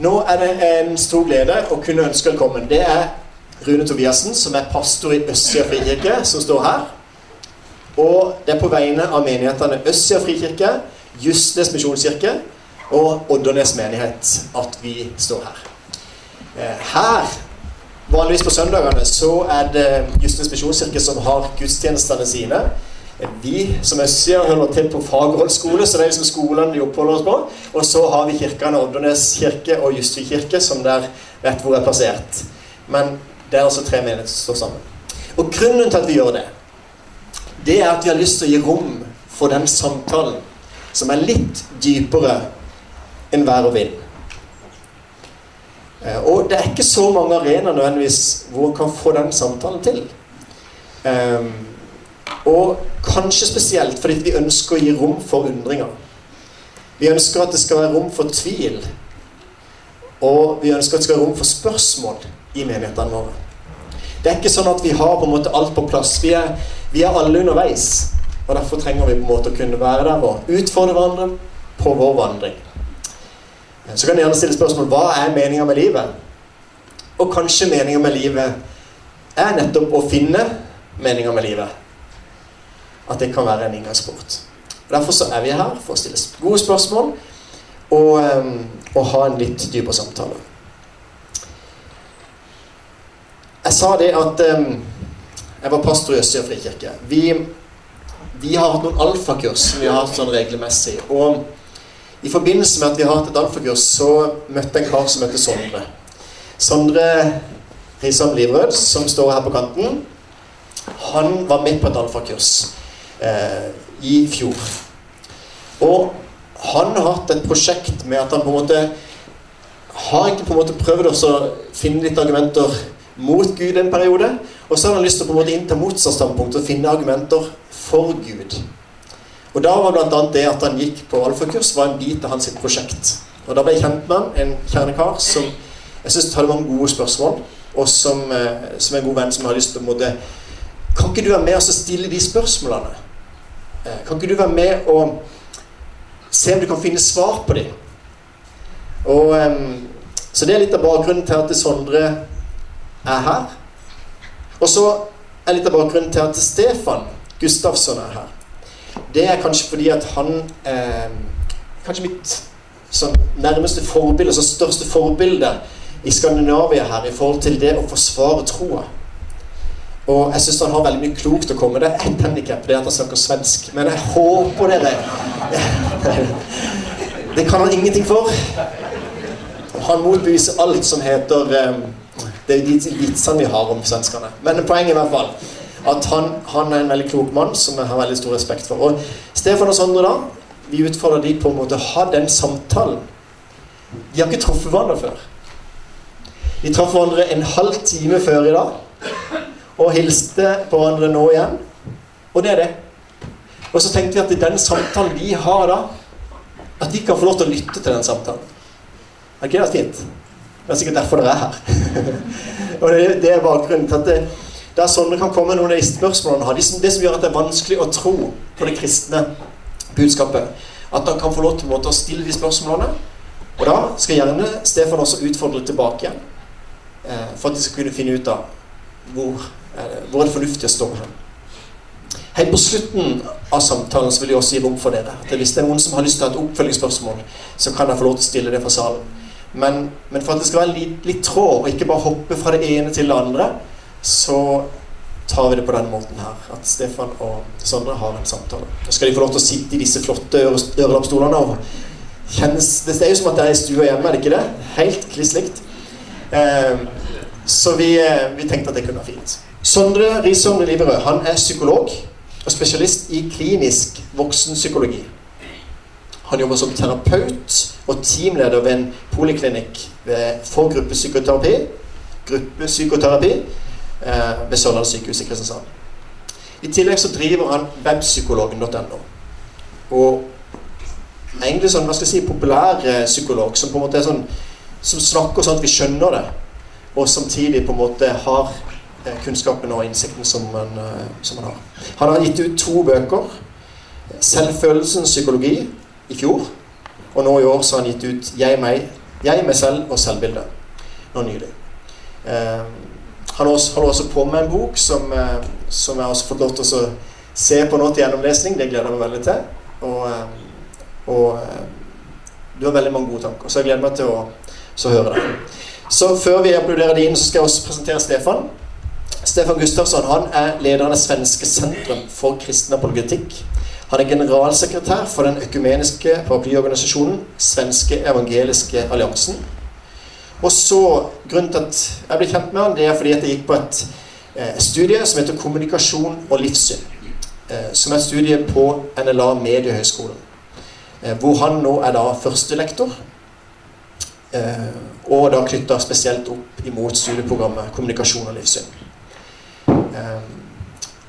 Nå er det en stor glede å kunne ønske velkommen. Det er Rune Tobiassen, som er pastor i Østsida frikirke, som står her. Og det er på vegne av menighetene Østsida frikirke, Justnes misjonskirke og Oddernes menighet at vi står her. Eh, her, vanligvis på søndagene, så er det Justnes misjonskirke som har gudstjenestene sine. Vi som Østsida holder til på Fagerholt skole, så det er liksom skolene vi oppholder oss på. Og så har vi kirkene Oddernes kirke og Justvik kirke, som der vet hvor er plassert. Men det er altså tre menigheter som står sammen. Og grunnen til at vi gjør det, det er at vi har lyst til å gi rom for den samtalen som er litt dypere enn vær og vind. Eh, og det er ikke så mange arenaer nødvendigvis hvor en kan få den samtalen til. Eh, Og kanskje spesielt fordi vi ønsker å gi rom for undringer. Vi ønsker at det skal være rom for tvil. Og vi ønsker at det skal være rom for spørsmål i menighetene våre. Det er ikke sånn at vi har på en måte alt på plass. Vi er, vi er alle underveis. Og derfor trenger vi på en måte å kunne være der og utfordre hverandre på vår vandring. Så kan du gjerne stille spørsmål hva er meninga med livet? Og kanskje meninga med livet er nettopp å finne meninga med livet. At det kan være en inngangsport. Og Derfor så er vi her for å stille gode spørsmål og, ehm, og ha en litt dypere samtale. Jeg sa det at ehm, jeg var pastor i Østsida frikirke. Vi, vi har hatt noen alfakurs som vi har hatt sånn regelmessig. Og i forbindelse med at vi har hatt et alfakurs, så møtte jeg en kar som heter Sondre. Sondre Risan Livrød, som står her på kanten. Han var med på et alfakurs Eh, i fjor. Og han har hatt et prosjekt med at han på en måte har egentlig på en måte prøvd å finne litt argumenter mot Gud en periode. Og så har han lyst til å på en måte innta motsatt standpunkt og finne argumenter for Gud. Og da var bl.a. det at han gikk på alfakurs, var en bit av hans sitt prosjekt. Og da ble jeg kjent med han, en kjernekar som jeg syns hadde mange gode spørsmål, og som, eh, som en god venn som har lyst til å på en måte Kan ikke du være med og stille de spørsmålene? Eh, kan ikke du være med og se om du kan finne svar på dem? Ehm, og, så det er litt av bakgrunnen til at Sondre er her. Og så er litt av bakgrunnen til at Stefan Gustavsson er her. Det er kanskje fordi at han eh, Kanskje mitt sånn, nærmeste forbilde, altså største forbilde i Skandinavia her i forhold til det å forsvare troa. Og jeg syns han har veldig mye klokt å komme med. Det er ett handikap, det er at han snakker svensk. Men jeg håper dere Det kan han ingenting for. Han motbeviser alt som heter ehm, Det er de vitsene vi har om svenskene. Men poenget i hvert fall at han, han er en veldig klok mann som jeg har veldig stor respekt for. Og Stefan og Sondre, da, vi utfordrer de på en måte å ha den samtalen. De har ikke truffet hverandre før. De traff hverandre en halv time før i dag og hilste på hverandre nå igjen. Og det er det. Og så tenkte vi at i den samtalen vi har da, at vi kan få lov til å lytte til den samtalen. Er ikke det fint? Det er sikkert derfor dere er her. og det, det er bakgrunnen til at det, det er sånn det kan komme noen av de spørsmålene har. Det som, det som gjør at det er vanskelig å tro på det kristne budskapet. At han kan få lov til måte å stille de spørsmålene. Og da skal gjerne Stefan også utfordre tilbake igjen. Eh, for at de skal kunne finne ut av hvor, eh, hvor er det fornuftig å stå hen. Helt på slutten av samtalen så vil jeg også gi rom for dere. At hvis det er noen som har lyst til å ha et oppfølgingsspørsmål, så kan dere få lov til å stille det fra salen. Men, men for at det skal være litt, litt tråd, og ikke bare hoppe fra det ene til det andre, så tar vi det på den måten her. At Stefan og Sondre har en samtale. Så skal de få lov til å sitte i disse flotte ørelappstolene kjennes Det er jo som at det er i stua hjemme, er det ikke det? Helt kliss likt. Eh, så vi, eh, vi tenkte at det kunne være fint. Sondre Risholm Liberød han er psykolog og spesialist i klinisk voksenpsykologi. Han jobber som terapeut og teamleder ved en poliklinikk for gruppepsykoterapi. Gruppepsykoterapi eh, ved Sørlandet sykehus i Kristiansand. I tillegg så driver han webpsykologen.no. Og egentlig sånn, hva skal jeg si, populær eh, psykolog som på en måte er sånn som snakker sånn at vi skjønner det, og samtidig på en måte har eh, kunnskapen og innsikten som han, eh, som han har. Han har gitt ut to bøker. 'Selvfølelsens psykologi' i fjor. Og nå i år så har han gitt ut 'Jeg, meg 'Jeg, meg selv og selvbildet' nå nylig. Eh, han holder også på med en bok som, eh, som jeg har også fått lov til å se på nå til gjennomlesning. Det gleder jeg meg veldig til. Og, eh, og du har veldig mange gode tanker, så jeg gleder meg til å høre det. Så før vi applauderer det inn, så skal jeg også presentere Stefan. Stefan Gustafsson han er lederen av Svenske sentrum for kristen apologetikk. Han er generalsekretær for den økumeniske paraplyorganisasjonen Svenske evangeliske alliansen. Og så, Grunnen til at jeg ble kjent med han, det er fordi at jeg gikk på et eh, studie som heter Kommunikasjon og livssyn. Eh, som er et studie på NLA Mediehøgskolen. Eh, hvor han nå er da førstelektor. Eh, og da knytta spesielt opp imot studieprogrammet Kommunikasjon og livssyn. Eh,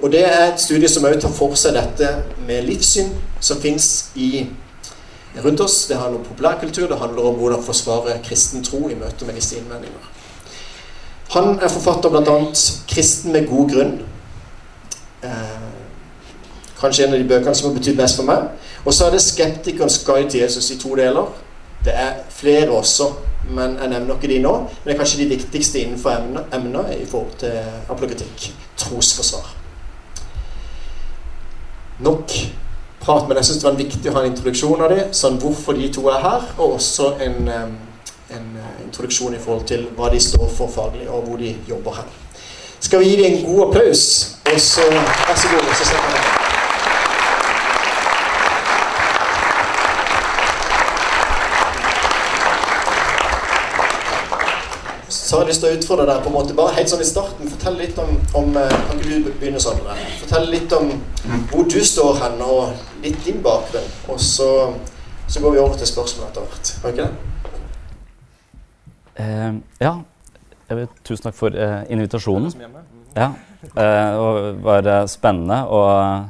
og det er et studie som òg tar for seg dette med livssyn som fins rundt oss. Det handler om populærkultur, det handler om hvordan forsvare kristen tro i møte med disse innvendinger. Han er forfatter bl.a. 'Kristen med god grunn'. Eh, kanskje en av de bøkene som har betydd mest for meg. Og så er det 'Skeptikerens guide til Jesus' i to deler. Det er flere også, men jeg nevner ikke de nå. Men det er kanskje de viktigste innenfor emner i forhold eh, til apologetikk. Trosforsvar nok prat, men jeg syns det var viktig å ha en introduksjon av dem, sånn hvorfor de to er her, og også en, eh, en eh, introduksjon i forhold til hva de står for faglig, og hvor de jobber här. Skal vi gi dem en god applaus? Og så vær så god. så setter så har jeg lyst til å utfordre deg på en måte, bare helt sånn i starten. Fortell litt om, om eh, Kan ikke du begynne sånn? Fortell litt om hvor du står hen, og litt din bakgrunn. Og så, så går vi over til spørsmål etter hvert. Ikke det? Uh, ja. Vil, tusen takk for uh, invitasjonen. Ja. Uh, det var spennende. Og,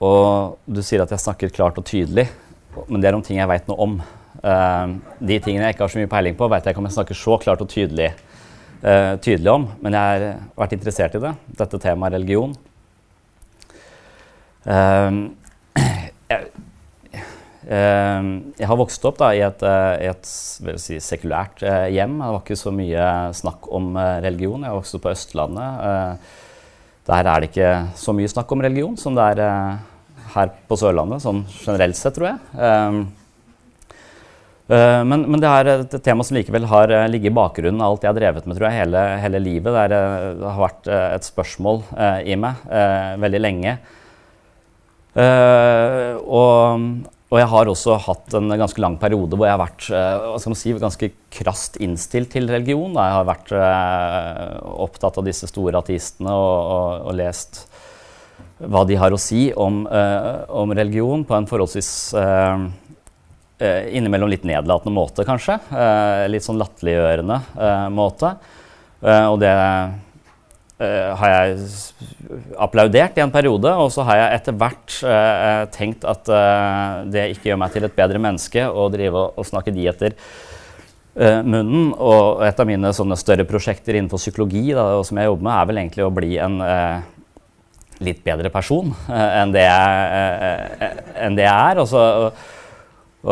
og du sier at jeg snakker klart og tydelig, men det er om ting jeg veit noe om. Uh, de tingene jeg ikke har så mye peiling på, vet jeg ikke om jeg snakker så klart og tydelig, uh, tydelig om. Men jeg har vært interessert i det. Dette temaet religion. Uh, jeg, jeg, har vokst opp da, i et, i et si, sekulært hjem. Det var ikke så mye snakk om religion. Jeg vokste opp på Østlandet. der er det ikke så mye snakk om religion som det er her på Sørlandet, sånn generelt sett, tror jeg. Eh, men, men, det er et tema som likevel har eh, ligget i bakgrunnen av alt jeg har drevet med tror jeg, hele, hele livet. Det, er, eh, det, har vært et spørsmål i meg veldig lenge. Og, og, jeg har også hatt en ganske lang periode hvor jeg har vært hva skal man si, ganske krast innstilt til religion. Jeg har vært opptatt av disse store ateistene og, og, og lest hva de har å si om, om religion på en forholdsvis Eh, innimellom litt nedlatende måte, kanskje. Uh, litt sånn latterliggjørende uh, måte. og det har jeg applaudert i en periode, og så har jeg etter hvert eh, tenkt at eh, det ikke gjør meg til et bedre menneske å drive og, og snakke de etter eh, munnen. Og et av mine sånne større prosjekter innenfor psykologi da, som jeg jobber med, er vel egentlig å bli en litt bedre person enn det jeg, enn det jeg er. Og så, og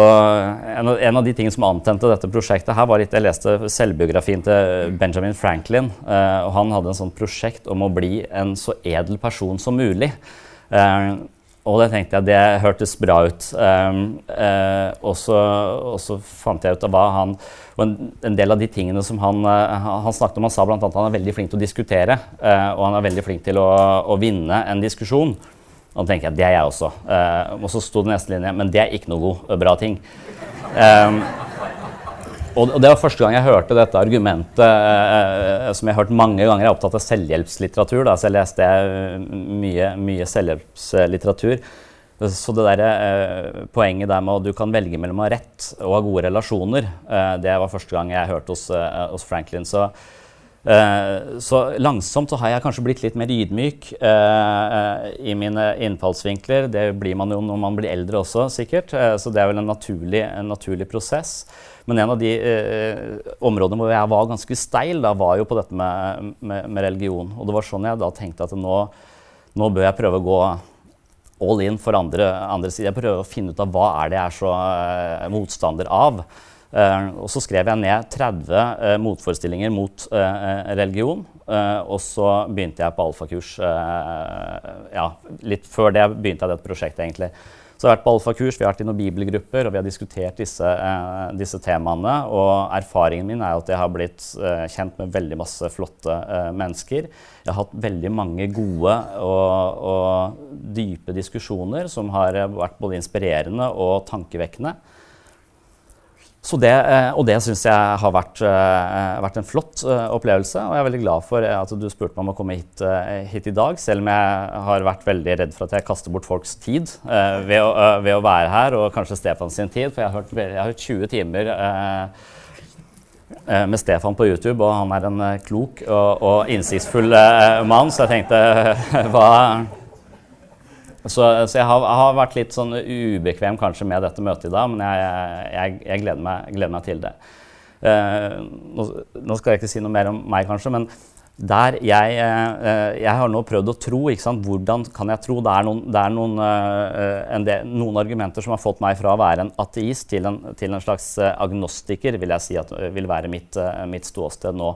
en av, en av, de tingene som antente dette prosjektet, her var litt, Jeg leste selvbiografien til Benjamin Franklin. Eh, og Han hadde en sånn prosjekt om å bli en så edel person som mulig. Eh, og det tenkte jeg, det hørtes bra ut. Eh, eh og, så, og, så, fant jeg ut av hva han Og en, en del av de tingene som han, eh, han snakket om, han sa bl.a. at han er veldig flink til å diskutere. Eh, og han er veldig flink til å, å vinne en diskusjon. Og da tenker jeg det er jeg også. Uh, eh, og så sto det neste linje men det er ikke noe god, eh, bra ting. Ehm, um, og, det var første gang jeg hørte dette argumentet, uh, som jeg har hørt mange ganger. Jeg er opptatt av selvhjelpslitteratur, da, så jeg leste mye, mye selvhjelpslitteratur. Så det der, uh, poenget der med at du kan velge mellom å ha rett og ha gode relasjoner, det var første gang jeg hørte hos, hos Franklin. Så Eh, så langsomt så har jeg kanskje blitt litt mer ydmyk eh, eh i mine eh, innfallsvinkler. Det blir man jo når man blir eldre også, sikkert. Eh, så det er vel en naturlig, en naturlig prosess. Men en av de eh, områdene hvor jeg var ganske steil, da, var jo på dette med, med, med, religion. Og det var sånn jeg da tenkte at nå, nå bør jeg prøve å gå all in for andre, andre sider. Jeg prøver å finne ut av hva er det jeg er så motstander av. Uh, og så skrev jeg ned 30 uh, eh, motforestillinger mot uh, religion. og så begynte jeg på alfakurs. ja, litt før det begynte jeg dette prosjektet, egentlig. Så jeg har vært på alfakurs, vi har vært i noen bibelgrupper, og vi har diskutert disse, disse temaene. Og erfaringen min er at jeg har blitt kjent med veldig masse flotte mennesker. Jeg har hatt veldig mange gode og, og dype diskusjoner som har vært både inspirerende og tankevekkende. Så det, eh, og det syns jeg har vært, eh, vært, en flott eh, opplevelse. Og jeg er veldig glad for at du spurte meg om å komme hit, hit, i dag, selv om jeg har vært veldig redd for at jeg kaster bort folks tid ved å, ved, å, være her, og kanskje Stefan sin tid. For jeg har hørt, jeg har hørt 20 timer med Stefan på YouTube, og han er en klok og, og innsiktsfull mann, så jeg tenkte hva så, så jeg, har, jeg, har, vært litt sånn ubekvem kanskje med dette møtet i dag, men jeg, jeg, jeg gleder, meg, gleder, meg, til det. Eh, uh, nå, nå, skal jeg ikke si noe mer om meg, kanskje, men der jeg, uh, eh, jeg har nå prøvd å tro. ikke sant? Hvordan kan jeg tro? Det er noen, det er noen, eh, uh, del, noen, argumenter som har fått meg fra å være en ateist til en, til en slags agnostiker, vil jeg si at vil være mitt, mitt ståsted nå.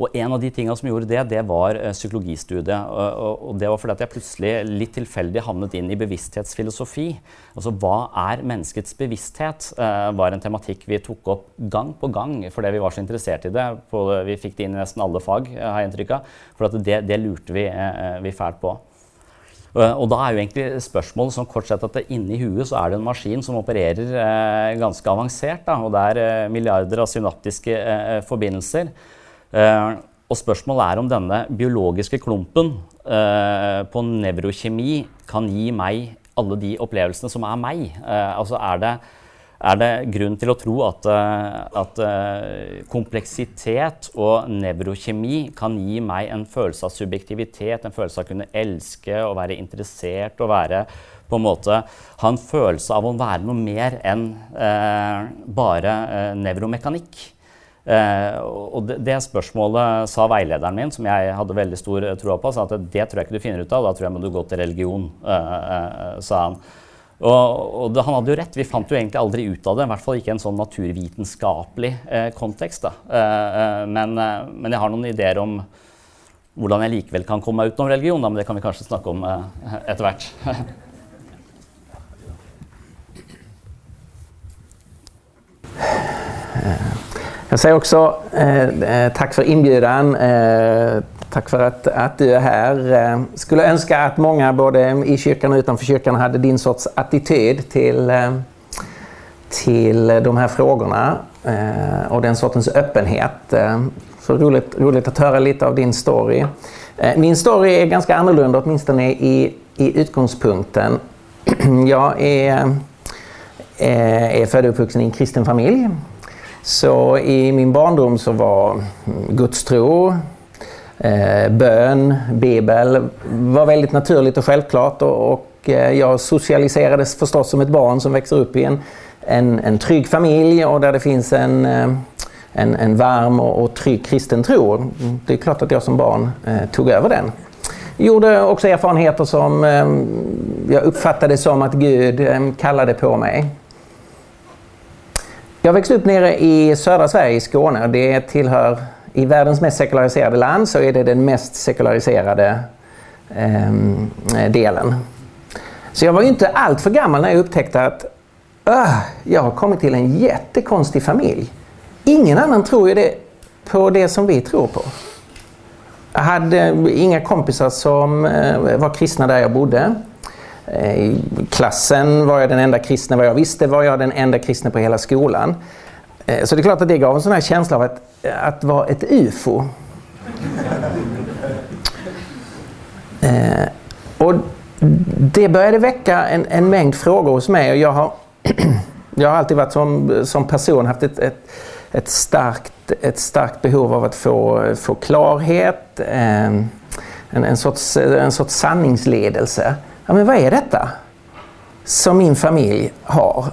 Og en av de tingene som gjorde det, det var eh, psykologistudiet. Og, og, det var fordi at jeg plutselig litt tilfeldig havnet inn i bevissthetsfilosofi. Altså hva er menneskets bevissthet? Eh, var en tematikk vi tok opp gang på gang fordi vi var så interessert i det. På, vi fikk det inn i nesten alle fag, eh, har jeg inntrykk av. For det, det, lurte vi, vi fælt på. Og da er jo egentlig spørsmålet sånn kort sett at inni huet så er det en maskin som opererer eh, ganske avansert. Da, og det er eh, milliarder av synaptiske eh, forbindelser. Eh, og spørsmålet er om denne biologiske klumpen eh, på nevrokjemi kan gi meg alle de opplevelsene som er meg. Eh, altså er det, er det, grunn til å tro at, at kompleksitet og nevrokjemi kan gi meg en følelse av subjektivitet, en følelse av å kunne elske og være interessert og være på en måte ha en følelse av å være noe mer enn bare nevromekanikk? Uh, og det, det, spørsmålet sa veilederen min, som jeg hadde veldig stor uh, tro på, sa at det tror jeg ikke du finner ut av, da tror jeg må du gå til religion, uh, sa han. Og, og det, han hadde jo rett, vi fant jo egentlig aldri ut av det, i hvert fall ikke i en sånn naturvitenskapelig kontekst. Men, men, jeg har noen ideer om hvordan jeg likevel kan komme meg utenom religion, da, men det kan vi kanskje snakke om etter hvert. Jag säger också eh, eh, tack för inbjudan. Eh, tack för att, att du är här. Eh, skulle önska att många både i kyrkan och utanför kyrkan hade din sorts attityd till, eh, till de här frågorna eh, och den sortens öppenhet. så roligt, roligt att höra lite av din story. min story är ganska annorlunda, åtminstone i, i utgångspunkten. Jag är, är född och uppvuxen i en kristen familj. Så i min barndom så var gudstro, eh, bön, bibel var väldigt naturligt och självklart och, och eh, jag socialiserades förstås som ett barn som växer upp i en, en, en trygg familj och där det finns en, eh, en, en varm och, och trygg kristen tro. Det är klart att jag som barn eh, tog över den. Gjorde också erfarenheter som eh, jag uppfattade som att Gud eh, kallade på mig. Jag växte upp nere i södra Sverige, i Skåne. Det tillhör, I världens mest sekulariserade land så är det den mest sekulariserade eh, delen. Så jag var ju inte allt för gammal när jag upptäckte att öh, jag har kommit till en jättekonstig familj. Ingen annan tror ju det på det som vi tror på. Jag hade inga kompisar som eh, var kristna där jag bodde. Eh, I klassen var jag den enda kristna, vad jag visste var jag den enda kristna på hela skolan. Eh, så det är klart att det gav en sån här känsla av att, att vara ett UFO. Eh, och det började väcka en, en mängd frågor hos mig och jag har, jag har alltid varit som, som person haft ett, ett, ett, starkt, ett starkt behov av att få, få klarhet, eh, en, en, sorts, en sorts sanningsledelse ja, men vad är detta som min familj har?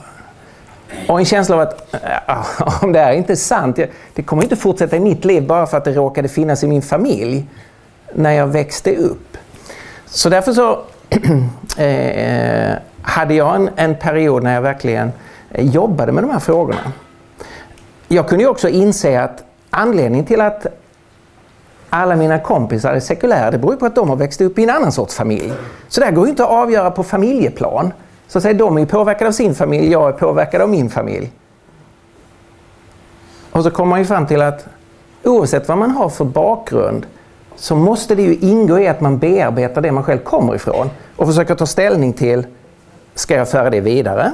Och en känsla av att om det här är inte är sant, det kommer inte fortsätta i mitt liv bara för att det råkade finnas i min familj när jag växte upp. Så därför så eh, hade jag en, en, period när jag verkligen eh, jobbade med de här frågorna. jag kunde ju också inse att anledningen till att alla mina kompisar är sekulära, det beror på att de har växt upp i en annan sorts familj. Så det här går ju inte att avgöra på familjeplan. Så att säga, de är påverkade av sin familj, jag är påverkad av min familj. Och så kommer man ju fram till att oavsett vad man har för bakgrund så måste det ju ingå i att man bearbetar det man själv kommer ifrån och försöker ta ställning till, ska jag föra det vidare?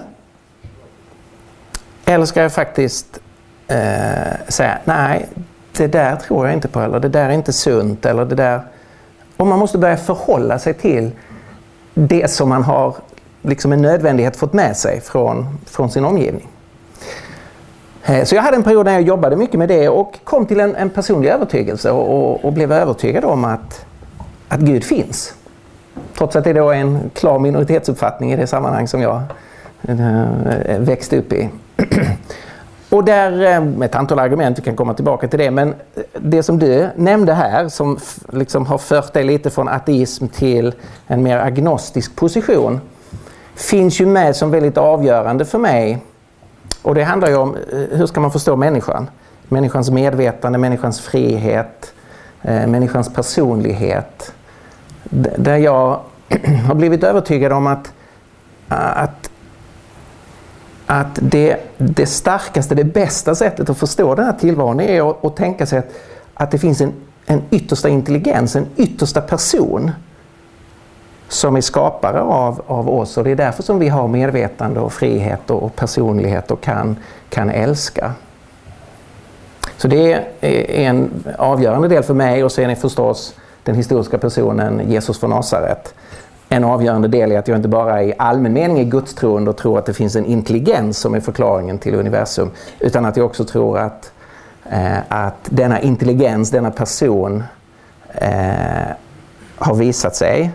Eller ska jag faktiskt eh, säga, nej, det där tror jag inte på, eller det där är inte sunt, eller det där... Och man måste börja förhålla sig till det som man har liksom en nödvändighet fått med sig från, från sin omgivning. Eh, så jag hade en period när jag jobbade mycket med det och kom till en, en personlig övertygelse och, och, och, blev övertygad om att, att Gud finns. Trots att det då är en klar minoritetsuppfattning i det sammanhang som jag äh, växte upp i. Och där, eh, med ett antal argument, vi kan komma tillbaka till det, men eh, det som du nämnde här som liksom har fört dig lite från ateism till en mer agnostisk position finns ju med som väldigt avgörande för mig. Och det handlar ju om eh, hur ska man förstå människan? Människans medvetande, människans frihet, eh, människans personlighet. Där jag har blivit övertygad om att, att att det, det starkaste, det bästa sättet att förstå den här tillvaron är att, att tänka sig att, att det finns en, en yttersta intelligens, en yttersta person som är skapare av, av oss. Och det är därför som vi har medvetande och frihet och personlighet och kan, kan älska. Så det är en avgörande del för mig. Och sen är förstås den historiska personen Jesus från Nasaret en avgörande del i att jag inte bara i allmän mening är gudstroende och tror att det finns en intelligens som är förklaringen till universum, utan att jag också tror att, eh, att denna intelligens, denna person eh, har visat sig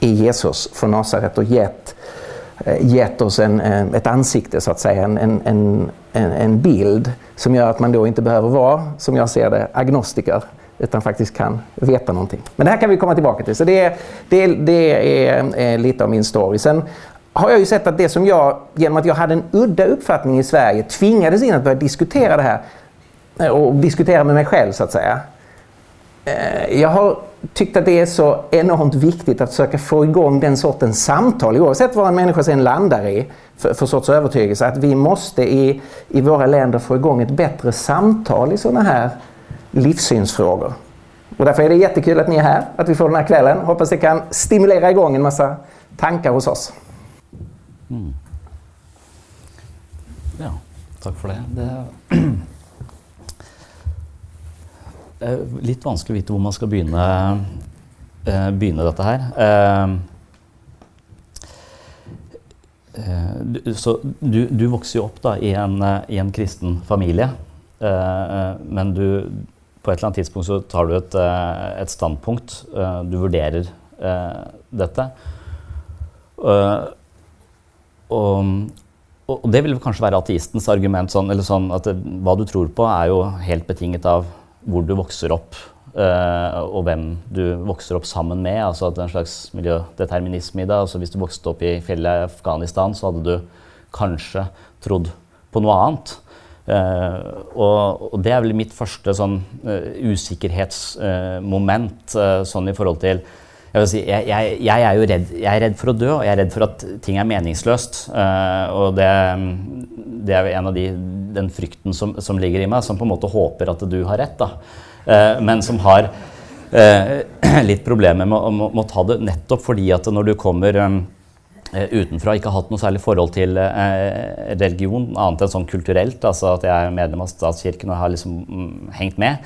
i Jesus från Nasaret och gett, eh, gett oss en, eh, ett ansikte, så att säga, en, en, en, en bild som gör att man då inte behöver vara, som jag ser det, agnostiker utan faktiskt kan veta någonting. Men det här kan vi komma tillbaka till. Så det, det, det är eh, lite av min story. Sen har jag ju sett att det som jag, genom att jag hade en udda uppfattning i Sverige, tvingades in att börja diskutera det här eh, och diskutera med mig själv så att säga. Eh, jag har tyckt att det är så enormt viktigt att försöka få igång den sortens samtal, oavsett vad en människa sen landar i för, för sorts övertygelse, att vi måste i, i våra länder få igång ett bättre samtal i sådana här livssynsfrågor. Och därför är det jättekul att ni är här, att vi får den här kvällen. Hoppas det kan stimulera igång en massa tankar hos oss. Mm. Ja, tack för det. det är lite svårt att veta var man ska börja eh, begynne dette eh, eh, så du, du vokser upp opp i, en, eh, i en kristen familj. Men du, på ett eller annet tidspunkt så tar du et, eh, et standpunkt. Eh, du vurderer eh, dette. Eh, og, og, det vil kanskje være ateistens argument. Sånn, eller sånn at det, hva du tror på, er jo helt betinget av hvor du vokser opp. Eh, og hvem du vokser opp sammen med. altså at det er En slags miljødeterminisme i det. altså Hvis du vokste opp i fjellet i Afghanistan, så hadde du kanskje trodd på noe annet. Uh, og, og, det er vel mitt første sånn uh, usikkerhetsmoment uh, sånn i forhold til jeg, si, jeg, jeg, jeg, er jo redd, jeg er redd for å dø, og jeg er redd for at ting er meningsløst. og det, det, er en av de, den frykten som, som, ligger i meg, som på en måte håper at du har rett, da. men som har litt problemer med, med, med, å ta det nettopp fordi at når du kommer um, Eh, utenfra ikke har hatt noe særlig forhold til eh, religion, annet enn sånn kulturelt. altså At jeg er medlem av statskirken og har liksom mm, hengt med.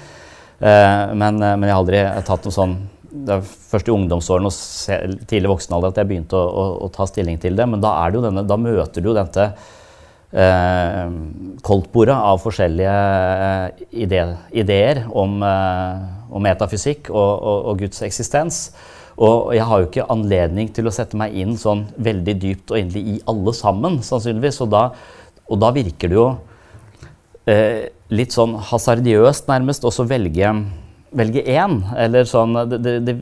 Eh, men, eh, men, jeg har aldri tatt noe sånn Det er først i ungdomsårene og tidlig voksen alder at jeg begynte å, å, å, ta stilling til det. Men da, er det jo denne, da møter du jo dette eh, koldtbordet av forskjellige eh, ide, ideer om, eh, om metafysikk og, og, og Guds eksistens. Og jeg har jo ikke anledning til å sette meg inn sånn veldig dypt og endelig i alle sammen, sannsynligvis. Og da, og da virker det jo eh, litt sånn hasardiøst nærmest også velge, velge én. Eller sånn det, det, det,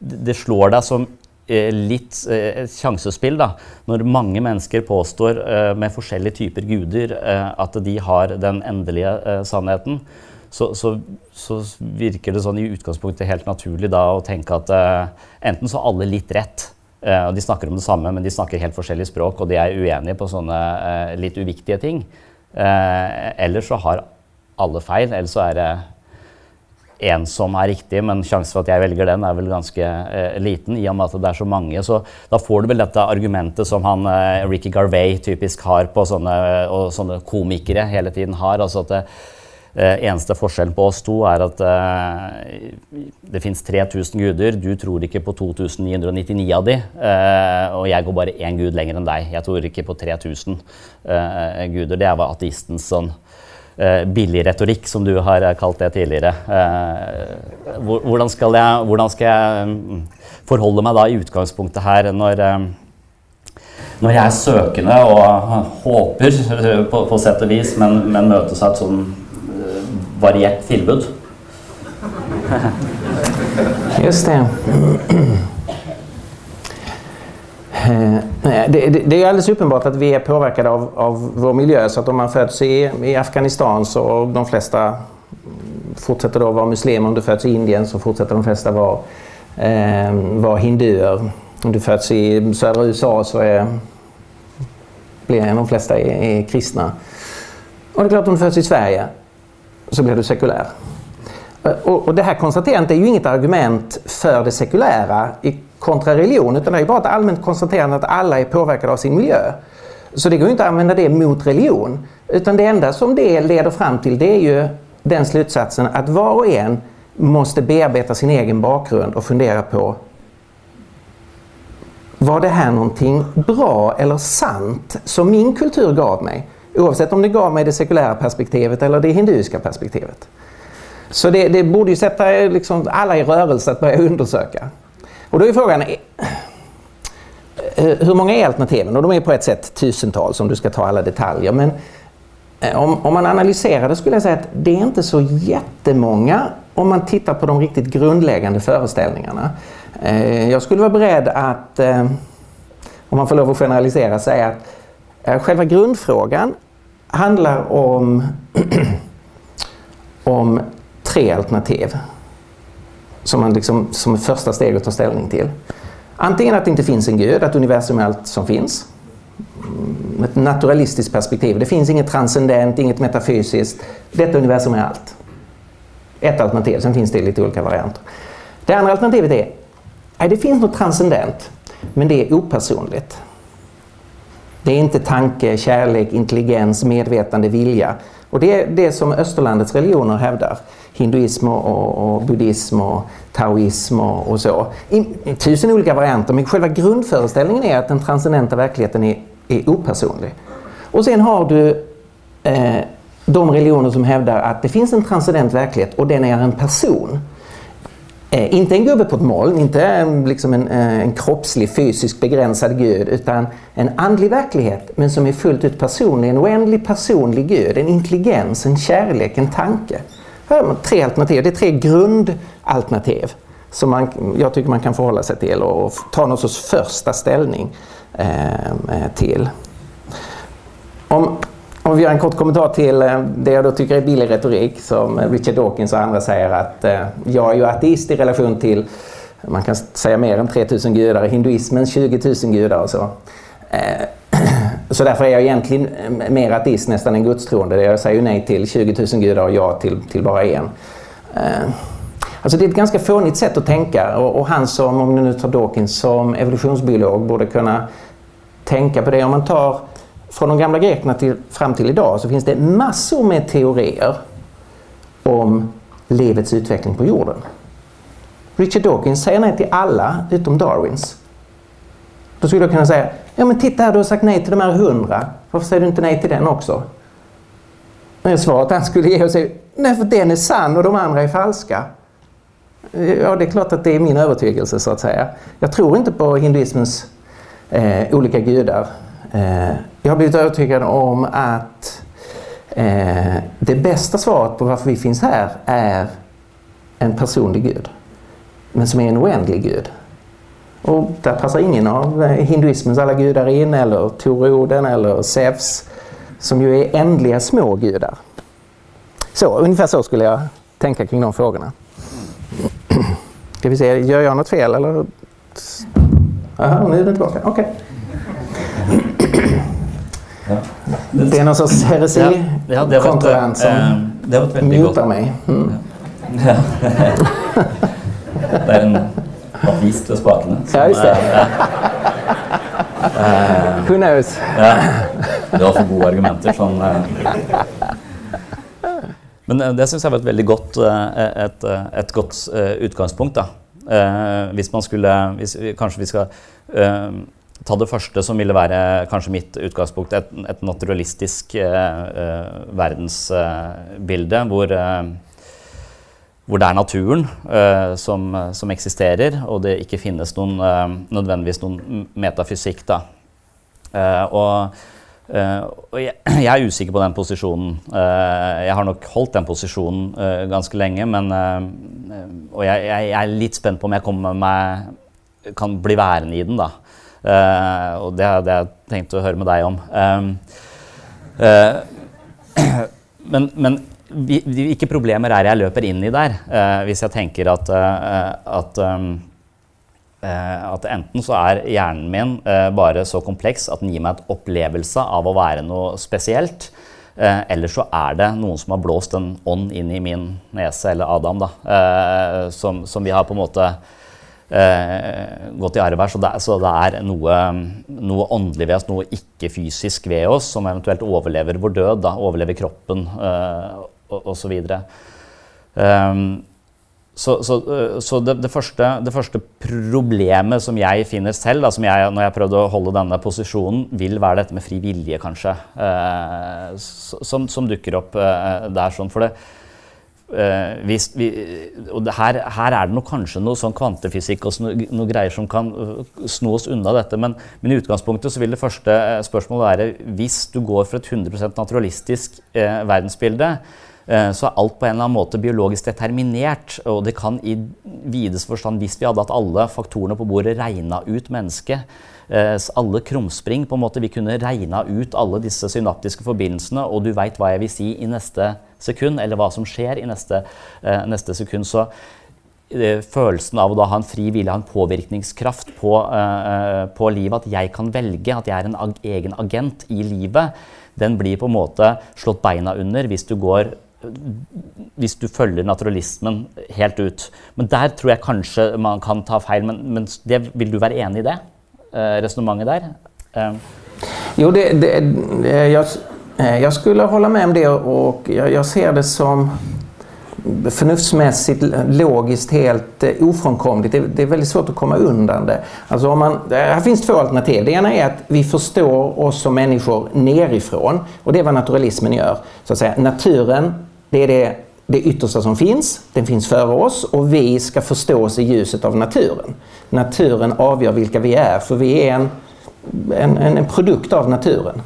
det, slår deg som eh, litt eh, et sjansespill da, når mange mennesker påstår eh, med forskjellige typer guder eh, at de har den endelige eh, sannheten. Så, så, så, virker det sånn i utgangspunktet helt naturlig da å tenke at eh, enten så har alle litt rett, eh, og de snakker om det samme, men de snakker helt forskjellig språk, og de er uenige på sånne eh, litt uviktige ting. Eh, eller så har alle feil, eller så er det én som er riktig, men sjansen for at jeg velger den, er vel ganske eh, liten. i og med at det er så mange. Så da får du vel dette argumentet som han eh, Ricky Garvey typisk har på sånne, og sånne komikere hele tiden har. altså at det, Eh, eneste forskjellen på oss to er at eh, det fins 3000 guder. Du tror ikke på 2999 av de, eh, og jeg går bare én gud lenger enn deg. Jeg tror ikke på 3000 eh, guder. Det var ateistens sånn eh, billig retorikk, som du har eh, kalt det tidligere. Eh, hvordan, skal jeg, hvordan, skal jeg, mm, forholde meg da i utgangspunktet her når, eh, når jeg er søkende og håper, eh, på, på sett og vis, men, men møtes av et sånn variert tilbud? Just det. Eh, det, det, det, är alldeles uppenbart att vi är påverkade av, av vår miljö. Så att om man föds i, i Afghanistan så de flesta fortsätter då vara muslimer. Om du föds i Indien så fortsätter de flesta vara, eh, vara hinduer. Om du föds i södra USA så är, blir de flesta är, är kristna. Och det är klart om du föds i Sverige så blir du sekulär. Eh, och, och det här konstaterandet är ju inget argument för det sekulära i kontra religion utan det är bara ett allmänt konstaterande att alla är påverkade av sin miljö. Så det går inte att använda det mot religion. Utan det enda som det leder fram till det är ju den slutsatsen att var och en måste bearbeta sin egen bakgrund och fundera på var det här någonting bra eller sant som min kultur gav mig? Oavsett om det gav mig det sekulära perspektivet eller det hinduiska perspektivet. Så det, det borde ju sätta liksom alla i rörelse att börja undersöka. Och då är frågan, eh, hur många är alternativen? Och de är på ett sätt tusentals om du ska ta alla detaljer. Men eh, om, om man analyserar det skulle jag säga att det är inte så jättemånga om man tittar på de riktigt grundläggande föreställningarna. Eh, jag skulle vara beredd att, om man får lov att generalisera, säga att själva grundfrågan handlar om, om tre alternativ som man liksom, som första steg att ta ställning till. Antingen att det inte finns en gud, att universum är allt som finns. Mm, ett naturalistiskt perspektiv. Det finns inget transcendent, inget metafysiskt. Detta universum är allt. Ett alternativ, sen finns det lite olika varianter. Det andra alternativet är nej det finns något transcendent, men det är opersonligt. Det är inte tanke, kärlek, intelligens, medvetande, vilja. Och det är det som österlandets religioner hävdar hinduism och, och buddhism och taoism och, och så. I, I, tusen olika varianter, men själva grundföreställningen är att den transcendenta verkligheten är, är opersonlig. Och sen har du eh, de religioner som hävdar att det finns en transcendent verklighet och den är en person. Eh, inte en gubbe på ett moln, inte en, liksom en, eh, en kroppslig, fysisk, begränsad gud, utan en andlig verklighet, men som är fullt ut personlig. En oändlig personlig gud, en intelligens, en kärlek, en tanke. Här har man tre alternativ. Det är tre grundalternativ som man, jag tycker man kan förhålla sig till och ta någon sorts första ställning eh, eh till. Om, om vi gör en kort kommentar till eh, det jag då tycker är billig retorik som eh, Richard Dawkins och andra säger att eh, jag är ju ateist i relation till man kan säga mer än 3000 gudar, hinduismen 20 000 gudar och så. Så därför är jag egentligen mer ateist nästan än gudstroende. Jag säger nej till 20 000 gudar och ja till, till bara en. Alltså det är ett ganska fånigt sätt att tänka och, och han som, om ni nu tar Dawkins, som evolutionsbiolog borde kunna tänka på det. Om man tar från de gamla grekerna till, fram till idag så finns det massor med teorier om livets utveckling på jorden. Richard Dawkins säger nej till alla utom Darwins. Då skulle jag kunna säga, ja men titta här du har sagt nej till de här hundra. Varför säger du inte nej till den också? Men svaret han skulle ge och säga, nej för den är sann och de andra är falska. Ja, det är klart att det är min övertygelse så att säga. Jag tror inte på hinduismens eh, olika gudar. Eh, jag har blivit övertygad om att eh, det bästa svaret på varför vi finns här är en personlig gud. Men som är en oändlig gud. Och där passar ingen av eh, hinduismens alla gudar in, eller Toroden eller Zeus, som ju är ändliga små gudar. Så, ungefär så skulle jag tänka kring de frågorna. Ska vi se, gör jag något fel eller? Aha, nu är den tillbaka. Okej. Okay. Det är någon sorts heresi Ja, ja, ett, kontrollant som eh, det var ett väldigt mutar gott- mig. Mm. Ja. det er en avis spakene. som, Ja, just det. eh, Who knows? Ja. Du har for gode argumenter. Sånn, eh. Men eh, det syns jeg var et veldig godt, eh, et, et godt utgangspunkt. da. Hvis man skulle hvis, vi- Kanskje vi skal ta det første som ville være kanskje mitt utgangspunkt. Et, et naturalistisk eh, eh, hvor eh, hvor det er naturen eh, som, som eksisterer, og det ikke finnes noen, eh, nødvendigvis noen metafysikk. Da. Eh, og eh, og jeg, jeg er usikker på den posisjonen. Eh, jeg har nok holdt den posisjonen eh, ganske lenge, men eh, Og jeg, jeg, jeg er litt spent på om jeg kommer meg, kan bli værende i den, da. Eh, og det er det jeg tenkte å høre med deg om. Ehm, eh, men, men vi, hvilke problemer er det jeg løper inn i der? Eh, hvis jeg tenker at, eh, at, um, at enten så er hjernen min bare så kompleks at den gir meg et opplevelse av å være noe spesielt. Eller så er det noen som har blåst en ånd inn i min nese, eller Adam, da, som, som vi har på en måte eh, gått i arv her. Så det, så det er noe, noe åndelig ved oss, noe ikke-fysisk ved oss, som eventuelt overlever vår død, da, overlever kroppen eh, osv. Um, ehm, så så, eh, så det, det, første, det første problemet som jeg finner selv, da, som jeg, når jeg prøvde å holde denne posisjonen, vil være dette med fri vilje, kanskje. eh, som, som dukker opp eh, der. sånn, for det Uh, hvis vi, og det her, her er det nok kanskje noe sånn kvantefysikk og noe, noe greier som kan eh, sno oss unna dette, men, men i utgangspunktet så vil det første eh, spørsmålet være hvis du går for et 100 naturalistisk uh, verdensbilde, uh, så er alt på en eller annen måte biologisk determinert. Og det kan i videste forstand, hvis vi hadde hatt alle faktorene på bordet, regna ut mennesket, eh, Eh, alle krumspring på en måte, Vi kunne regna ut alle disse synaptiske forbindelsene, og du veit hva jeg vil si i neste sekund, eller hva som skjer i neste, eh, neste sekund. Så eh, følelsen av å da ha en fri vilje, ha en påvirkningskraft på, eh, eh, på livet, at jeg kan velge, at jeg er en ag egen agent i livet, den blir på en måte slått beina under hvis du går hvis du følger naturalismen helt ut. Men der tror jeg kanskje man kan ta feil. Men, men det, vil du være enig i det? Eh, resonemanget där? Ehm. Jo, det, det, eh, jag, eh, jag skulle hålla med om det och jag, jag ser det som förnuftsmässigt, logiskt helt ofrånkomligt. Det, det är väldigt svårt att komma undan det. Alltså om man, här finns två alternativ. Det ena är att vi förstår oss som människor nerifrån och det är vad naturalismen gör. Så att säga, naturen, det är det, det yttersta som finns. Den finns före oss och vi ska förstå oss i ljuset av naturen. Naturen avgör vilka vi är för vi är en, en, en, produkt av naturen.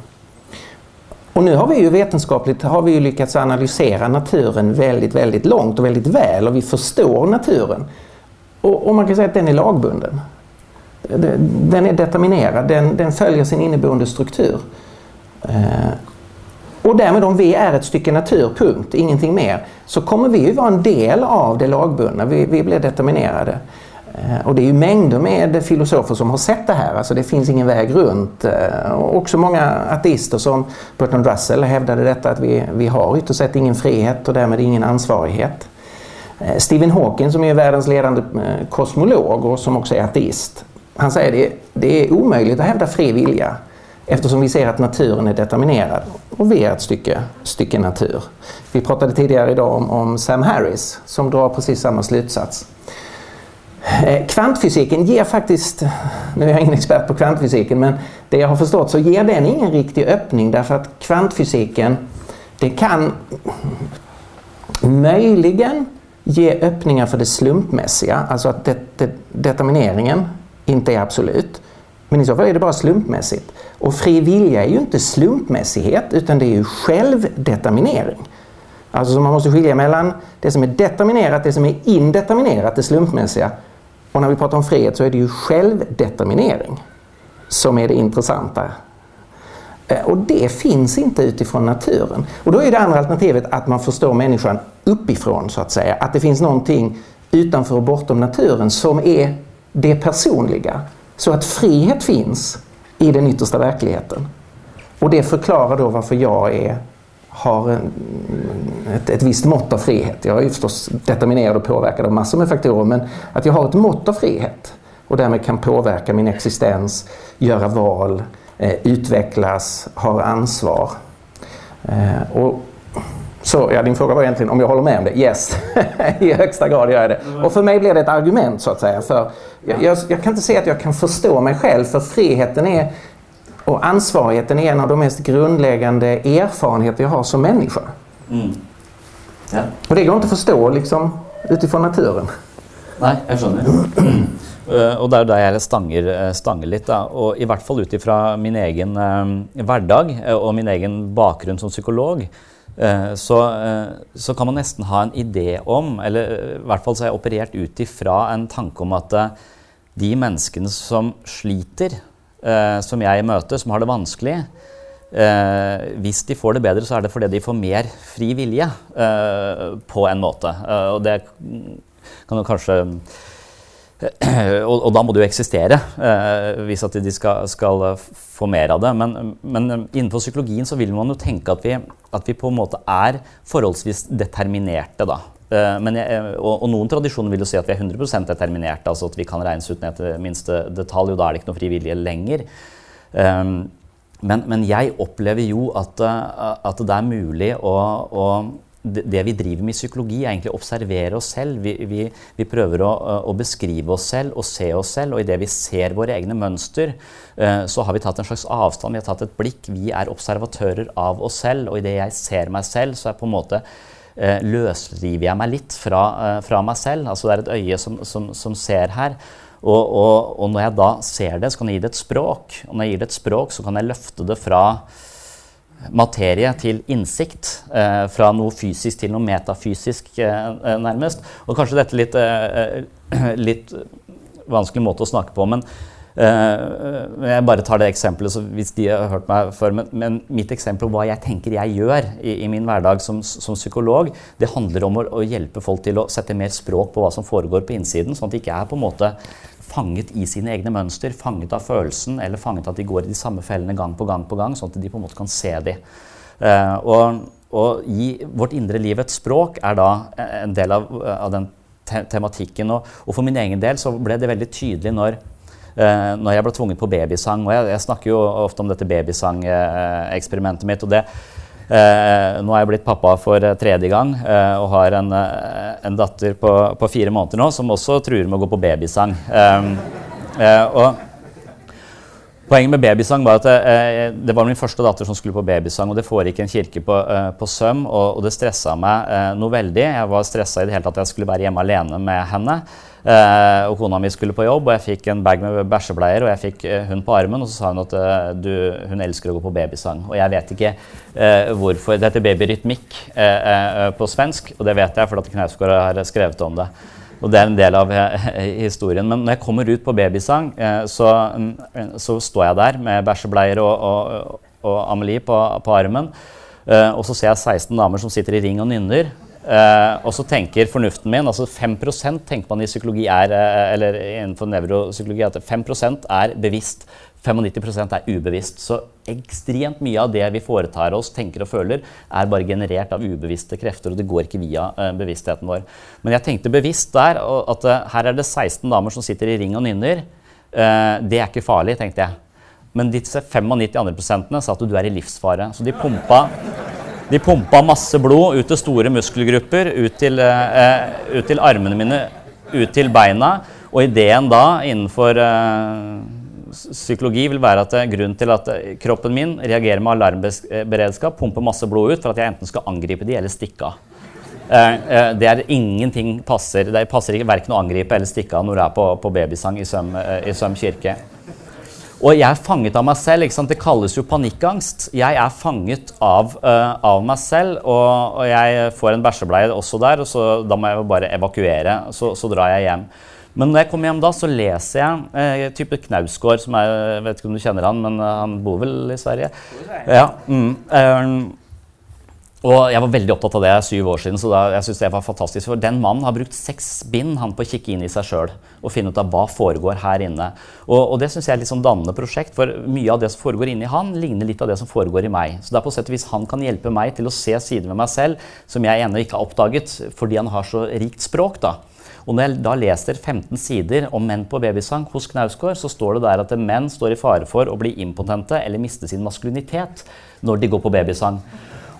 Och nu har vi ju vetenskapligt har vi ju lyckats analysera naturen väldigt, väldigt långt och väldigt väl och vi förstår naturen. Och, och man kan säga att den är lagbunden. Den är determinerad, den, den följer sin inneboende struktur. Eh, och därmed om vi är ett stycke natur, punkt, ingenting mer, så kommer vi ju vara en del av det lagbundna. Vi, vi blir determinerade. Eh, och det är ju mängder med filosofer som har sett det här. Alltså det finns ingen väg runt. Eh, och också många ateister som Bertrand Russell hävdade detta att vi, vi har ytterst sett ingen frihet och därmed ingen ansvarighet. Eh, Stephen Hawking som är världens ledande kosmolog och som också är ateist. Han säger det, det är omöjligt att hävda fri vilja eftersom vi ser att naturen är determinerad och vi är ett stycke, stycke natur. Vi pratade tidigare idag om, om Sam Harris som drar precis samma slutsats. Eh, kvantfysiken ger faktiskt, nu är jag ingen expert på kvantfysiken, men det jag har förstått så ger den ingen riktig öppning därför att kvantfysiken, det kan möjligen ge öppningar för det slumpmässiga, alltså att det, det, determineringen inte är absolut. Men i så fall är det bara slumpmässigt. Och fri vilja är ju inte slumpmässighet utan det är ju självdeterminering. Alltså så man måste skilja mellan det som är determinerat, det som är indeterminerat, det slumpmässiga och när vi pratar om frihet så är det ju självdeterminering som är det intressanta. Eh, och det finns inte utifrån naturen. Och då är det andra alternativet att man förstår människan uppifrån så att säga. Att det finns någonting utanför och bortom naturen som är det personliga. Så att frihet finns i den yttersta verkligheten. Och det förklarar då varför jag är, har en, ett, ett visst mått av frihet. Jag är ju förstås determinerad och påverkad av massor med faktorer men att jag har ett mått av frihet och därmed kan påverka min existens, göra val, eh, utvecklas, har ansvar. Eh, och så, ja, din fråga var egentligen om jag håller med om det. Yes, i högsta grad gör jag det. Och för mig blir det ett argument så att säga. För jag, jag, jag, kan inte säga att jag kan förstå mig själv för friheten är och ansvarigheten är en av de mest grundläggande erfarenheter jag har som människa. Mm. Ja. Och det går inte att förstå liksom, utifrån naturen. Nej, jag skjønner. Uh, og det er der jeg stanger, eh, stanger litt. Da. Og I hvert fall ut ifra min egen uh, hverdag uh, og min egen bakgrunn som psykolog, så, så, kan man nesten ha en idé om, eller i hvert fall så har jeg operert ut ifra en tanke om at de menneskene som sliter, eh, som jeg møter, som har det vanskelig eh, Hvis de får det bedre, så er det fordi de får mer fri vilje, eh, på en måte. Eh, og det kan jo kanskje og, og, da må det jo eksistere eh, hvis at de skal, skal, få mer av det. Men, men, innenfor psykologien så vil man jo tenke at vi, at vi på en måte er forholdsvis determinerte. da. Eh, men jeg, og, eh, og, noen tradisjoner vil jo si at vi er 100 determinerte. altså At vi kan regnes ut ned til minste eh, detalj, og da er det ikke noe frivillige lenger. Um, men, men, jeg opplever jo at, at det er mulig å, å det vi driver med i psykologi, er egentlig å observere oss selv. Vi, vi, vi prøver å, å, beskrive oss selv og se oss selv. Og idet vi ser våre egne mønster, så har vi tatt en slags avstand. Vi har tatt et blikk. Vi er observatører av oss selv. Og idet jeg ser meg selv, så er på en måte Eh, løsriver jeg meg litt fra, eh, fra, meg selv. Altså det er et øye som, som, som ser her. Og, og, og, når jeg da ser det, så kan jeg gi det et språk. Og når jeg gir det et språk, så kan jeg løfte det fra materie til innsikt. Eh, fra noe fysisk til noe metafysisk, eh, eh nærmest. Og kanskje dette litt, eh, eh litt vanskelig måte å snakke på, men Eh, jeg bare tar det eksempelet hvis de har hørt meg før. Men, men mitt eksempel på hva jeg tenker jeg gjør i, i min hverdag som, som, psykolog, det handler om å, å, hjelpe folk til å sette mer språk på hva som foregår på innsiden, sånn at de ikke er på en måte fanget i sine egne mønster, fanget av følelsen, eller fanget at de går i de samme fellene gang på gang på gang, sånn at de på en måte kan se de. Uh, og, og gi vårt indre liv et språk er da en del av, av den te tematikken. Og, og, for min egen del så ble det veldig tydelig når, eh, når jeg ble tvunget på babysang. Og jeg, jeg snakker jo ofte om dette babysangeksperimentet mitt. og det Eh, nå er jeg blitt pappa for tredje gang eh, og har en, eh, en datter på, på, fire måneder nå som også truer med å gå på babysang. Ehm, eh, eh, eh, og Poenget med babysang var at det var min første datter som skulle på babysang. og Det foregikk i en kirke på, eh, på Søm, og, og det stressa meg noe veldig. Jeg var stressa i det hele tatt at jeg skulle være hjemme alene med henne. Eh, og kona mi skulle på jobb, og jeg fikk en bag med bæsjebleier og jeg fikk eh, hun på armen. Og så sa hun at uh, du, hun elsker å gå på babysang. Og jeg vet ikke eh, hvorfor. Det heter babyrytmikk eh, på svensk, og det vet jeg fordi Knausgård har skrevet om det. Og det er en del av historien. Men når jeg kommer ut på babysang, så, mm, så, står jeg der med bæsjebleier og, og, og Amelie på, på armen. og så ser jeg 16 damer som sitter i ring og nynner. Uh, og så tenker fornuften min altså 5 tenker man i psykologi er, uh, eller innenfor nevropsykologi at 5% er bevisst, 95% er ubevisst. Så ekstremt mye av det vi foretar oss, tenker og føler, er bare generert av ubevisste krefter. Og det går ikke via uh, bevisstheten vår. Men jeg tenkte bevisst der at her er det 16 damer som sitter i ring og nynner. det er ikke farlig, tenkte jeg. Men disse 95 andre prosentene sa at du er i livsfare. Så de pumpa de pumpa masse blod ut til store muskelgrupper, ut til, eh, ut til armene mine, ut til beina. Og ideen da innenfor eh, psykologi vil være at eh, grunnen til at eh, kroppen min reagerer med alarmberedskap, pumper masse blod ut for at jeg enten skal angripe de eller stikke av. Eh, det er ingenting passer, Det passer ikke verken å angripe eller stikke av når du er på, på babysang i Søm, i Søm kirke. Og jeg er fanget av meg selv. Det kalles jo panikkangst. Jeg er fanget av, uh, av meg selv, og, og, jeg får en bæsjebleie også der, og så, da må jeg jo bare evakuere. Så, så, drar jeg hjem. Men når jeg kommer hjem da, så leser jeg eh, type Knausgård, som er Jeg vet ikke om du kjenner han, men eh, han bor vel i Sverige? Ja, mm, eh, og jeg var veldig opptatt av det syv år siden, så da, jeg synes det var fantastisk. For den mannen har brukt seks bind han på å kikke inn i seg sjøl og finne ut av hva foregår her inne. Og, og det syns jeg er litt sånn dannende prosjekt, for mye av det som foregår inni han, ligner litt av det som foregår i meg. Så det er på sett og vis han kan hjelpe meg til å se sider ved meg selv som jeg ennå ikke har oppdaget, fordi han har så rikt språk. da. Og når jeg da leser 15 sider om menn på babysang hos Knausgård, så står det der at menn står i fare for å bli impotente eller miste sin maskulinitet når de går på babysang.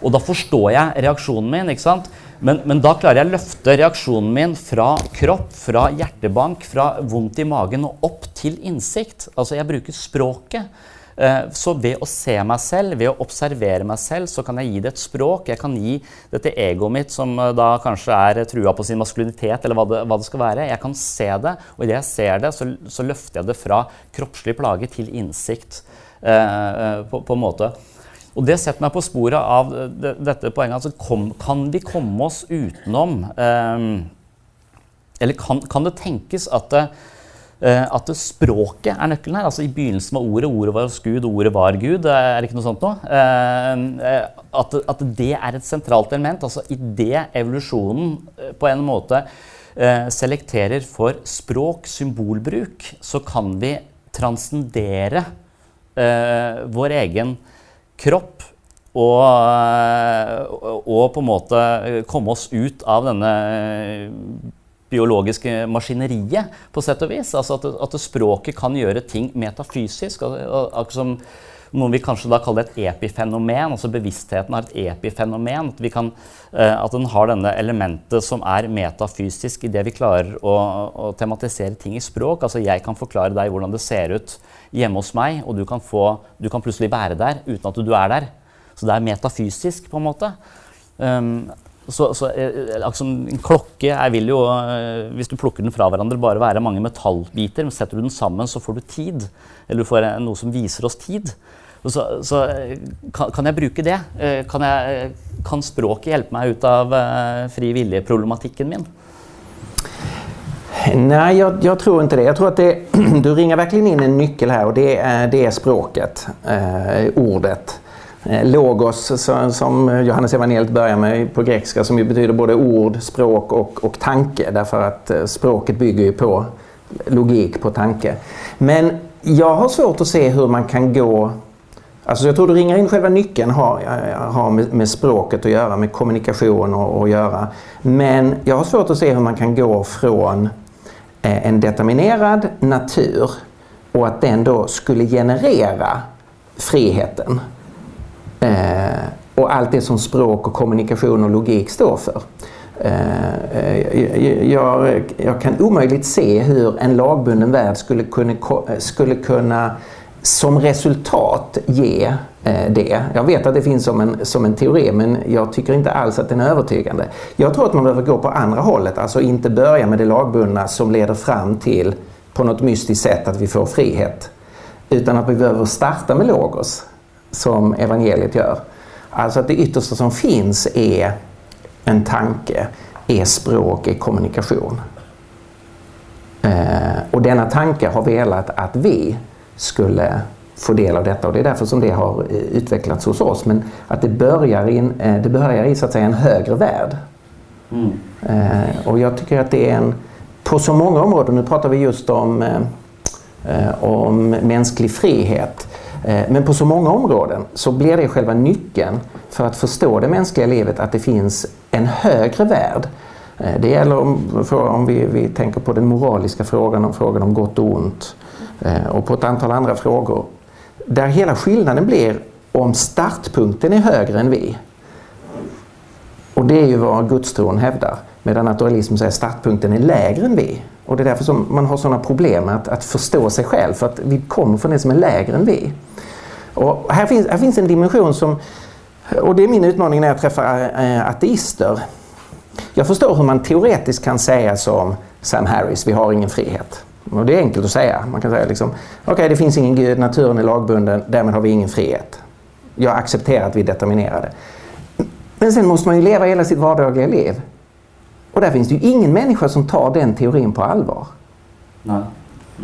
Og da forstår jeg reaksjonen min. ikke sant? Men, men, da klarer jeg å løfte reaksjonen min fra kropp, fra hjertebank, fra vondt i magen og opp til innsikt. Altså, jeg bruker språket. Eh, så ved å se meg selv, ved å observere meg selv, så kan jeg gi det et språk. Jeg kan gi dette egoet mitt, som eh, da kanskje er trua på sin maskulinitet, eller hva det, hva det skal være. Jeg kan se det, og idet jeg ser det, så, så, løfter jeg det fra kroppslig plage til innsikt. Eh, eh på, på en måte. Og det setter meg på sporet av eh, dette poenget. Altså, kom, kan vi komme oss utenom eh, Eller kan, kan, det tenkes at, det, eh, at det språket er nøkkelen her? Altså I begynnelsen var ordet, ordet var hos Gud, ordet var Gud. Eh, er det ikke noe sånt noe? Ehm, eh, at, at, det er et sentralt element. Altså Idet evolusjonen eh, på en måte eh, selekterer for språk, symbolbruk, så kan vi transcendere vår egen kropp og, eh, og, på en måte komme oss ut av denne eh, biologiske maskineriet, på sett og vis. Altså at, at språket kan gjøre ting metafysisk. Akkurat som noe vi kanskje da kaller et epifenomen. altså Bevisstheten har et epifenomen. At, kan, eh, at den har denne elementet som er metafysisk i det vi klarer å, å, tematisere ting i språk. Altså Jeg kan forklare deg hvordan det ser ut hjemme hos meg, og du kan, få, du kan plutselig være der uten at du er der. Så det er metafysisk, på en måte. Um, så, så eh, En klokke jeg vil jo, eh, Hvis du plukker den fra hverandre, bare være mange metallbiter. Men setter du den sammen, så får du tid. Eller du får noe som viser oss tid. Så, så eh, kan, eh, kan, jeg bruke eh, det? Kan, jeg, kan, språket hjelpe meg ut av fri vilje-problematikken min? Nej, jag, jag, tror inte det. Jag tror att det, du ringer verkligen in en nyckel här och det är, det är språket, eh, ordet. Logos som, Johannes evangeliet börjar med på grekiska som ju betyder både ord, språk och, och tanke därför att språket bygger ju på logik, på tanke. Men jag har svårt att se hur man kan gå Alltså jag tror du ringer in själva nyckeln har, har med, med, språket att göra, med kommunikation att göra. Men jag har svårt att se hur man kan gå från eh, en determinerad natur och att den då skulle generera friheten. Eh, och allt det som språk och kommunikation och logik står för. Eh, eh jag, jag, kan omöjligt se hur en lagbunden värld skulle kunna, skulle kunna som resultat ge eh, det. Jag vet att det finns som en, som en teori men jag tycker inte alls att den är övertygande. Jag tror att man behöver gå på andra hållet, alltså inte börja med det lagbundna som leder fram till på något mystiskt sätt att vi får frihet. Utan att vi behöver starta med logos, som evangeliet gör. Alltså att det yttersta som finns är en tanke, är språk, är kommunikation. Eh, och denna tanke har velat att vi skulle få del av detta och det är därför som det har eh, utvecklats hos oss. Men att det börjar i, en, eh, det börjar i så att säga, en högre värld. Mm. Eh, och jag tycker att det är en, på så många områden, nu pratar vi just om, om mänsklig frihet, men på så många områden så blir det själva nyckeln för att förstå det mänskliga livet att det finns en högre värld. Det gäller om, om vi, vi tänker på den moraliska frågan, om frågan om gott och ont Eh, och på ett antal andra frågor där hela skillnaden blir om startpunkten är högre än vi. Och det är ju vad gudstron hävdar. Medan naturalismen säger att liksom startpunkten är lägre än vi. Och det är därför som man har sådana problem att, att förstå sig själv. För att vi kommer från det som är lägre än vi. Och här finns, här finns en dimension som, och det är min utmaning när jag träffar eh, ateister. Jag förstår hur man teoretiskt kan säga som Sam Harris, vi har ingen frihet. Och det är enkelt att säga. Man kan säga liksom, okej okay, det finns ingen gud, naturen är lagbunden, därmed har vi ingen frihet. Jag accepterar att vi är determinerade. Men sen måste man ju leva hela sitt vardagliga liv. Och där finns det ju ingen människa som tar den teorin på allvar. Nej.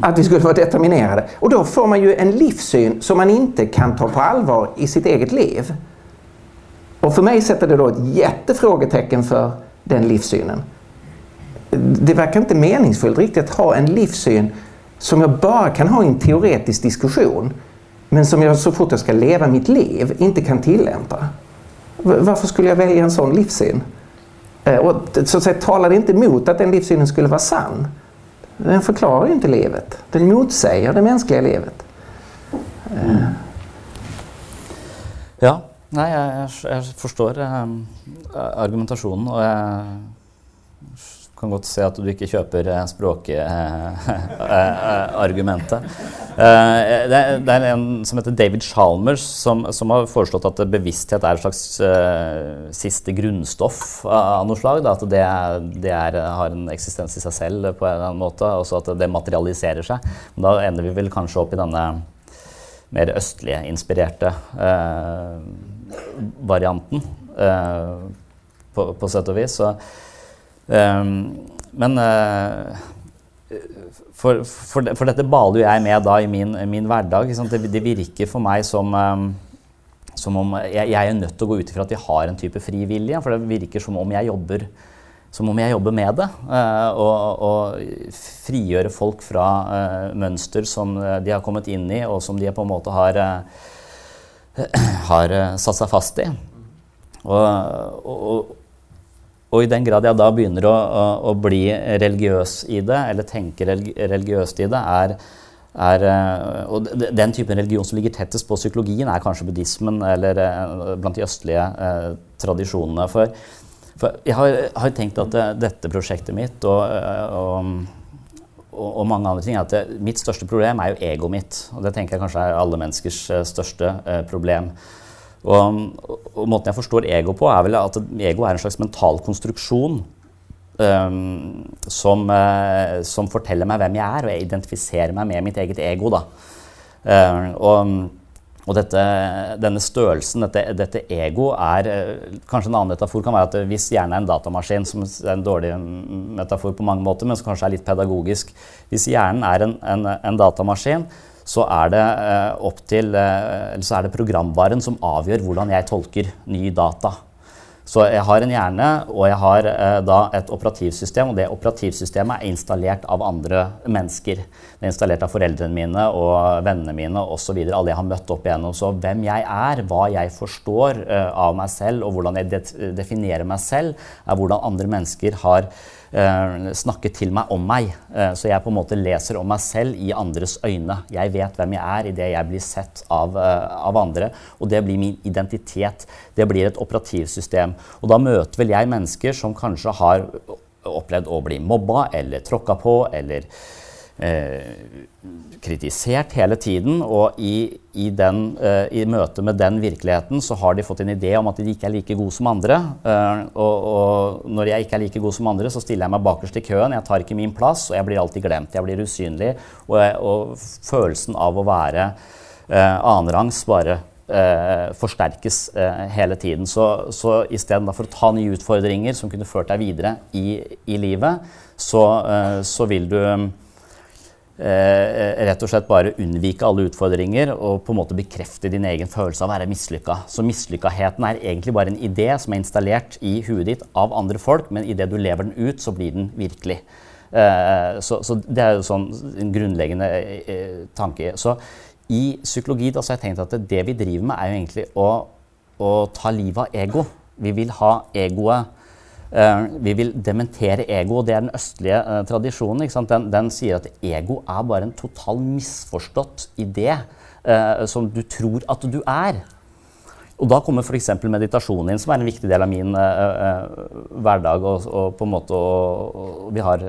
Att vi skulle vara determinerade. Och då får man ju en livssyn som man inte kan ta på allvar i sitt eget liv. Och för mig sätter det då ett jättefrågetecken för den livssynen. Det verkar inte meningsfullt riktigt att ha en livssyn som jag bara kan ha i en teoretisk diskussion men som jag så fort jag ska leva mitt liv inte kan tillämpa. Varför skulle jag välja en sån livssyn? Eh, och så att säga, talar det inte emot att den livssynen skulle vara sann. Den förklarar ju inte livet. Den motsäger det mänskliga livet. Mm. Ja, nej, jag, jag förstår um, argumentationen och jag kan godt se at du ikke kjøper språkargumentet. Det, er eh, eh, eh, en som heter David Chalmers, som, som har foreslått at bevissthet er et slags siste grunnstoff av noe slag. Da. At det, det er, har en eksistens i seg selv på en eller annen måte, og så at det materialiserer seg. Men da ender vi vel kanskje opp i denne mer østlige inspirerte eh, varianten, eh, på, på sett og vis. Så, Ehm, men eh, for, for, for, dette baler jo jeg med da i min, min hverdag. Det, det, virker for meg som, ehm, som om jeg, jeg, er nødt til å gå ut ifra at vi har en type fri vilje. For det virker som om jeg jobber, som om jeg jobber med det. Eh, og, og, frigjøre folk fra eh, mønster som de har kommet inn i, og som de på en måte har, har satt seg fast i. Og, og, og i den grad jeg da begynner å, å, å bli religiøs i det, eller tenke religiøst i det, er, er eh, Og den typen religion som ligger tettest på psykologien, er kanskje buddhismen eller eh, blant de østlige eh, tradisjonene. For, for jeg har, har, tenkt at det, dette prosjektet mitt eh, og, og, og, mange andre ting er at det, mitt største problem er jo egoet mitt. Og det tenker jeg kanskje er alle menneskers største problem. Og, og, måten jeg forstår ego på, er vel at ego er en slags mental konstruksjon um, som, uh, som, forteller meg hvem jeg er, og jeg identifiserer meg med mitt eget ego. Da. Uh, og, og dette, denne størrelsen, dette, dette ego, er eh, Kanskje en annen metafor kan være at hvis hjernen er en datamaskin, som er en dårlig metafor på mange måter, men som kanskje er litt pedagogisk Hvis hjernen er en, en, en datamaskin, så er det eh, opp til eh, så er det programvaren som avgjør hvordan jeg tolker ny data. Så jeg har en hjerne, og jeg har eh, da et operativsystem, og det operativsystemet er installert av andre mennesker. Det er installert av foreldrene mine og vennene mine osv. Alle jeg har møtt opp igjennom. Så hvem jeg er, hva jeg forstår eh, av meg selv, og hvordan jeg definerer meg selv, er hvordan andre mennesker har eh, Eh, snakke til meg om meg. Eh, så jeg på en måte leser om meg selv i andres øyne. Jeg vet hvem jeg er idet jeg blir sett av, eh, av, andre. Og det blir min identitet. Det blir et operativsystem. Og da møter vel jeg mennesker som kanskje har opplevd å bli mobba eller tråkka på eller eh, kritisert hele tiden. Og i, i, den, eh, i, møte med den virkeligheten så har de fått en idé om at de ikke er like gode som andre. Eh, og, og, når jeg ikke er like god som andre, så stiller jeg meg bakerst i køen. Jeg tar ikke min plass, og jeg blir alltid glemt. Jeg blir usynlig. Og, og følelsen av å være eh, annenrangs bare Eh, forsterkes eh, hele tiden. Så, så istedenfor å ta nye utfordringer som kunne ført deg videre i, i livet, så, eh, så vil du eh, rett og slett bare unnvike alle utfordringer og på en måte bekrefte din egen følelse av å være mislykka. Så mislykkaheten er egentlig bare en idé som er installert i huet ditt av andre folk, men idet du lever den ut, så blir den virkelig. Eh, så, så, det er jo sånn en grunnleggende eh, eh, tanke. Så i psykologi da, så har jeg tenkt at det vi driver med, er jo egentlig å, å ta livet av ego. Vi vil ha egoet Eh, vi vil dementere ego, og det er den østlige uh, tradisjonen. Den, den, sier at ego er bare en total misforstått idé uh, som du tror at du er. Og da kommer f.eks. meditasjonen inn, som er en viktig del av min hverdag. Og, og, på en måte, og, og vi har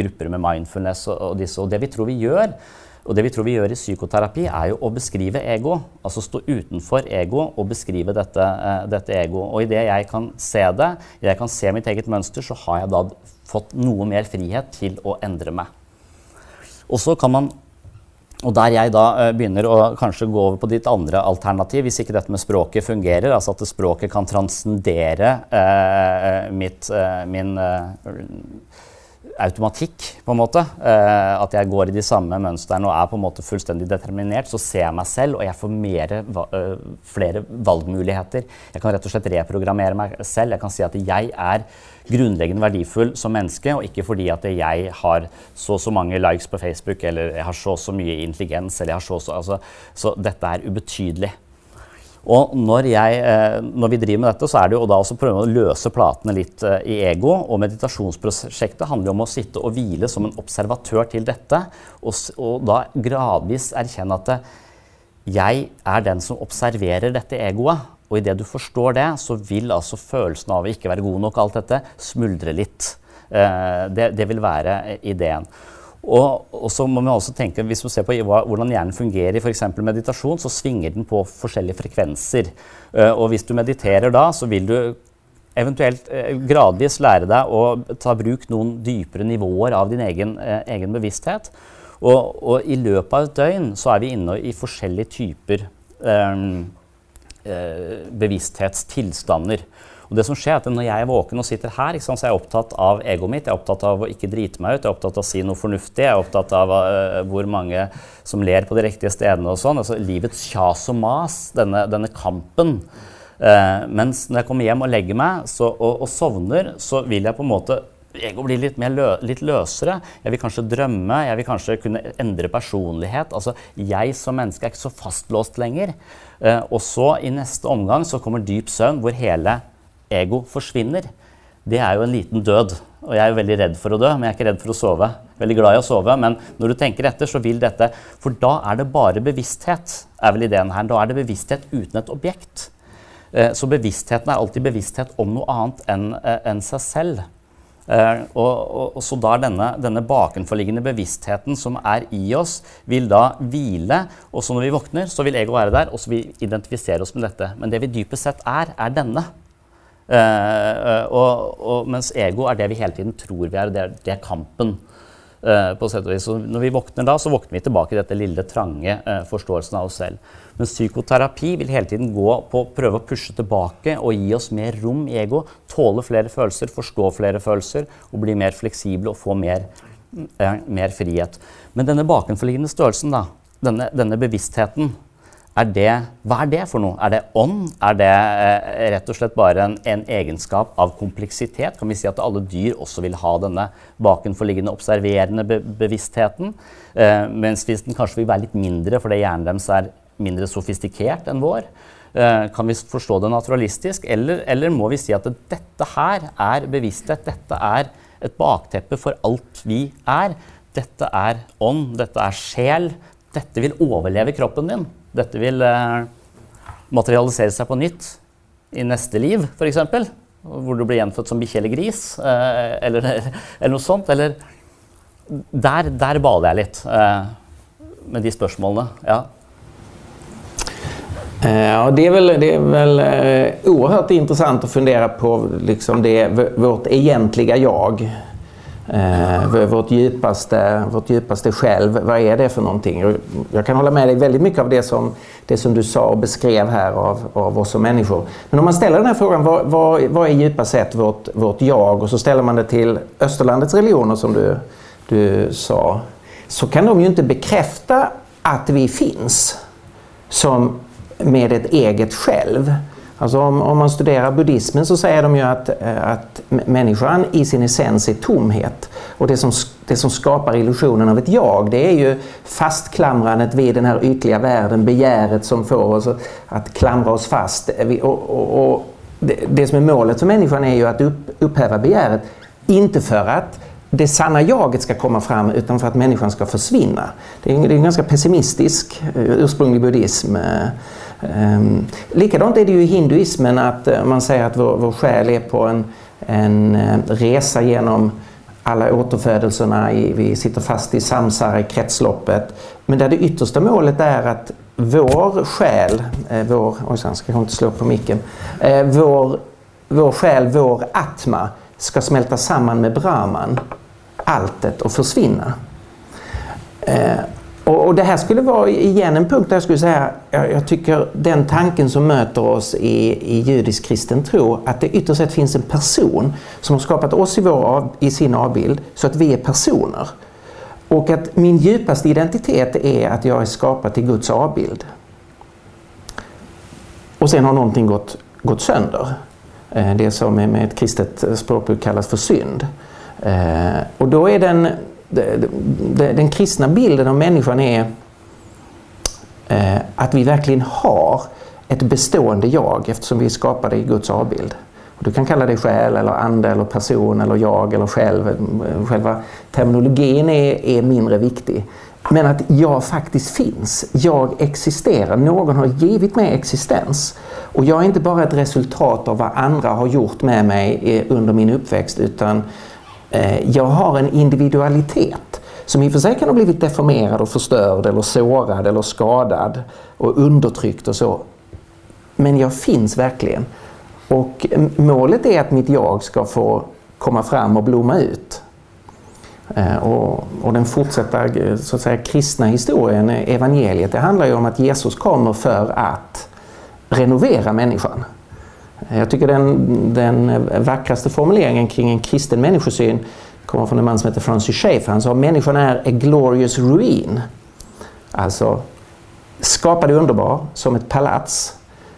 grupper med mindfulness og, og, disse. Og det vi tror vi gjør, og det vi tror vi gjør i psykoterapi, er jo å beskrive ego. Altså stå utenfor ego og beskrive dette, uh, dette ego. Og idet jeg kan se det, jeg kan se mitt eget mønster, så har jeg da fått noe mer frihet til å endre meg. Og så kan man og der jeg da uh, begynner å kanskje gå over på ditt andre alternativ, hvis ikke dette med språket fungerer, altså at språket kan transcendere uh, mitt, min automatikk, på en måte. Eh, at jeg går i de samme mønstrene og er på en måte fullstendig determinert. Så ser jeg meg selv, og jeg får mere, uh, flere valgmuligheter. Jeg kan rett og slett reprogrammere meg selv. Jeg kan si at jeg er grunnleggende verdifull som menneske, og ikke fordi at jeg har så og så mange likes på Facebook, eller jeg har så og så mye intelligens, eller jeg har så og så altså, Så dette er ubetydelig. Og når, jeg, eh, når, vi driver med dette, så er det jo da også prøve å løse platene litt eh, i ego. Og meditasjonsprosjektet handler jo om å sitte og hvile som en observatør til dette. Og, og da gradvis erkjenne at eh, jeg er den som observerer dette egoet. Og idet du forstår det, så vil altså følelsen av å ikke være god nok, alt dette, smuldre litt. Det, det vil være ideen. Og, og, så må man også tenke, Hvis man ser på hvordan hjernen fungerer i f.eks. meditasjon, så svinger den på forskjellige frekvenser. Uh, og hvis du mediterer da, så vil du eventuelt uh, gradvis lære deg å ta bruk noen dypere nivåer av din egen, uh, egen bevissthet. Og, og, i løpet av et døgn så er vi inne i forskjellige typer bevissthetstilstander. Og det som skjer er at Når jeg er våken og sitter her, sant, liksom, så er jeg opptatt av egoet mitt. Jeg er opptatt av å ikke drite meg ut, jeg er opptatt av å si noe fornuftig. Jeg er opptatt av eh, uh, hvor mange som ler på de riktige stedene. og sånn. Altså Livets kjas og mas, denne, denne kampen. Uh, mens når jeg kommer hjem og legger meg så, og, og, sovner, så vil jeg på en måte Ego blir litt, mer lø, litt løsere. Jeg vil kanskje drømme, jeg vil kanskje kunne endre personlighet. Altså, Jeg som menneske er ikke så fastlåst lenger. Uh, eh, og så i neste omgang så kommer dyp søvn, hvor hele ego forsvinner, det er jo en liten død. Og jeg er jo veldig redd for å dø, men jeg er ikke redd for å sove. Veldig glad i å sove, men når du tenker etter, så vil dette For da er det bare bevissthet, er vel ideen her. Da er det bevissthet uten et objekt. Eh, så bevisstheten er alltid bevissthet om noe annet enn eh, en seg selv. Uh, og, og, og, så da denne, denne, bakenforliggende bevisstheten som er i oss, vil da hvile. Og så når vi våkner, så vil ego være der, og så vil vi identifisere oss med dette. Men det vi dypest sett er, er denne. Uh, og, og, mens ego er det vi hele tiden tror vi er, det er, det er kampen. Uh, på sett og vis. Så når vi våkner da, så våkner vi tilbake i dette lille, trange uh, forståelsen av oss selv. Men psykoterapi vil hele tiden gå på å prøve å pushe tilbake og gi oss mer rom i ego. Tåle flere følelser, forstå flere følelser og bli mer fleksible og få mer, mer frihet. Men denne bakenforliggende størrelsen, da, denne, denne bevisstheten, er det, hva er det for noe? Er det ånd? Er det eh, rett og slett bare en, en, egenskap av kompleksitet? Kan vi si at alle dyr også vil ha denne bakenforliggende observerende be bevisstheten? Eh, mens hvis den kanskje vil være litt mindre fordi hjernen deres er mindre sofistikert enn vår? Eh, kan vi forstå det naturalistisk? Eller, eller må vi si at dette her er bevissthet? Dette er et bakteppe for alt vi er. Dette er ånd, dette er sjel. Dette vil overleve kroppen din. Dette vil eh, materialisere seg på nytt i neste liv, f.eks. Hvor du blir gjenfødt som bikkje eller gris, eh, eller, eller, noe sånt. Eller der, der bader jeg litt eh, med de spørsmålene. Ja. Eh, ja, det är väl, det är väl oerhört intressant att fundera på liksom det, vårt egentliga jag. Eh, vårt, djupaste, vårt djupaste själv, vad är det för någonting? Jag kan hålla med dig väldigt mycket av det som, det som du sa och beskrev här av, av oss som människor. Men om man ställer den här frågan, vad, vad, vad är djupast sett vårt, vårt jag? Och så ställer man det till Österlandets religioner som du, du sa. Så kan de ju inte bekräfta att vi finns som med ett eget själv. Alltså om, om, man studerar buddhismen så säger de ju att, eh, att människan i sin essens är tomhet. Och det som, det som skapar illusionen av ett jag det är ju fastklamrandet vid den här ytliga världen, begäret som får oss att klamra oss fast. Eh, och, och, och det, det, som är målet för människan är ju att upp, upphäva begäret. Inte för att det sanna jaget ska komma fram utan för att människan ska försvinna. Det är en, det är en ganska pessimistisk eh, ursprunglig buddhism. Um, likadant är det ju i hinduismen att uh, man säger att vår, vår själ är på en, en uh, resa genom alla återfödelserna. I, vi sitter fast i samsara, i kretsloppet. Men där det yttersta målet är att vår själ, eh, vår, oj, ska jag inte slå på micken, eh, vår, vår själ, vår atma ska smälta samman med brahman, alltet och försvinna. Eh, och, och, det här skulle vara igen en punkt där jag skulle säga, jag, jag tycker den tanken som möter oss i, i judisk kristen tro, att det ytterst sett finns en person som har skapat oss i, vår, i sin avbild så att vi är personer. Och att min djupaste identitet är att jag är skapad till Guds avbild. Och sen har någonting gått, gått sönder. Eh, det som med ett kristet språkbruk kallas för synd. Eh, och då är den, den kristna bilden av människan är eh, att vi verkligen har ett bestående jag eftersom vi är skapade i Guds avbild. Du kan kalla det själ, eller ande, eller person, eller jag, eller själv. Själva terminologin är, är mindre viktig. Men att jag faktiskt finns. Jag existerar. Någon har givit mig existens. Och jag är inte bara ett resultat av vad andra har gjort med mig eh, under min uppväxt utan Eh, jag har en individualitet som i och för sig kan ha blivit deformerad och förstörd eller sårad eller skadad och undertryckt och så. Men jag finns verkligen. Och målet är att mitt jag ska få komma fram och blomma ut. Eh, och, och, den fortsatta så att säga, kristna historien, eh, evangeliet, det handlar ju om att Jesus kommer för att renovera människan. Jag tycker den, den vackraste formuleringen kring en kristen människosyn kommer från en man som heter Francis Schaeffer. Han sa att människan är a glorious ruin. Alltså skapad underbar som ett palats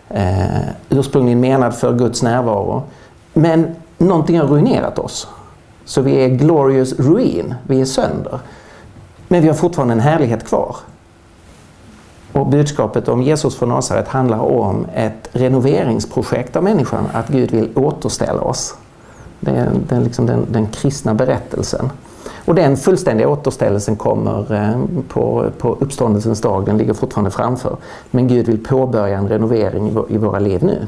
eh, ursprungligen menad för Guds närvaro. Men någonting har ruinerat oss. Så vi är glorious ruin, vi är sönder. Men vi har fortfarande en härlighet kvar. Och budskapet om Jesus från Nasaret handlar om ett renoveringsprojekt av människan, att Gud vill återställa oss. Det är, det är liksom den, den kristna berättelsen. Och den fullständiga återställelsen kommer eh, på, på uppståndelsens dag, den ligger fortfarande framför. Men Gud vill påbörja en renovering i våra liv nu.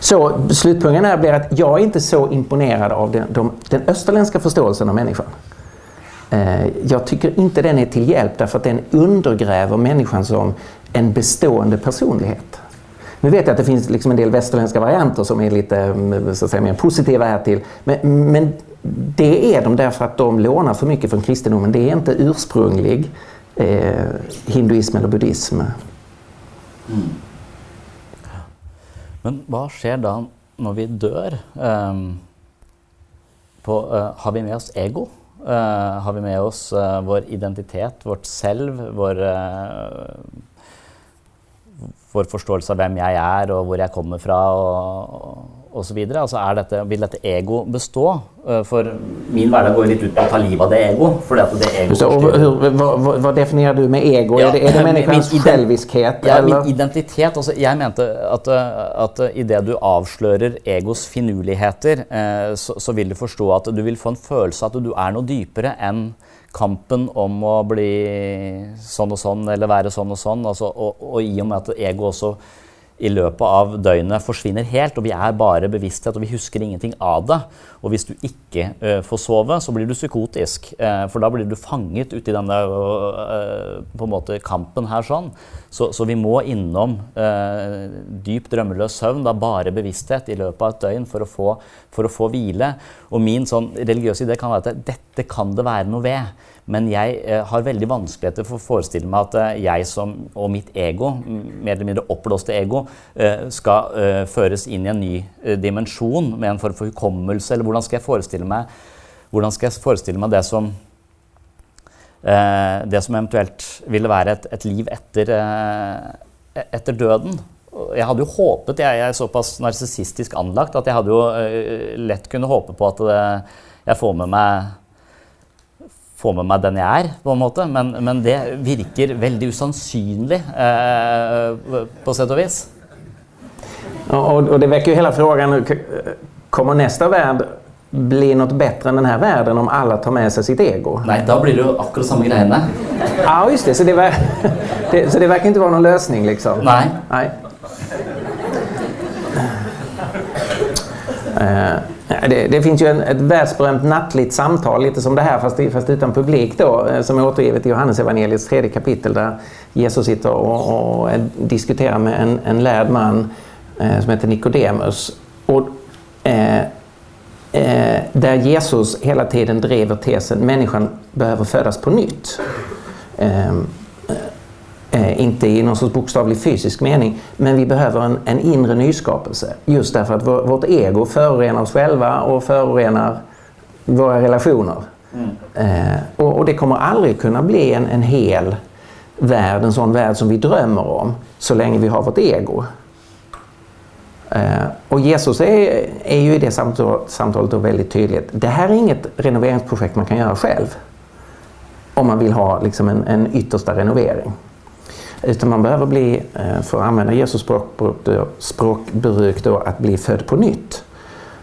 Så slutpunkten här blir att jag är inte så imponerad av den, de, den österländska förståelsen av människan. Eh, jag tycker inte den är till hjälp därför att den undergräver människan som en bestående personlighet. Nu vet jag att det finns liksom en del västerländska varianter som är lite mm, så att säga, mer positiva här till. Men, men det är de därför att de lånar för mycket från kristendomen. Det är inte ursprunglig eh, hinduism eller buddhism. Mm. Men vad sker då när vi dör? Um, på, uh, har vi med oss ego? Eh, har vi med oss uh, vår identitet, vårt selv, vår eh, vår forståelse av hvem jeg er og hvor jeg kommer fra og, og så videre. Altså dette, vil dette ego bestå? Eh, for min hverdag går litt ut på å ta livet av det ego. Fordi at det ego så, hur, vad, vad, definierar du med ego? Ja, är, det, är det människans själviskhet? Ja, eller? min identitet. Altså, jeg mente at, at idet du avslører egos finurligheter, eh, så, så, vil du forstå at du vil få en følelse av at du er noe dypere enn kampen om å bli sånn og sånn eller være sånn og sånn. Altså, og, og, i og med at ego også i løpet av døgnet forsvinner helt, og vi er bare bevissthet, og vi husker ingenting av det. Og hvis du ikke uh, får sove, så blir du psykotisk. Uh, for da blir du fanget uti denne uh, eh, på en måte kampen her sånn. Så, så vi må innom dyp drømmeløs søvn, da bare bevissthet, i løpet av et døgn for å få, for å få hvile. Og min sånn religiøse idé kan være at dette kan det være noe ved. Men jeg eh, har veldig vanskeligheter for å forestille meg at eh, jeg som, og mitt ego, mer eller mindre oppblåste ego, eh, skal eh, føres inn i en ny eh, dimensjon med en form for hukommelse. Eller hvordan skal jeg forestille meg, hvordan skal jeg forestille meg det som eh, det som eventuelt ville være et, et liv etter, etter døden. Jeg hadde jo håpet, jeg, jeg er såpass narsissistisk anlagt at jeg hadde jo lett kunne håpe på at det, jeg får med meg få med meg den jeg er, på en måte. Men, men det virker veldig usannsynlig eh, på sett och vis. Och, och det väcker ju hela frågan, kommer nästa värld bli något bättre än den här världen om alla tar med sig sitt ego? Nej, då blir det ju akkurat samma greiene. Ja, just det. Så det, det, så det verkar inte vara någon lösning liksom? Nej. Nej. Uh, Eh, det, det, finns ju en, ett världsberömt nattligt samtal, lite som det här fast, fast utan publik då, eh, som är återgivet i Johannesevangeliets tredje kapitel där Jesus sitter och, och diskuterar med en, en lärd man eh, som heter Nikodemus. Och, eh, eh, där Jesus hela tiden driver tesen människan behöver födas på nytt. Ehm, Eh, inte i någon sorts bokstavlig fysisk mening, men vi behöver en, en inre nyskapelse. Just därför att vår, vårt ego förorenar oss själva och förorenar våra relationer. Mm. Eh, och, och, det kommer aldrig kunna bli en, en hel värld, en sån värld som vi drömmer om, så länge vi har vårt ego. Eh, och Jesus är, är ju i det samtalet då väldigt tydligt. Det här är inget renoveringsprojekt man kan göra själv. Om man vill ha liksom en, en yttersta renovering. Utan man behöver bli, eh, för att använda Jesus språkbruk, då, att bli född på nytt.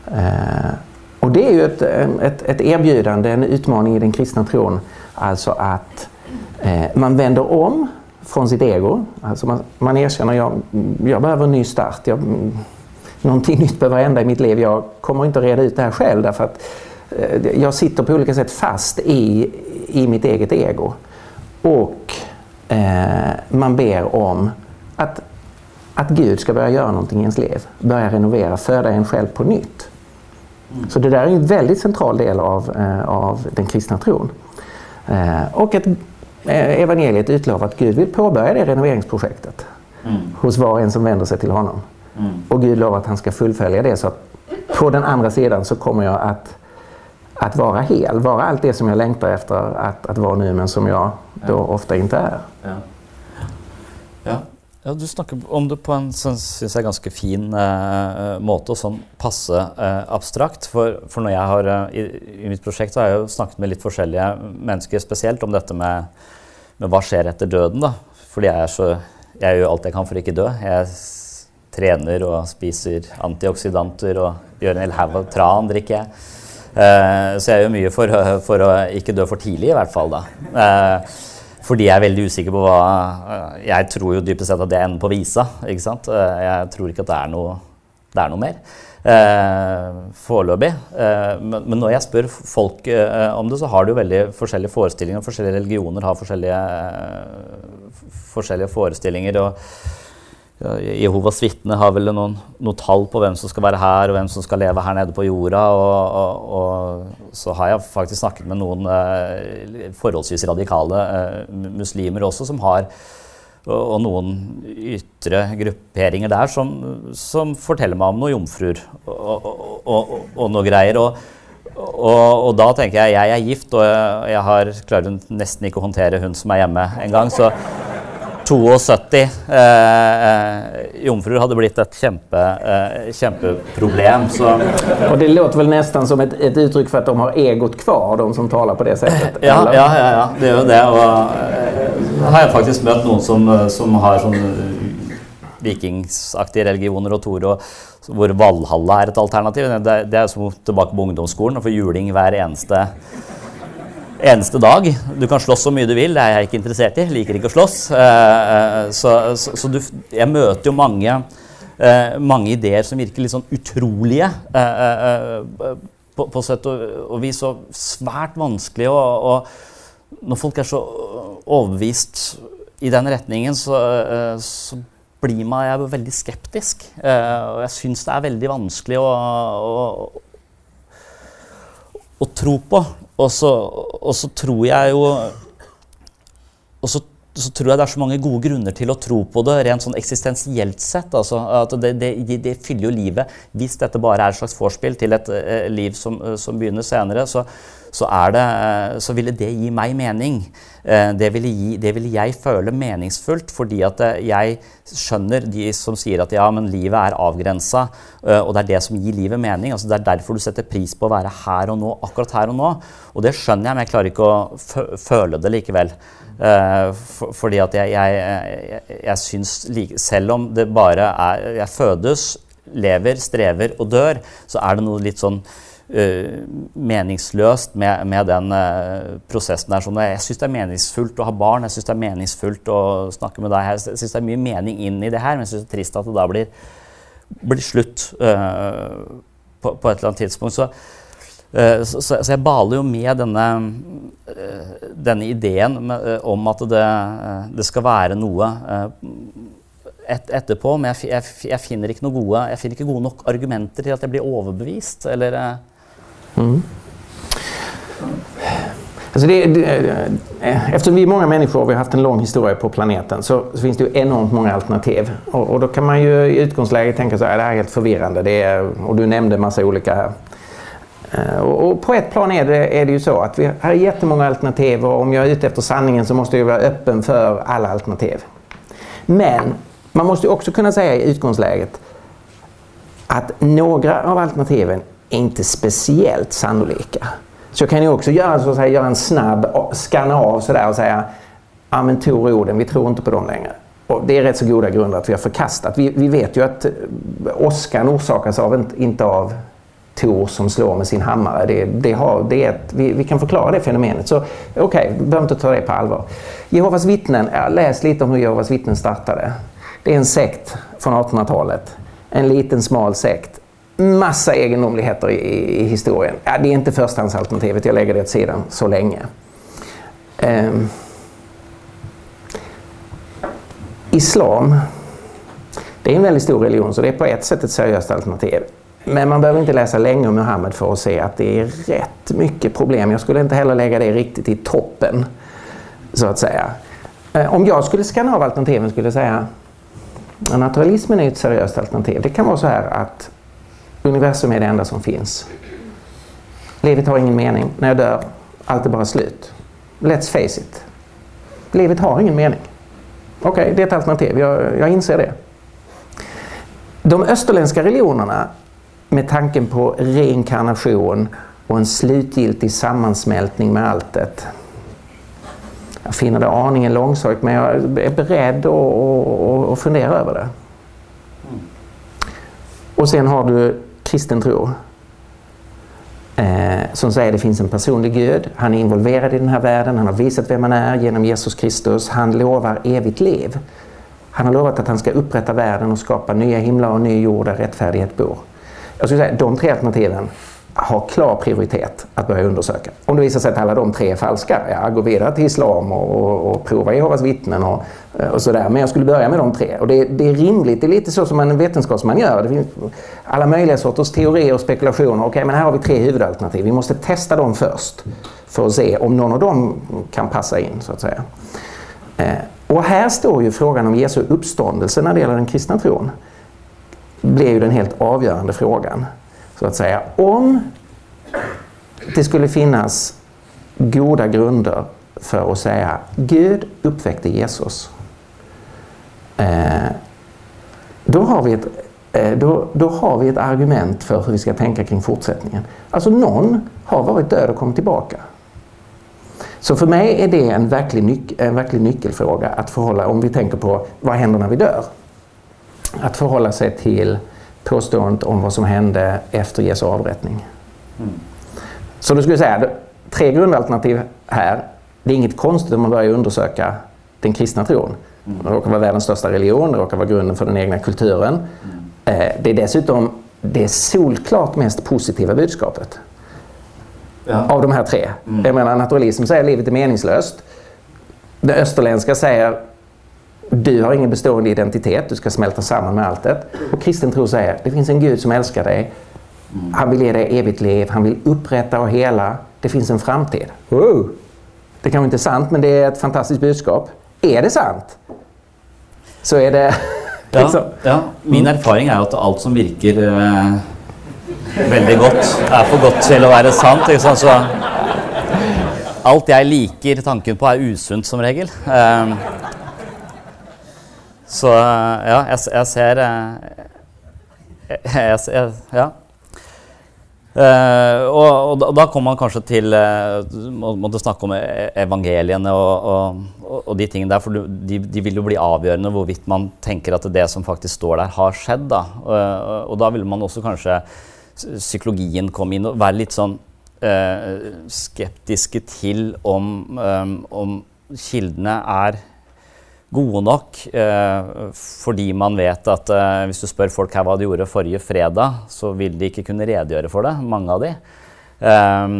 Eh, och det är ju ett, ett, ett erbjudande, en utmaning i den kristna tron. Alltså att eh, man vänder om från sitt ego. Alltså man, man erkänner jag, jag behöver en ny start. Jag, någonting nytt behöver hända i mitt liv. Jag kommer inte att reda ut det här själv därför att jag sitter på olika sätt fast i, i mitt eget ego. Och eh, man ber om att, att Gud ska börja göra någonting i ens liv. Börja renovera, föda en själv på nytt. Mm. Så det där är en väldigt central del av, eh, av den kristna tron. Eh, och att eh, evangeliet utlovar att Gud vill påbörja det renoveringsprojektet mm. hos var och en som vänder sig till honom. Mm. Och Gud lovar att han ska fullfölja det så att på den andra sidan så kommer jag att, att vara hel, vara allt det som jag längtar efter att, att vara nu men som jag då ja. ofta inte är. Ja. Ja. ja. du snakker om det på en sånn, synes jeg, ganske fin eh, måte, og sånn passe eh, abstrakt. For, for, når jeg har, eh, i, i, mitt prosjekt så har jeg jo snakket med litt forskjellige mennesker spesielt om dette med, med hva skjer etter døden. da. Fordi jeg er så Jeg gjør alt jeg kan for ikke dø. Jeg trener og spiser antioksidanter og gjør en hel haug av tran, drikker jeg. Uh, så jeg gjør mye for, for, å ikke dø for tidlig, i hvert fall. da. Uh, fordi jeg er veldig usikker på hva eh, Jeg tror jo dypest sett at det ender på visa. ikke sant? jeg tror ikke at det er noe, det er noe mer. Eh, Foreløpig. Men, men, når jeg spør folk om det, så har de jo veldig forskjellige forestillinger. Forskjellige religioner har forskjellige, forskjellige forestillinger. og Eh, Jehovas vittne har väl någon, något tall på vem som ska vara här och vem som ska leva här nere på jorden. Och, och, och, så har jag faktiskt snackat med någon eh, forholdsvis radikala eh, muslimer också som har och og yttre grupperingar där som, som, fortäller mig om några jungfrur och, och, och, och några grejer. Och, och, och då tänker jag, jag är gift, och jag har, klarat nästan inte att hantera hon som är hemma en gång. Så 72 eh, eh, jomfruer hadde blitt ett kjempe, eh, kjempeproblem. Så. Och det låter väl nästan som ett, ett uttryck för att de har egot kvar, de som talar på det sättet? Ja, ja, ja, ja, det er jo det. Og eh, har jeg faktisk møtt noen som, som har sånn vikingsaktige religioner og Tore, hvor Valhalla er et alternativ. Det, det er som tilbake på ungdomsskolen, å få juling hver eneste eneste dag. Du kan slåss så mye du vil, det er jeg ikke interessert i. Liker ikke å slåss. Eh, eh, så, så, så du, jeg møter jo mange, eh, mange, ideer som virker litt sånn utrolige. På, på sett og, og vis og svært vanskelig. Og, og, når folk er så overbevist i den retningen, så, så blir man jeg veldig skeptisk. Og jeg syns det er veldig vanskelig å, å, å tro på. Og så, og så tror jeg jo Og så, så, tror jeg det er så mange gode grunner til å tro på det rent sånn eksistensielt sett. Altså, at det, det, det, fyller jo livet. Hvis dette bare er et slags vorspiel til et eh, liv som, eh, som begynner senere, så, så, det, eh, så, ville det gi meg mening. Eh, det ville, gi, det ville, jeg føle meningsfullt, fordi at eh, jeg skjønner de som sier at ja, men livet er avgrensa, og det er det som gir livet mening. Altså, det er derfor du setter pris på å være her og nå, akkurat her og nå. Og det skjønner jeg, men jeg klarer ikke å føle det likevel. Eh, For, fordi at jeg, jeg, jeg, jeg syns Selv om det bare er Jeg fødes, lever, strever og dør, så er det noe litt sånn uh, meningsløst med, med den uh, prosessen der. Sånn, jeg syns det er meningsfullt å ha barn, jeg syns det er meningsfullt å snakke med deg. Jeg syns det er mye mening inn i det her, men jeg syns det er trist at det da blir, blir slutt uh, på, på, et eller annet tidspunkt. Så, Eh, så, så, jeg baler jo med denne, eh, denne ideen med, eh, om at det, det, skal være noe et, etterpå, men jeg, jeg, jeg, finner ikke noe gode, jeg finner ikke gode nok argumenter til at jeg blir overbevist. Eller, Mm. Alltså det, det, eftersom vi är många människor och vi har haft en lång historia på planeten så, så finns det ju enormt många alternativ. Och, och, då kan man ju i utgångsläget tänka så här, det här är helt förvirrande. Det är, och du nämnde massa olika här. Eh, och, på ett plan är det, är det ju så att vi har jättemånga alternativ och om jag är ute efter sanningen så måste jag vara öppen för alla alternativ. Men man måste också kunna säga i utgångsläget att några av alternativen är inte speciellt sannolika. Så kan ju också göra, så att säga, göra en snabb skanna av sådär och säga ja men Tor orden, vi tror inte på dem längre. Och det är rätt så goda grunder att vi har förkastat. Vi, vi vet ju att eh, åskan orsakas av, inte av Tor som slår med sin hammare. Det, det har, det är ett, vi, vi, kan förklara det fenomenet. Så okej, okay, vi behöver inte ta det på allvar. Jehovas vittnen, läs lite om hur Jehovas vittnen startade. Det är en sekt från 1800-talet. En liten smal sekt massa egendomligheter i, i historien. Ja, det är inte förstahandsalternativet, jag lägger det åt sidan så länge. Um, islam, det är en väldigt stor religion så det är på ett sätt ett seriöst alternativ. Men man behöver inte läsa länge om Muhammed för att se att det är rätt mycket problem. Jag skulle inte heller lägga det riktigt i toppen, så att säga. Eh, om jag skulle skanna av alternativen skulle jag säga att naturalismen är ett seriöst alternativ. Det kan vara så här att Universum är det enda som finns. Livet har ingen mening. När jag dör, allt är bara slut. Let's face it. Livet har ingen mening. Okej, okay, det är ett alternativ. Jag, jag inser det. De österländska religionerna med tanken på reinkarnation och en slutgiltig sammansmältning med alltet. Jag finner det aningen långsökt men jag är beredd att, fundera över det. Och sen har du kristen tro eh, som säger att det finns en personlig Gud. Han är involverad i den här världen. Han har visat vem han är genom Jesus Kristus. Han lovar evigt liv. Han har lovat att han ska upprätta världen och skapa nya himlar och ny jord där rättfärdighet bor. Jag skulle säga de tre alternativen har klar prioritet att börja undersöka. Om det visar sig att alla de tre är falska, ja, gå vidare till islam och, och, och prova Jehovas vittnen och, och sådär. Men jag skulle börja med de tre. Och det, det, är rimligt, det är lite så som en vetenskapsman gör. Det finns alla möjliga sorters teorier och spekulationer. Okej, men här har vi tre huvudalternativ. Vi måste testa dem först för att se om någon av dem kan passa in, så att säga. Eh, och här står ju frågan om Jesu uppståndelse när det gäller den kristna tron blir ju den helt avgörande frågan så att säga. Om det skulle finnas goda grunder för att säga Gud uppväckte Jesus. Eh, då, har vi ett, eh, då, då har vi ett argument för hur vi ska tänka kring fortsättningen. Alltså någon har varit död och kommit tillbaka. Så för mig är det en verklig, nyc en verklig nyckelfråga att förhålla, om vi tänker på vad händer när vi dör? Att förhålla sig till påståendet om vad som hände efter Jesu avrättning. Mm. Så du skulle säga, tre grundalternativ här. Det är inget konstigt om man börjar undersöka den kristna tron. Mm. Det råkar vara världens största religion, det råkar vara grunden för den egna kulturen. Mm. Eh, det är dessutom det solklart mest positiva budskapet. Ja. Av de här tre. Mm. Jag menar, naturalism säger att livet är meningslöst. Det österländska säger du har ingen bestående identitet, du ska smälta samman med alltet. Och kristen tro säger det finns en Gud som älskar dig. Han vill ge dig evigt liv, han vill upprätta och hela. Det finns en framtid. Wow. Det kanske inte är sant, men det är ett fantastiskt budskap. Är det sant? Så är det... Ja, liksom. ja. Min erfaring är att allt som virker eh, väldigt gott är för gott till att vara sant. Liksom. Så allt jag liker tanken på är usunt som regel. Um, så ja, jeg, jeg ser eh, jeg, jeg, Ja. Uh, og, og, da kommer man kanskje til uh, må, måtte snakke om evangeliene og, og, og, de tingene der. For de, de, vil jo bli avgjørende hvorvidt man tenker at det som faktisk står der, har skjedd. Da. Uh, og da vil man også kanskje psykologien komme inn og være litt sånn skeptiske til om, um, om kildene er gode nok. Eh, fordi man vet at eh, hvis du spør folk her hva de gjorde forrige fredag, så vil de ikke kunne redegjøre for det, mange av de. Um,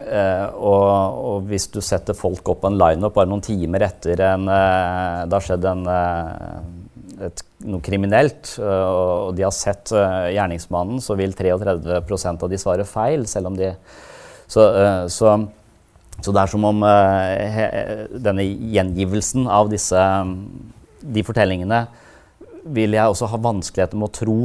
uh, og, og, hvis du setter folk opp på en lineup bare noen timer etter en, uh, det har skjedd en uh, et, noe kriminelt, og de har sett gjerningsmannen, så vil 33 av de svare feil, selv om de Så, så, så det er som om eh, he, eh, denne gjengivelsen av disse mm, de fortellingene vil jeg også ha vanskeligheter med å tro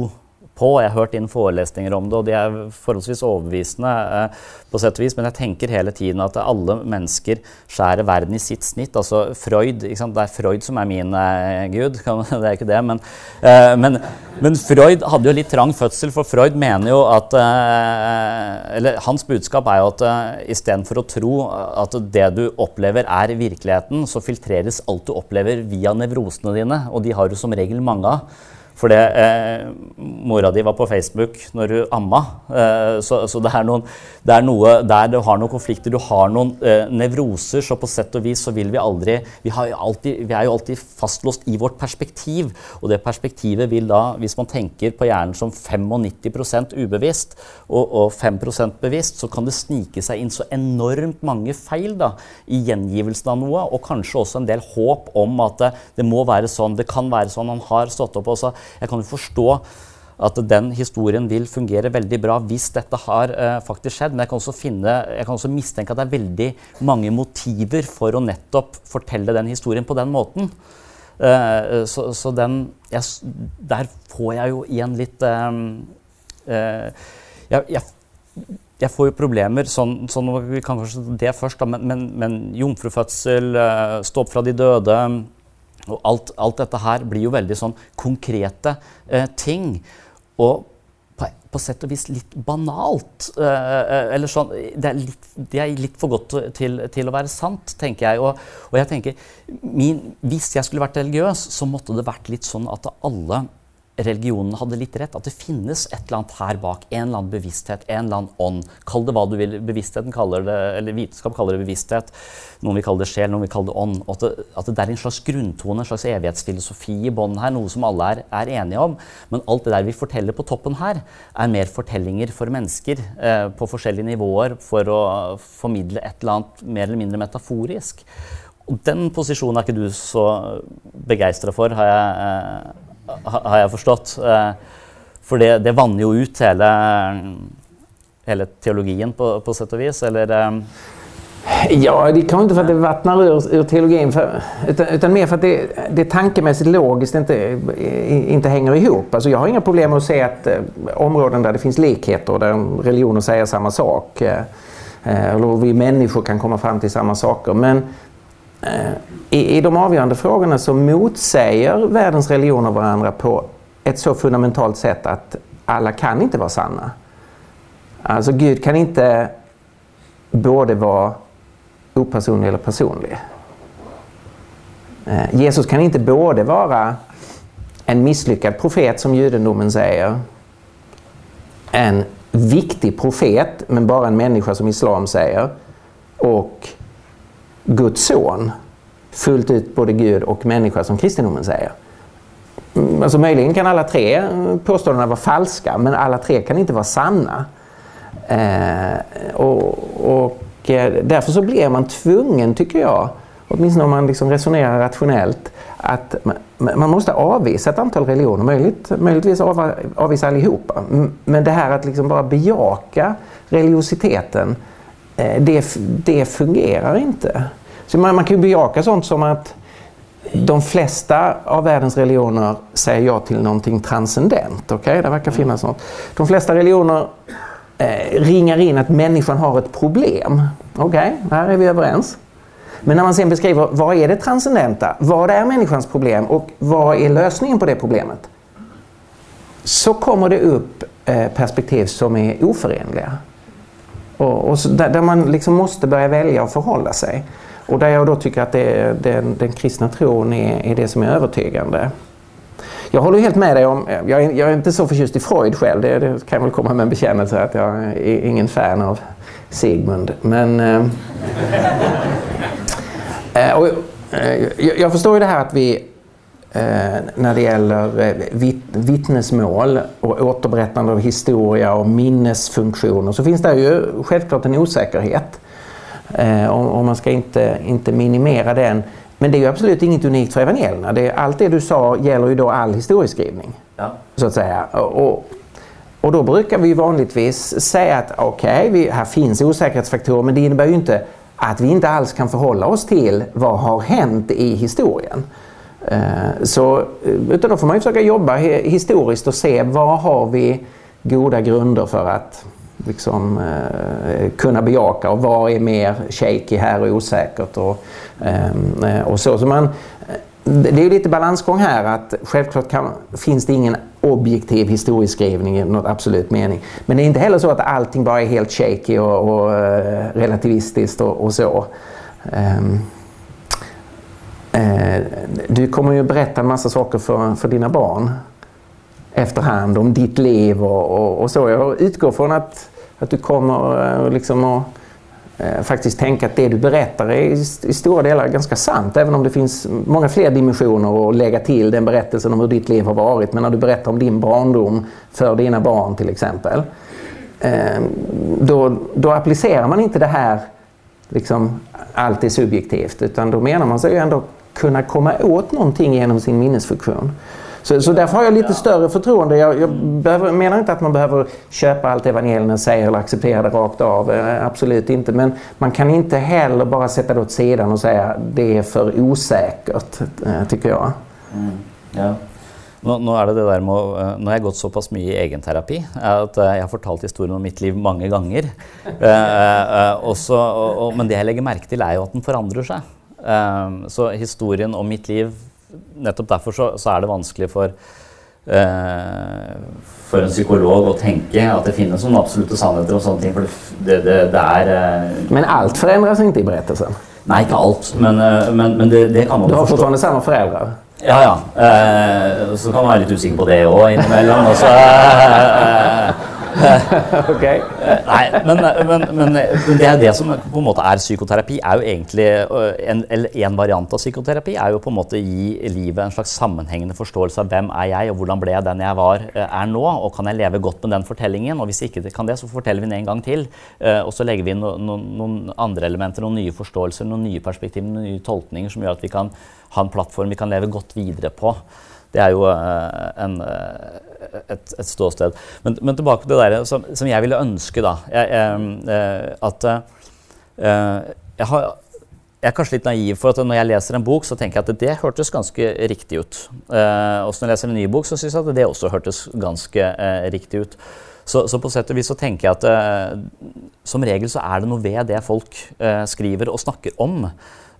på. Jeg har hørt inn forelesninger om det, og de er forholdsvis overbevisende. Eh, på sett og vis, Men jeg tenker hele tiden at alle mennesker skjærer verden i sitt snitt. altså Freud, Det er Freud som er min eh, gud, det er ikke det. Men, eh, men, men, Freud hadde jo litt trang fødsel, for Freud mener jo at eh, Eller hans budskap er jo at eh, istedenfor å tro at det du opplever er virkeligheten, så filtreres alt du opplever via nevrosene dine, og de har du som regel mange av. Fordi eh, mora di var på Facebook når hun amma. Eh, så, så det, er noen, det, er noe der du har noen konflikter, du har noen eh, nevroser. Så på sett og vis så vil vi aldri vi, alltid, vi, er jo alltid fastlåst i vårt perspektiv. Og det perspektivet vil da, hvis man tenker på hjernen som 95 ubevisst og, og 5% bevisst, så kan det snike seg inn så enormt mange feil da, i gjengivelsen av noe. Og kanskje også en del håp om at det, det må være sånn, det kan være sånn. Han har stått opp og sagt jeg kan jo forstå at den historien vil fungere veldig bra hvis dette har uh, faktisk skjedd. Men jeg kan, også finne, jeg kan også mistenke at det er veldig mange motiver for å nettopp fortelle den historien på den måten. Uh, så, så den jeg, Der får jeg jo igjen litt uh, jeg, jeg, jeg, får jo problemer sånn, sånn, Vi kan kanskje det først, da, men, men, men jomfrufødsel, stå opp fra de døde og alt, alt, dette her blir jo veldig sånn konkrete eh, ting. Og på, på, sett og vis litt banalt. Eh, eh, eller sånn, det er, litt, det er litt for godt til, til, å være sant, tenker jeg. Og, og jeg tenker, min, Hvis jeg skulle vært religiøs, så måtte det vært litt sånn at alle religionen hade lite rätt, att det finnes et eller annet her bak. En eller annen bevissthet, en eller annen ånd. Kall det hva du vil. Bevisstheten kaller det, eller Vitenskap kaller det bevissthet. Noen vil kalle det sjel, noen vil kalle det ånd. Og at det, at det er en slags grunntone, en slags evighetsfilosofi i bånn her. Noe som alle er, er, enige om. Men alt det der vi forteller på toppen her, er mer fortellinger for mennesker. Eh, på forskjellige nivåer for å formidle et eller annet mer eller mindre metaforisk. Og den posisjonen er ikke du så begeistra for, har jeg eh, har jeg forstått. Eh, for det, det vanner jo ut hele, hele teologien på, på sett og vis. Eller eh, Ja, det kan inte för att det vattnar ur, ur teologin för, utan, utan, mer för att det, det tankemässigt logiskt inte, inte hänger ihop. Alltså jag har inga problem med att se att eh, områden där det finns likheter, där religioner säger samma sak, eh, eller vi människor kan komma fram till samma saker. Men Eh, i, I de avgörande frågorna så motsäger världens religioner varandra på ett så fundamentalt sätt att alla kan inte vara sanna. Alltså Gud kan inte både vara opersonlig eller personlig. Eh, Jesus kan inte både vara en misslyckad profet som judendomen säger, en viktig profet men bara en människa som islam säger och Guds son fullt ut både Gud och människa som kristendomen säger. Mm, alltså möjligen kan alla tre eh, påståendena vara falska men alla tre kan inte vara sanna. Eh, och, och eh, därför så blir man tvungen, tycker jag, åtminstone om man liksom resonerar rationellt, att man måste avvisa ett antal religioner, möjligt, möjligtvis avvisa allihopa. Men det här att liksom bara bejaka religiositeten, eh, det, det fungerar inte. Så man, man kan ju bejaka sånt som att de flesta av världens religioner säger ja till någonting transcendent. Okay? Det verkar finnas något. De flesta religioner eh, ringar in att människan har ett problem. Okej, okay? här är vi överens. Men när man sen beskriver vad är det transcendenta, vad är människans problem och vad är lösningen på det problemet? Så kommer det upp eh, perspektiv som är oförenliga. Och, och där, där, man liksom måste börja välja och förhålla sig. Och där jag då tycker att det, den, den kristna tron är, är det som är övertygande. Jag håller helt med dig om, jag är, jag är inte så förtjust i Freud själv, det, det, kan väl komma med en bekännelse att jag är ingen fan av Sigmund. Men... Eh, eh och, eh, jag, jag förstår ju det här att vi när det gäller eh, vitt, vittnesmål och återberättande av historia och minnesfunktioner så finns det ju självklart en osäkerhet. Eh, och, man ska inte, inte minimera den. Men det är ju absolut inget unikt för evangelierna. Det, allt det du sa gäller ju då all historieskrivning. Ja. Så att säga. Och, och då brukar vi vanligtvis säga att okej, okay, här finns osäkerhetsfaktorer men det innebär ju inte att vi inte alls kan förhålla oss till vad har hänt i historien. Eh, så, eh, utan då får man ju försöka jobba historiskt och se vad har vi goda grunder för att liksom, eh, kunna bejaka och vad är mer shaky här och osäkert. Och, ehm, eh, och så. så man, eh, det är lite balansgång här att självklart kan, finns det ingen objektiv historieskrivning i något absolut mening. Men det är inte heller så att allting bara är helt shaky och, och relativistiskt och, och så. Eh, eh, du kommer ju berätta en massa saker för, för dina barn efterhand om ditt liv och, och, och så. Jag utgår från att, att du kommer eh, liksom att eh, faktiskt tänka att det du berättar är i, i, stora delar ganska sant. Även om det finns många fler dimensioner att lägga till den berättelsen om hur ditt liv har varit. Men när du berättar om din barndom för dina barn till exempel. Eh, då, då applicerar man inte det här liksom, allt är subjektivt. Utan då menar man sig ändå kunna komma åt någonting genom sin minnesfunktion. Så, så därför har jag lite större förtroende. Jag, jag behöver, menar inte att man behöver köpa allt evangelierna säger eller acceptera det rakt av. Eh, absolut inte. Men man kan inte heller bara sätta det åt sidan och säga det är för osäkert, eh, tycker jag. Mm. Ja. Nå, nå, er det det der med å, eh, nå har jeg gått såpass mye i egenterapi at jeg har fortalt historien om mitt liv mange ganger. Eh, også, og, og, men det jeg legger merke til, er jo at den forandrer seg. Eh, så historien om mitt liv nettopp derfor så, så, er det vanskelig for eh, for en psykolog å tenke at det finnes noen absolutte sannheter og sånne ting. For det, det, det er eh, Men alt förändras inte i berättelsen? Nei, ikke alt. Men, eh, men, men det, det, kan man Du har fortfarande samma föräldrar? Ja, ja. Eh, så kan man være litt usikker på det òg innimellom. Og så, eh, okay. Nei, men, men, men, det er det som på en måte er psykoterapi, er jo egentlig øh, en, en, variant av psykoterapi er jo på en måte gi livet en slags sammenhengende forståelse av hvem er jeg, og hvordan ble jeg den jeg var, øh, er nå, og kan jeg leve godt med den fortellingen? Og hvis ikke kan det, så forteller vi den en gang til. Øh, og så legger vi inn noen, noen andre elementer, noen nye forståelser, noen nye perspektiver, noen nye tolkninger som gjør at vi kan ha en plattform vi kan leve godt videre på. Det er jo en et, et ståsted. Men, men, tilbake til det der som, som jeg ville ønske, da. Jeg, jeg, eh, eh, at eh, jeg, har, jeg er kanskje litt naiv, for at når jeg leser en bok, så tenker jeg at det hørtes ganske riktig ut. Eh, og når jeg leser en ny bok, så syns jeg at det også hørtes ganske eh, riktig ut. Så, så, på sett og vis så tenker jeg at eh, som regel så er det noe ved det folk eh, skriver og snakker om.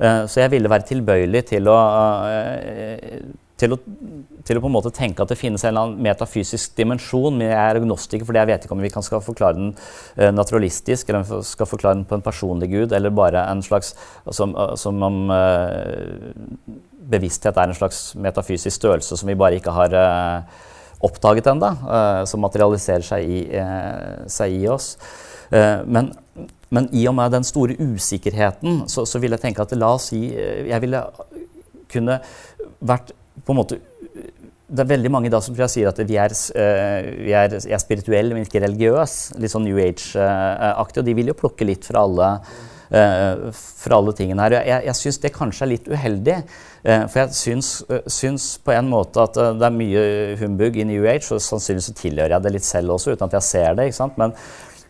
så jeg ville være tilbøyelig til å til å, til å, på en måte tenke at det finnes en eller annen metafysisk dimensjon. Men jeg er agnostiker, for jeg vet ikke om vi kan skal forklare den uh, naturalistisk, eller om vi skal forklare den på en personlig gud, eller bare en slags Som, uh, som om uh, bevissthet er en slags metafysisk størrelse som vi bare ikke har oppdaget ennå, som materialiserer seg i, seg i oss. men men i og med den store usikkerheten, så, så vil jeg tenke at la oss si Jeg ville kunne vært på en måte det er veldig mange da som sier at vi er, uh, eh, vi er, er spirituelle, men ikke religiøse. Litt sånn New Age-aktig. Og de vil jo plukke litt fra alle, uh, fra alle tingene her. Jeg, jeg syns det kanskje er litt uheldig. Uh, eh, for jeg syns, eh, syns, på en måte at det er mye humbug i New Age, og sannsynligvis så tilhører jeg det litt selv også, uten at jeg ser det. ikke sant? Men,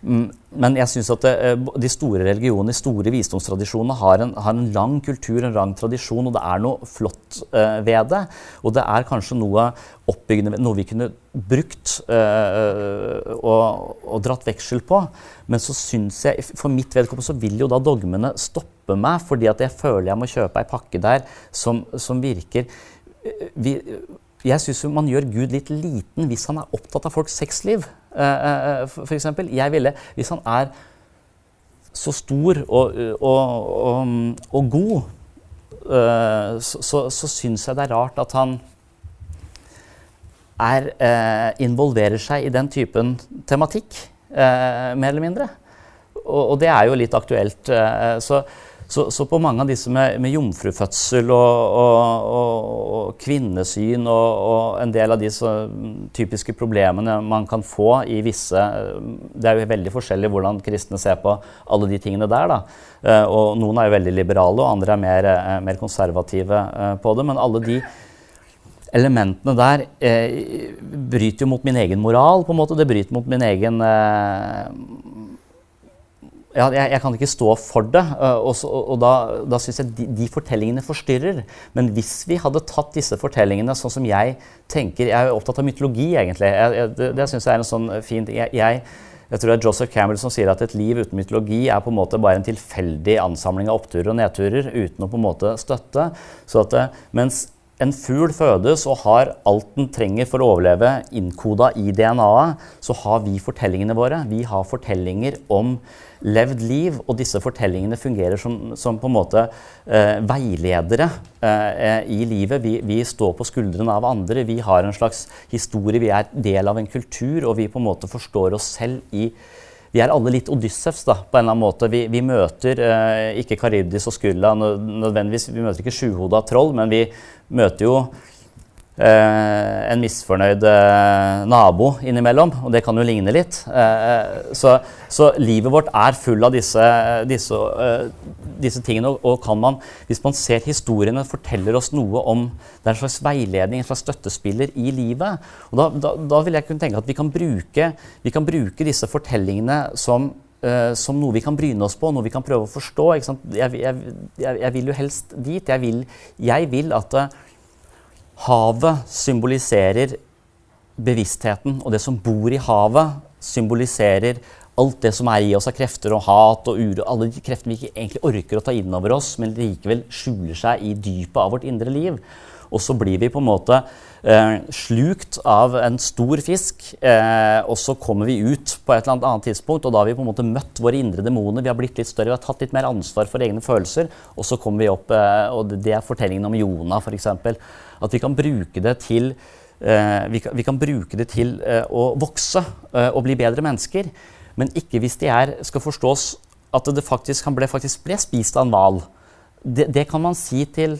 Mm, men jeg syns at eh, det, de store religionene, de store visdomstradisjonene, har en, har en, lang kultur, en lang tradisjon, og det er noe flott uh, ved det. Og det er kanskje noe oppbyggende noe vi kunne brukt uh, og, og, dratt veksel på. Men så syns jeg, for mitt vedkommende så vil jo da dogmene stoppe meg, fordi at jeg føler jeg må kjøpe ei pakke der som, som virker vi, jeg syns man gjør Gud litt liten hvis han er opptatt av folks sexliv. Uh, for, eksempel. Jeg ville, hvis han er så stor og, og, og, og god, så, så, så syns jeg det er rart at han er, involverer seg i den typen tematikk, mer eller mindre. Og, og, det er jo litt aktuelt. så så, så, på många av disse med, med och, och, och, och kvinnosyn och, och en del av de så, mm, problemen man kan få i vissa... Det är ju väldigt olika hur kristna ser på alla de tingene där. Då. Eh, och og är väldigt liberala och andra är mer, eh, mer konservativa eh, på det. Men alla de elementene där eh, bryter jo mot min egen moral. på en måte. Det bryter mot min egen eh, ja, jeg, jeg, kan ikke stå for det. Øh, og, så, og, da, da syns jeg de, de, fortellingene forstyrrer. Men hvis vi hadde tatt disse fortellingene sånn som jeg tenker Jeg er opptatt av mytologi, egentlig. Jeg, jeg, det det syns jeg er en sånn øh, fin ting. Jeg, jeg, tror det er Joseph Campbell som sier at et liv uten mytologi er på en måte bare en tilfeldig ansamling av oppturer og nedturer uten å på en måte støtte. Så at, øh, mens en fugl fødes og har alt den trenger for å overleve innkoda i DNA-et, så har vi fortellingene våre. Vi har fortellinger om levd liv, og disse fortellingene fungerer som, som på en måte eh, veiledere eh, eh, i livet. Vi, vi, står på skuldrene av andre, vi har en slags historie, vi er del av en kultur, og vi på en måte forstår oss selv i vi er alle litt Odyssevs da, på en eller annen måte. Vi, vi møter eh, ikke Karibdis og Skulla nødvendigvis, vi møter ikke sjuhoda troll, men vi møter jo Eh, en misfornøyd eh, nabo innimellom, og det kan jo ligne litt. Eh, så, så, livet vårt er full av disse, disse, disse tingene. Og, kan man, hvis man ser historiene, forteller oss noe om Det er en slags veiledning, en slags støttespiller i livet. Og da, da, da vil jeg kunne tenke at vi kan bruke, vi kan bruke disse fortellingene som som noe vi kan bryne oss på, noe vi kan prøve å forstå. Jeg, jeg, jeg, jeg, vil jo helst dit. Jeg vil, jeg vil at Havet symboliserer bevisstheten, og det som bor i havet, symboliserer alt det som er i oss av krefter og hat og uro. Alle de kreftene vi ikke egentlig orker å ta inn over oss, men likevel skjuler seg i dypet av vårt indre liv. Og så blir vi på en måte eh, slukt av en stor fisk, eh, og så kommer vi ut på et eller annet tidspunkt, og da har vi på en måte møtt våre indre demoner. Vi har blitt litt større, vi har tatt litt mer ansvar for egne følelser, og så kommer vi opp eh, Og det er fortellingen om Jonah, f.eks. At vi kan bruke det til, eh, vi kan, vi kan bruke det til eh, å vokse eh, og bli bedre mennesker. Men ikke hvis de er, skal forstås at det faktisk, han ble, faktisk ble spist av en hval. Det, det, kan man si til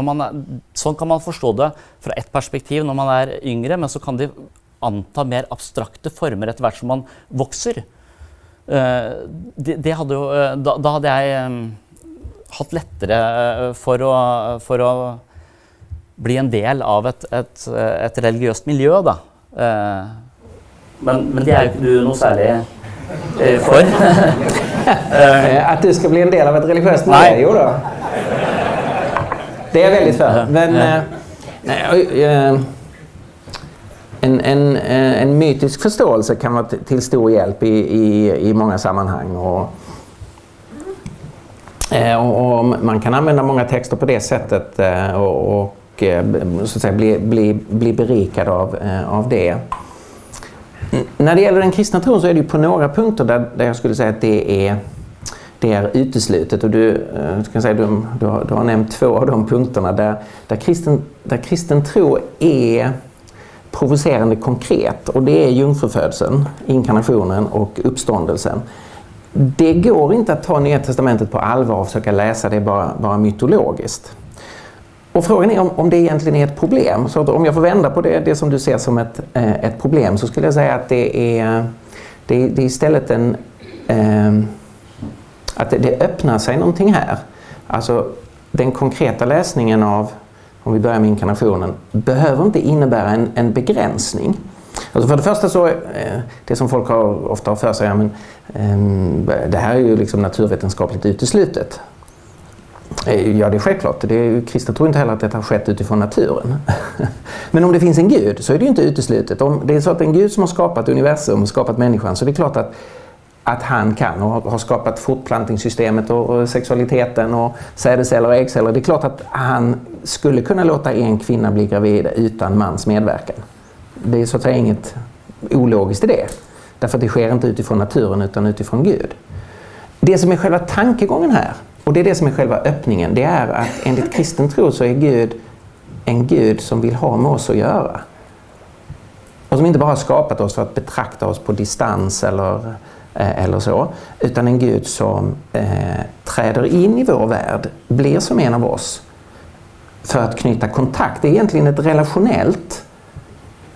man er, Sånn kan man forstå det fra ett perspektiv når man er yngre, men så kan de anta mer abstrakte former etter hvert som man vokser. Det, det hadde jo, da, da, hadde jeg hatt lettere for å, for å bli en del av et, et, et religiøst miljø, da. Eh, men, men, det er jo ikke du noe særlig eh, for. Eh, at du skal bli en del av et religiøst miljø? Jo da. Det är väldigt för. Men, en, en, en mytisk förståelse kan vara till stor hjälp i, i, i många sammanhang. Och, och, och, man kan använda många texter på det sättet. Och, och Eh, så att säga, bli, bli, bli berikad av, eh, av det. När det gäller den kristna tron så är det på några punkter där, där jag skulle säga att det är, det är uteslutet. Och du, eh, ska säga, du, du, har, du har nämnt två av de punkterna där, där, kristen, där kristen tro är provocerande konkret och det är jungfrufödseln, inkarnationen och uppståndelsen. Det går inte att ta Nya Testamentet på allvar och försöka läsa det bara, bara mytologiskt. Och frågan är om, om det egentligen är ett problem. Så om jag får vända på det, det som du ser som ett, eh, ett problem så skulle jag säga att det är, det, det är istället en... Eh, att det, det, öppnar sig någonting här. Alltså den konkreta läsningen av, om vi börjar med inkarnationen, behöver inte innebära en, en begränsning. Alltså för det första så, eh, det som folk har, ofta har för sig, ja, men, ehm, det här är ju liksom naturvetenskapligt uteslutet. Eh, ja, det är självklart. Det kristna tror inte heller att detta har skett utifrån naturen. Men om det finns en gud så är det ju inte uteslutet. Om det är så att en gud som har skapat universum och skapat människan så är det klart att, att han kan och har skapat fortplantningssystemet och sexualiteten och sädesceller och äggceller. Det är klart att han skulle kunna låta en kvinna bli gravid utan mans medverkan. Det är så att säga inget ologiskt i det. Därför att det sker inte utifrån naturen utan utifrån Gud. Det som är själva tankegången här och det är det som är själva öppningen. Det är att enligt kristen tro så är Gud en Gud som vill ha med oss att göra. Och som inte bara har skapat oss för att betrakta oss på distans eller Eh, eller så. Utan en Gud som eh, träder in i vår värld, blir som en av oss för att knyta kontakt. Det är egentligen ett relationellt,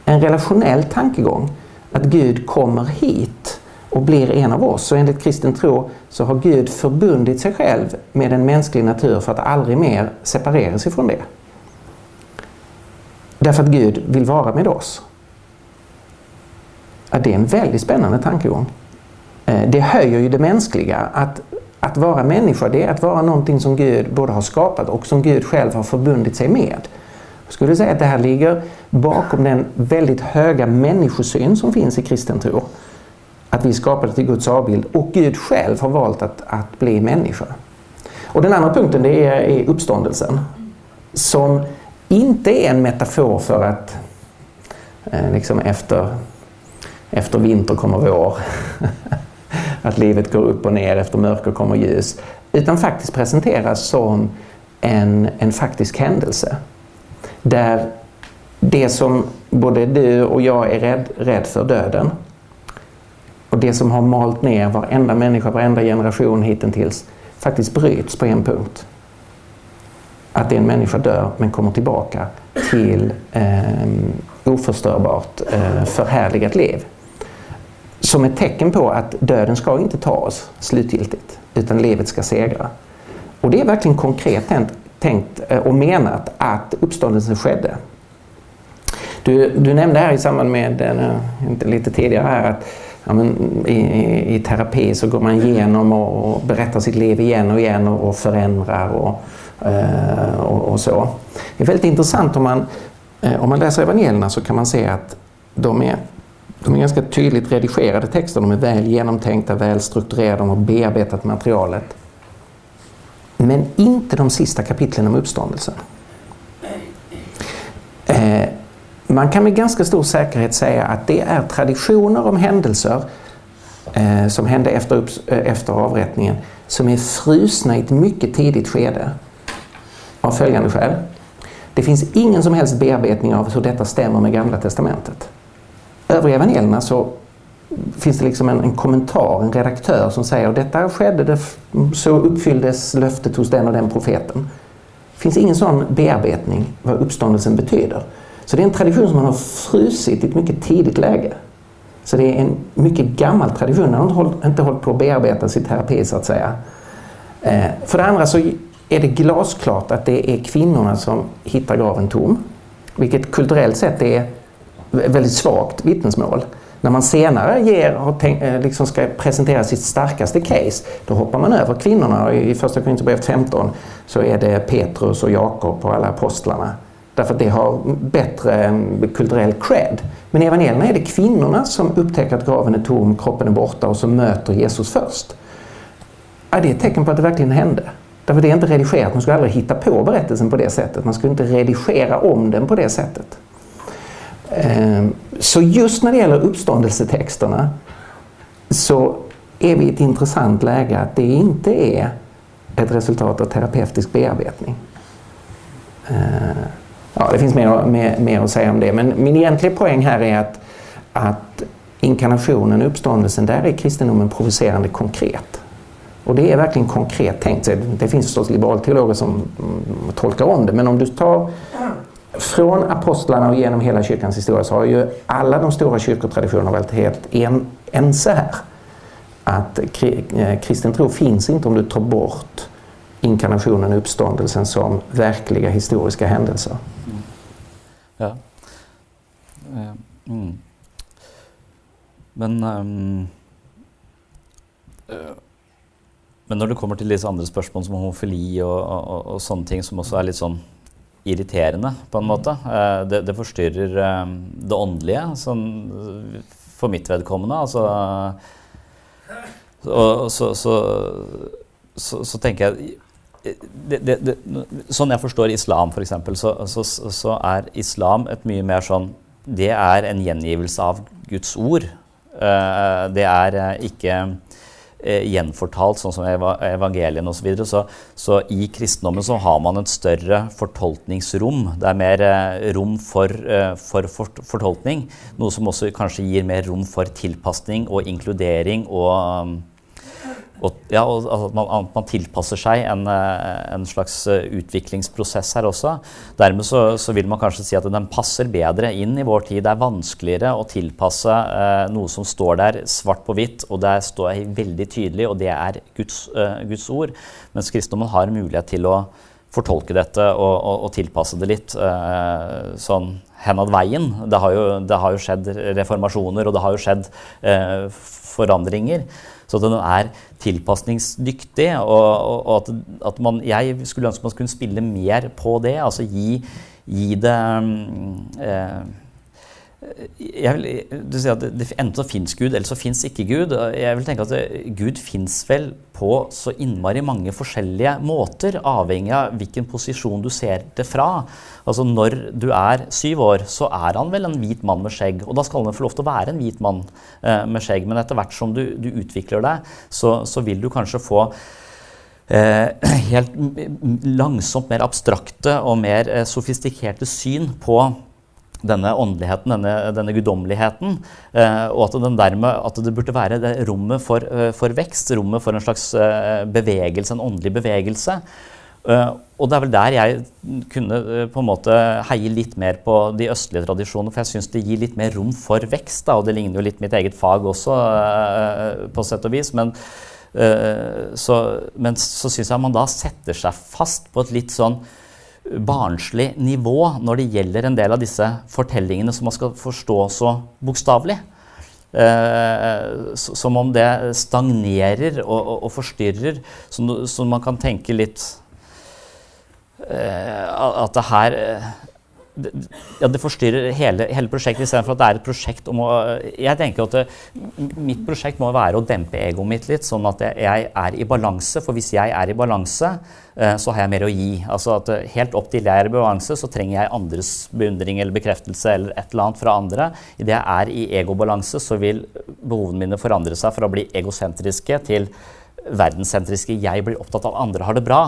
en relationell tankegång. Att Gud kommer hit och blir en av oss. Och enligt kristen tro så har Gud förbundit sig själv med en mänsklig natur för att aldrig mer separera sig från det. Därför att Gud vill vara med oss. Ja, det är en väldigt spännande tankegång. Eh, det höjer ju det mänskliga. Att, att vara människa, det är att vara någonting som Gud både har skapat och som Gud själv har förbundit sig med. Jag skulle säga att det här ligger bakom den väldigt höga människosyn som finns i kristen tro. Att vi är skapade till Guds avbild och Gud själv har valt att, att bli människa. Och den andra punkten det är, är uppståndelsen. Som inte är en metafor för att eh, liksom efter, efter vinter kommer vår. att livet går upp och ner, efter mörker kommer ljus. Utan faktiskt presenteras som en, en faktisk händelse. Där det som både du och jag är rädd, rädd för, döden, och det som har malt ner varenda människa, varenda generation hittills faktiskt bryts på en punkt. Att en människa dör men kommer tillbaka till eh, oförstörbart, eh, förhärligat liv. Som ett tecken på att döden ska inte ta oss slutgiltigt, utan livet ska segra. Och det är verkligen konkret tänkt, tänkt och menat att uppståndelsen skedde. Du, du nämnde här i samband med, eh, inte lite tidigare här, att ja, men, i, i, terapi så går man igenom och, och berättar sitt liv igen och igen och, och förändrar och, eh, och, och, så. Det är väldigt intressant om man, om man läser evangelierna så kan man se att de är, de är ganska tydligt redigerade texter. De är väl genomtänkta, väl strukturerade, de har bearbetat materialet. Men inte de sista kapitlen om uppståndelsen. Eh, man kan med ganska stor säkerhet säga att det är traditioner om händelser eh, som hände efter, upp, eh, efter avrättningen som är frusna i ett mycket tidigt skede av följande skäl. Det finns ingen som helst bearbetning av hur detta stämmer med Gamla Testamentet. Övriga evangelierna så finns det liksom en, en, kommentar, en redaktör som säger att detta skedde, det, så uppfylldes löftet hos den och den profeten. Det finns ingen sån bearbetning vad uppståndelsen betyder. Så det är en tradition som man har frusit i ett mycket tidigt läge. Så det är en mycket gammal tradition. man har inte hållit, inte hållit på att bearbeta sin terapi så att säga. Eh, för det andra så är det glasklart att det är kvinnorna som hittar graven tom. Vilket kulturellt sett är väldigt svagt vittnesmål. När man senare ger, tänkt, eh, liksom ska presentera sitt starkaste case, då hoppar man över kvinnorna. I första Korinthierbrevet 15 så är det Petrus och Jakob och alla apostlarna Därför att det har bättre kulturell cred. Men i evangelierna är det kvinnorna som upptäcker att graven är tom, kroppen är borta och som möter Jesus först. Ja, det är ett tecken på att det verkligen hände. Därför det är inte redigerat. Man skulle aldrig hitta på berättelsen på det sättet. Man skulle inte redigera om den på det sättet. Ehm, så just när det gäller uppståndelsetexterna så är vi i ett intressant läge att det inte är ett resultat av terapeutisk bearbetning. Ehm, ja, det finns mer, mer, mer att säga om det. Men min egentliga poäng här är att, att inkarnationen, uppståndelsen, där är kristendomen provocerande konkret. Och det är verkligen konkret tänkt. Det finns förstås liberalteologer som tolkar om det, men om du tar från apostlarna och genom hela kyrkans historia så har ju alla de stora kyrkotraditionerna varit helt en, ense här. Att eh, kristen tro finns inte om du tar bort inkarnationen och uppståndelsen som verkliga historiska händelser. Ja. Eh, mm. Men um, Men når det kommer til disse andre spørsmål som homofili og, og, og, sånne ting som også er litt sånn irriterende, på en måte uh, det, det, forstyrrer um, det åndelige, sånn, for mitt vedkommende. Altså og, så, så, så, så tenker jeg det, det, det, sånn jeg forstår islam, f.eks., så, så, så er islam et mye mer sånn Det er en gjengivelse av Guds ord. Uh, det er ikke eh, Eh, gjenfortalt, sånn som evangeliene osv. Så, videre. så Så i kristendommen så har man et større fortolkningsrom. Det er mer eh, rom for, eh, for, for, fortolkning. Noe som også kanskje gir mer rom for tilpasning og inkludering og um, og, ja, og at man, at man, tilpasser seg en, eh, en, slags eh, utviklingsprosess her også. Dermed så, så, vil man kanskje si at den passer bedre inn i vår tid. Det er vanskeligere å tilpasse eh, noe som står der svart på hvitt, og det står veldig tydelig, og det er Guds, eh, Guds ord. Mens kristendommen har mulighet til å fortolke dette og, og, og tilpasse det litt eh, sånn henad veien. Det har, jo, det har, jo, skjedd reformasjoner, og det har jo skjedd eh, forandringer. Så den er tilpasningsdyktig. Og, og at, at, man, jeg skulle ønske man kunne spille mer på det. Altså gi, gi det mm, eh, vil, du sier at det, Enten så fins Gud, eller så fins ikke Gud. Jeg vil tenke at det, Gud fins vel på så innmari mange forskjellige måter, avhengig av hvilken posisjon du ser det fra. Altså Når du er syv år, så er han vel en hvit mann med skjegg. Og da skal han få lov til å være en hvit mann eh, med skjegg. Men etter hvert som du, du utvikler deg, så, så, vil du kanskje få eh, helt langsomt mer abstrakte og mer eh, sofistikerte syn på denne åndeligheten, denne, denne guddommeligheten. Eh, og at, dermed, at, det burde være det rommet for, eh, for, vekst, rommet for en slags eh, bevegelse, en åndelig bevegelse. Uh, og det er vel der jeg kunne uh, på en måte heie litt mer på de østlige tradisjonene. For jeg syns det gir litt mer rom for vekst. Da, og det ligner jo litt mitt eget fag også, uh, på sett og vis. Men så, men så syns jeg man da setter seg fast på et litt sånn barnslig nivå når det gjelder en del av disse fortellingene som man skal forstå så bokstavelig. Eh, som om det stagnerer og, og, og forstyrrer, så, så, man kan tenke litt eh, At det her eh, eh, ja, det forstyrrer hele, hele prosjektet istedenfor at det er et prosjekt om å Jeg tenker at det, mitt prosjekt må være å dempe egoet mitt litt, sånn at jeg er i balanse. For hvis jeg er i balanse, eh, så har jeg mer å gi. Altså at eh, Helt opp til jeg er i balanse, så trenger jeg andres beundring eller bekreftelse eller et eller annet fra andre. Idet jeg er i egobalanse, så vil behovene mine forandre seg fra å bli egosentriske til verdenssentriske. Jeg blir opptatt av andre har det bra.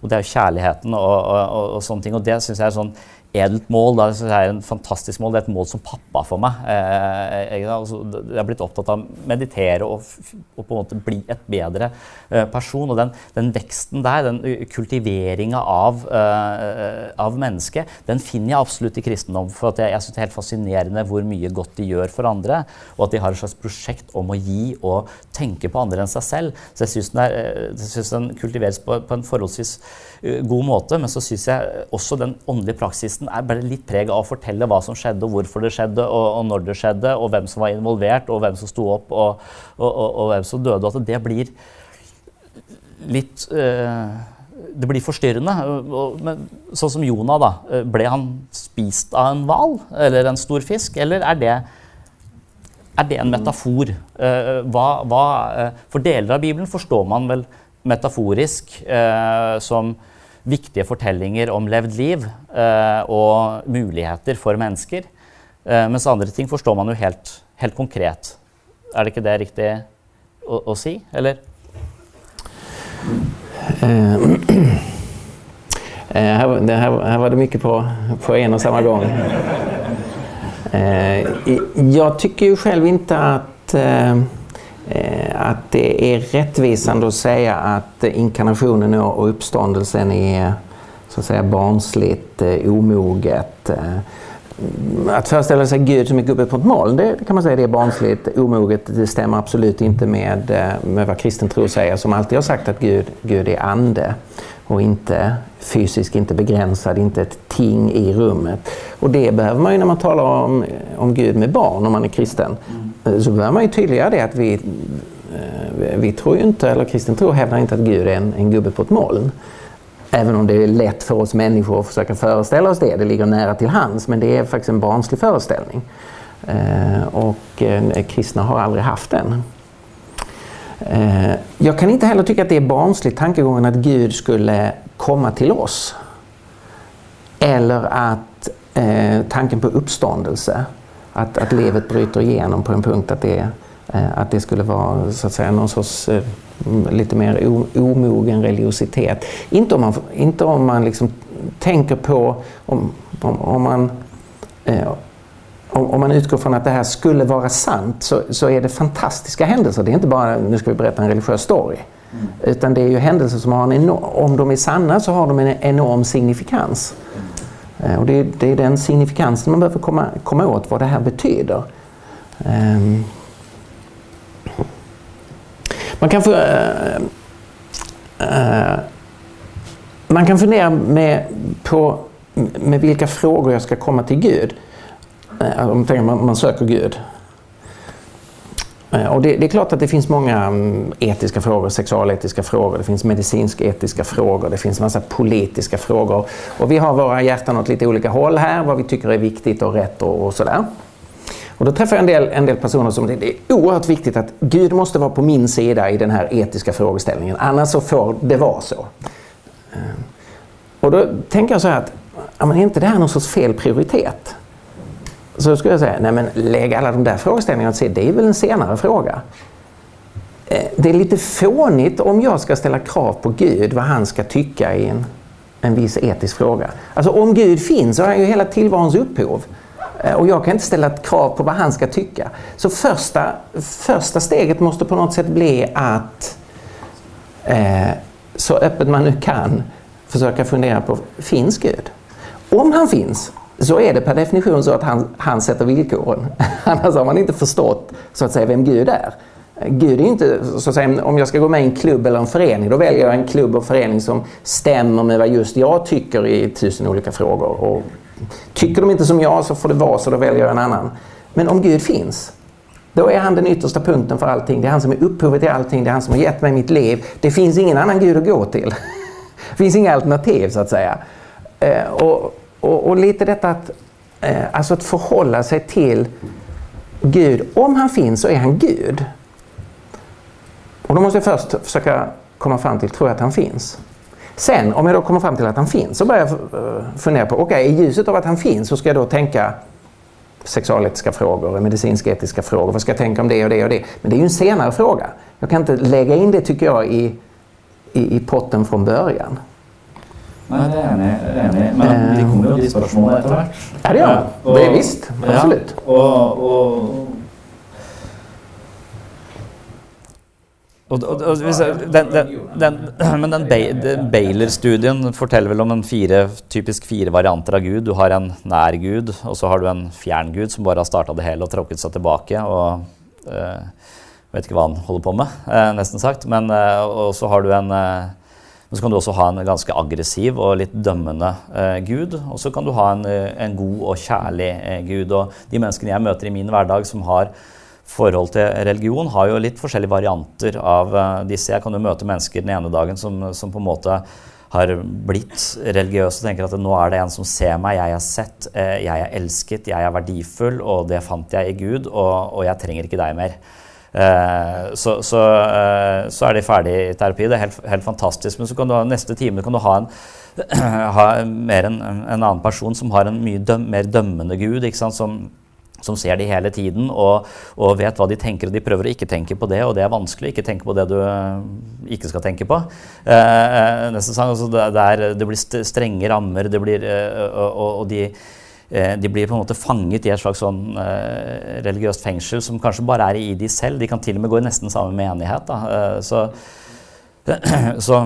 Og det er jo kjærligheten og, og, og, og sånne ting. Og det syns jeg er sånn edelt mål. Da, det er en fantastisk mål. Det er et mål som pappa for meg. Eh, jeg, altså, jeg har blitt opptatt av å meditere og, og, på en måte bli et bedre eh, person. Og den, den veksten der, den kultiveringa av, eh, av mennesket, den finner jeg absolutt i kristendom. For jeg, jeg synes det er helt fascinerende hvor mye godt de gjør for andre. Og at de har et slags prosjekt om å gi og tenke på andre enn seg selv. Så jeg syns den, eh, den, kultiveres på, på en forholdsvis eh, god måte. Men så syns jeg også den åndelige praksisen er bare litt preg av å fortelle hva som skjedde, og hvorfor det skjedde, og, og når det skjedde, og hvem som var involvert, og hvem som sto opp, og, og, og hvem som døde. At det blir litt uh, det blir forstyrrende. Men sånn som Jonah, da. Ble han spist av en hval eller en stor fisk, eller er det, er det en metafor? Uh, hva, hva, uh, for deler av Bibelen forstår man vel metaforisk som viktige fortellinger om levd liv eh, og muligheter for mennesker. Eh, mens andre ting forstår man jo helt, helt, konkret. Er det ikke det riktig å, å si, eller? Eh, eh, uh, her, det, her, her, var det mye på, på en og samme gang. Uh, eh, jeg tycker jo selv ikke at uh, Eh, Eh, att det är rättvisande att säga att inkarnationen och uppståndelsen är så att säga barnsligt, eh, omoget. Eh, att föreställa sig Gud som ett gubbe på ett moln, det kan man säga det är barnsligt, omoget. Det stämmer absolut inte med, med vad kristen tro säger som alltid har sagt att Gud, Gud är ande och inte fysisk, inte begränsad, inte ett ting i rummet. Och det behöver man ju när man talar om, om Gud med barn, om man är kristen. Eh, så behöver man ju tydliggöra det att vi, eh, vi tror ju inte, eller kristen tro hävdar inte att Gud är en, en gubbe på ett moln. Även om det är lätt för oss människor att försöka föreställa oss det, det ligger nära till hands, men det är faktiskt en barnslig föreställning. Eh, och kristna har aldrig haft den. Jag kan inte heller tycka att det är barnsligt tankegången att Gud skulle komma till oss. Eller att eh, tanken på uppståndelse, att, att livet bryter igenom på en punkt att det, Eh, att det skulle vara så att säga någon sorts eh, lite mer omogen religiositet. Inte om man, inte om man liksom tänker på om, om, om man eh, om, man utgår från att det här skulle vara sant så, så är det fantastiska händelser. Det är inte bara nu ska vi berätta en religiös story. Mm. Utan det är ju händelser som har en enorm, om de är sanna så har de en enorm signifikans. Mm. Eh, och det är, det är den signifikansen man behöver komma, komma åt, vad det här betyder. Ehm. Man kan eh, eh, man kan fundera med, på med vilka frågor jag ska komma till Gud. Om man, man söker Gud. Eh, och det, det, är klart att det finns många mm, etiska frågor, sexualetiska frågor, det finns medicinsk-etiska frågor, det finns massa politiska frågor. Och vi har våra hjärtan åt lite olika håll här, vad vi tycker är viktigt och rätt och, och sådär. Och då träffar jag en del, en del personer som det är oerhört viktigt att Gud måste vara på min sida i den här etiska frågeställningen. Annars så får det vara så. Eh, och då tänker jag så här att, ja, men är inte det här någon sorts fel prioritet? Så skulle jag säga, nej men lägg alla de där frågeställningarna åt sidan, det är väl en senare fråga. Eh, det är lite fånigt om jag ska ställa krav på Gud vad han ska tycka i en, en viss etisk fråga. Alltså om Gud finns så har han ju hela tillvarons upphov. Eh, och jag kan inte ställa ett krav på vad han ska tycka. Så första, första steget måste på något sätt bli att eh, så öppet man nu kan försöka fundera på, finns Gud? Om han finns så är det per definition så att han, han sätter villkoren. Annars har man inte förstått så att säga vem Gud är. Gud är inte, så att säga, om jag ska gå med i en klubb eller en förening, då väljer jag en klubb och förening som stämmer med vad just jag tycker i tusen olika frågor. Och Tycker de inte som jag så får det vara så, då väljer jag en annan. Men om Gud finns, då är han den yttersta punkten för allting. Det är han som är upphovet till allting, det är han som har gett mig mitt liv. Det finns ingen annan Gud att gå till. Det finns inga alternativ så att säga. Eh, och, och, och, lite detta att, eh, alltså att förhålla sig till Gud. Om han finns så är han Gud. Och då måste jag först försöka komma fram till, tror jag att han finns? Sen om jag då kommer fram till att han finns så börjar jag eh, fundera på, okej okay, i ljuset av att han finns så ska jag då tänka sexualetiska frågor, medicinsk-etiska frågor. Vad ska jag tänka om det och det och det? Men det är ju en senare fråga. Jag kan inte lägga in det tycker jag i, i, i potten från början. Nej, det jag enig Men vi kommer ju till spörsmålen efter hvert. Ja, det ja, Det är visst. Absolut. Ja, Og, og, og, den, den, den, men den, Baylor-studien forteller vel om en fire, typisk fire varianter av Gud. Du har en nær Gud, og så har du en fjern Gud som bare har starta det hele og tråkket seg tilbake. og uh, Vet ikke hva han holder på med, uh, nesten sagt. Men uh, og så har du en men så kan du også ha en ganske aggressiv og litt dømmende eh, gud. Og så kan du ha en, eh, en god og kjærlig eh, gud. Og de menneskene jeg møter i min hverdag som har forhold til religion har jo litt forskjellige varianter av uh, disse. Jeg kan jo møte mennesker den ene dagen som, som, på en måte har blitt religiøse og tenker at nå er det en som ser meg, jeg er sett, uh, jeg er elsket, jeg er verdifull, og det fant jeg i Gud, og, og jeg trenger ikke deg mer. Uh, så, så, eh, så, er de ferdig i terapi. Det er helt, helt, fantastisk. Men så kan du ha neste time kan du ha en ha mer en, en, annen person som har en mye døm, mer dømmende gud, ikke sant? som som ser de hele tiden og, og, vet hva de tenker, og de prøver å ikke tenke på det. Og det er vanskelig å ikke tenke på det du eh, ikke skal tenke på. Eh, eh nesten sånn, altså det, det, er, det, blir strenge rammer, det blir, eh, og, og, de, Eh, de blir på en måte fanget i et slags sånn eh, religiøst fengsel som kanskje bare er i de selv. De kan til og med gå i nesten samme menighet. Da. Eh, så, så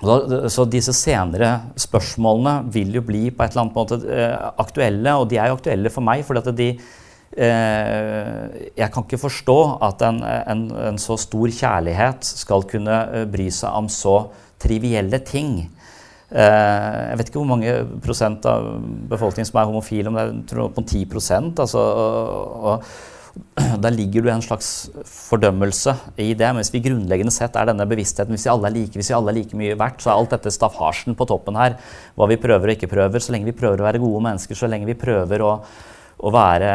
så disse senere spørsmålene vil jo bli på et eller annet måte eh, aktuelle, og de er jo aktuelle for meg. fordi at de, Eh, jeg kan ikke forstå at en, en, en, så stor kjærlighet skal kunne eh, bry seg om så trivielle ting. Eh, Jeg vet ikke hvor mange prosent av befolkningen som er homofile, om det er tror på 10 altså, og, og, Der ligger det en slags fordømmelse i det. Men hvis vi grunnleggende sett er denne bevisstheten, hvis vi alle er like, hvis vi alle er like mye verdt, så er alt dette staffasjen på toppen her. Hva vi prøver og ikke prøver. Så lenge vi prøver å være gode mennesker, så lenge vi prøver å å være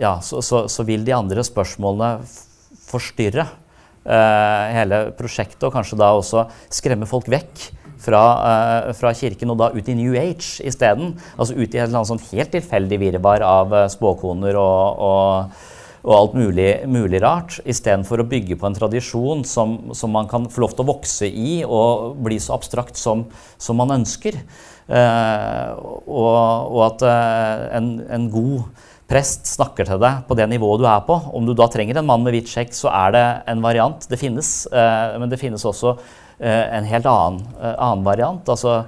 Ja, så, så, så, vil de andre spørsmålene forstyrre uh, hele prosjektet, og kanskje da også skremme folk vekk fra, eh, fra, kirken og da ut i New Age isteden. Altså ut i et eller annet sånn helt tilfeldig virvar av eh, spåkoner og, og og alt mulig, mulig rart, istedenfor å bygge på en tradisjon som, som, man kan få lov til å vokse i og bli så abstrakt som, som man ønsker. Eh, og, og, at eh, en, en, god prest snakker til deg på det nivået du er på. Om du da trenger en mann med hvitt sjekk, så er det en variant. Det finnes. Eh, men det finnes også Eh, en helt annen, eh, annen variant. altså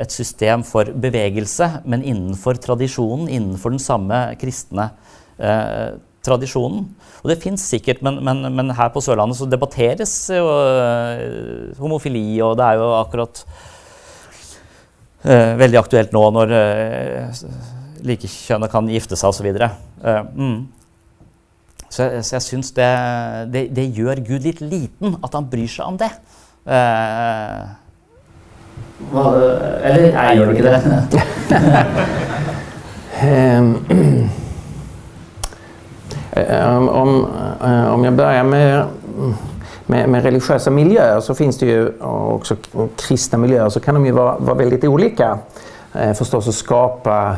et system for bevegelse, men innenfor tradisjonen, innenfor den samme kristne eh, tradisjonen. Og det fins sikkert, men, men, men, her på Sørlandet så debatteres jo uh, homofili, og det er jo akkurat uh, veldig aktuelt nå når uh, likekjønna kan gifte seg osv. Uh, mm. Så, så jeg syns det, det, det, gjør Gud litt liten at han bryr seg om det. Hva, eller nei, gjør det ikke det? um, Eh, om, eh, om jag börjar med, med, med, religiösa miljöer så finns det ju också kristna miljöer så kan de ju vara, vara väldigt olika. Eh, förstås att skapa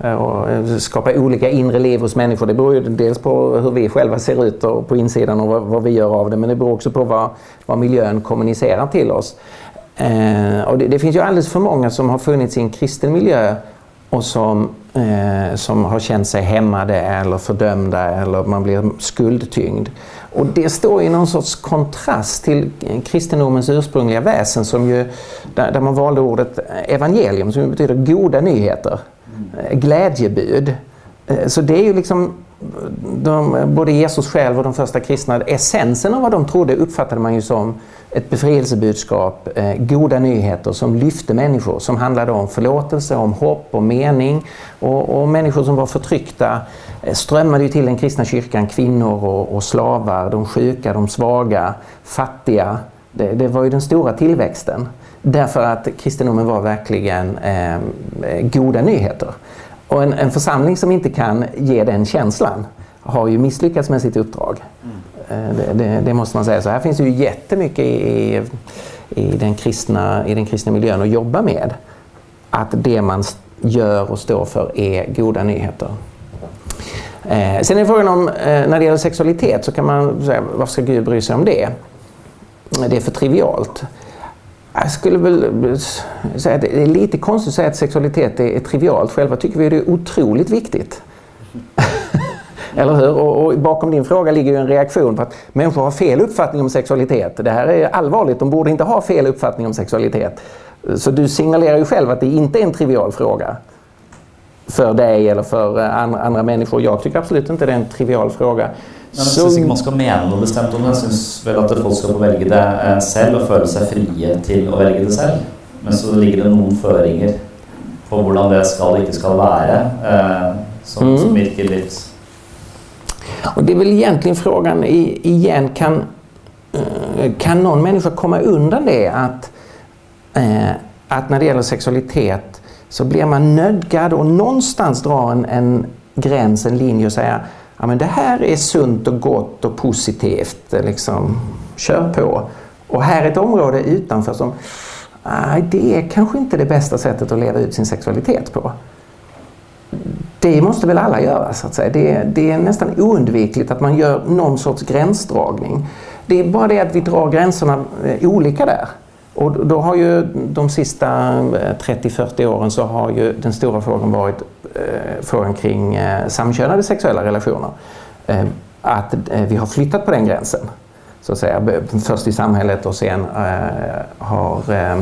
Eh, och eh, skapa olika inre liv hos människor. Det beror ju dels på hur vi själva ser ut och på insidan och vad, vad vi gör av det men det beror också på vad, vad miljön kommunicerar till oss. Eh, och det, det, finns ju alldeles för många som har funnits i en kristen miljö och som, eh, som har känt sig hämmade eller fördömda eller man blir skuldtyngd. Och det står i någon sorts kontrast till kristendomens ursprungliga väsen som ju, där, där man valde ordet evangelium som betyder goda nyheter. Eh, glädjebud. Eh, så det är ju liksom de, både Jesus själv och de första kristna, essensen av vad de trodde uppfattade man ju som ett befrielsebudskap, eh, goda nyheter som lyfte människor, som handlade om förlåtelse, om hopp och mening. Och, och människor som var förtryckta eh, strömmade ju till den kristna kyrkan, kvinnor och, och slavar, de sjuka, de svaga, fattiga. Det, det, var ju den stora tillväxten. Därför att kristendomen var verkligen eh, goda nyheter. Och en, en, församling som inte kan ge den känslan har ju misslyckats med sitt uppdrag. Mm. Det, det, det, måste man säga. Så här finns det ju jättemycket i, i, den kristna, i den kristna miljön att jobba med. Att det man gör och står för är goda nyheter. Eh, sen är frågan om, eh, när det gäller sexualitet så kan man säga, varför ska Gud bry sig om det? Det är för trivialt. Jag skulle väl säga att det är lite konstigt att säga att sexualitet är, trivialt. Själva tycker vi det är otroligt viktigt. Eller hur? Och, och, bakom din fråga ligger ju en reaktion på att människor har fel uppfattning om sexualitet. Det här är allvarligt. De borde inte ha fel uppfattning om sexualitet. Så du signalerar ju själv att det inte är en trivial fråga för dig eller för eh, andra, andra människor. Jag tycker absolut inte det är en trivial fråga. Men jeg syns ikke man skal mene noe bestemt om det. Jeg syns vel at folk skal få velge det eh, selv og føle seg frie til å velge det selv. Men så ligger det noen føringer på hvordan det skal og ikke skal være, eh, som, mm. som virker litt Och det är väl egentligen frågan igen, kan, eh, kan någon människa komma undan det att, eh, att när det gäller sexualitet så blir man nödgad och någonstans dra en, en gräns, en linje och säga ja, men det här är sunt och gott och positivt. Eh, liksom, kör på. Och här är ett område utanför som nej, det är kanske inte det bästa sättet att leva ut sin sexualitet på. Det måste väl alla göra så att säga. Det, det, är nästan oundvikligt att man gör någon sorts gränsdragning. Det är bara det att vi drar gränserna eh, olika där. Och då har ju de sista eh, 30-40 åren så har ju den stora frågan varit Eh, frågan kring eh, samkönade sexuella relationer. Eh, att eh, vi har flyttat på den gränsen. Så att säga. Först i samhället och sen eh, har eh,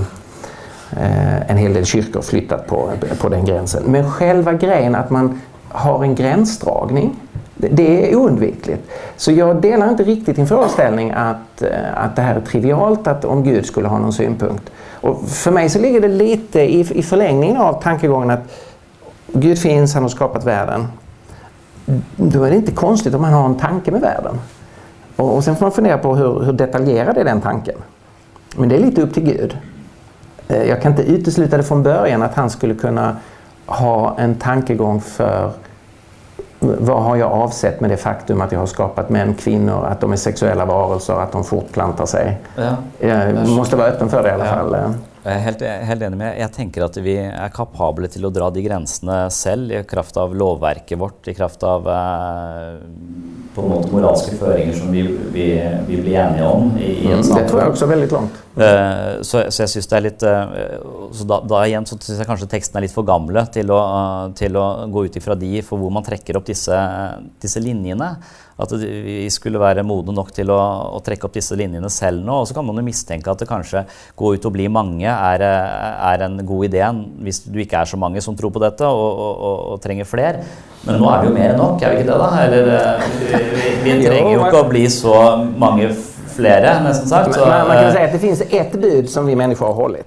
eh, en hel del kyrkor flyttat på, på den gränsen. Men själva grejen att man har en gränsdragning det är oundvikligt. Så jag delar inte riktigt din föreställning att, att det här är trivialt, att om Gud skulle ha någon synpunkt. Och för mig så ligger det lite i, i förlängningen av tankegången att Gud finns, han har skapat världen. Då är det inte konstigt om han har en tanke med världen. Och, och sen får man fundera på hur, hur detaljerad är den tanken. Men det är lite upp till Gud. Eh, jag kan inte utesluta det från början att han skulle kunna ha en tankegång för vad har jag avsett med det faktum att jag har skapat män, kvinnor, att de är sexuella varelser, att de fortplantar sig? Ja. Jag måste vara öppen för det i alla ja. fall. Jeg er helt, helt, enig med Jeg tenker at vi er kapable til å dra de grensene selv i kraft av lovverket vårt, i kraft av eh, på en måte moralske føringer som vi, vi, vi blir enige om i, i en samfunn. Det tror jeg også er veldig langt. Eh, så, så, jeg syns det er litt eh, så da, da, igjen så syns jeg kanskje teksten er litt for gamle til å, til å gå ut ifra de for hvor man trekker opp disse, disse linjene at vi skulle være modne nok til å, å, trekke opp disse linjene selv nå. Og så kan man jo mistenke at det kanskje gå ut og bli mange er, er en god idé hvis du ikke er så mange som tror på dette og, og, og trenger flere. Men nå er det jo mer enn nok, er vi ikke det, da? Eller, eh, vi, vi trenger jo ikke å bli så mange flere, nesten sagt. Så, men, man kan si at det finnes ett bud som vi mennesker har.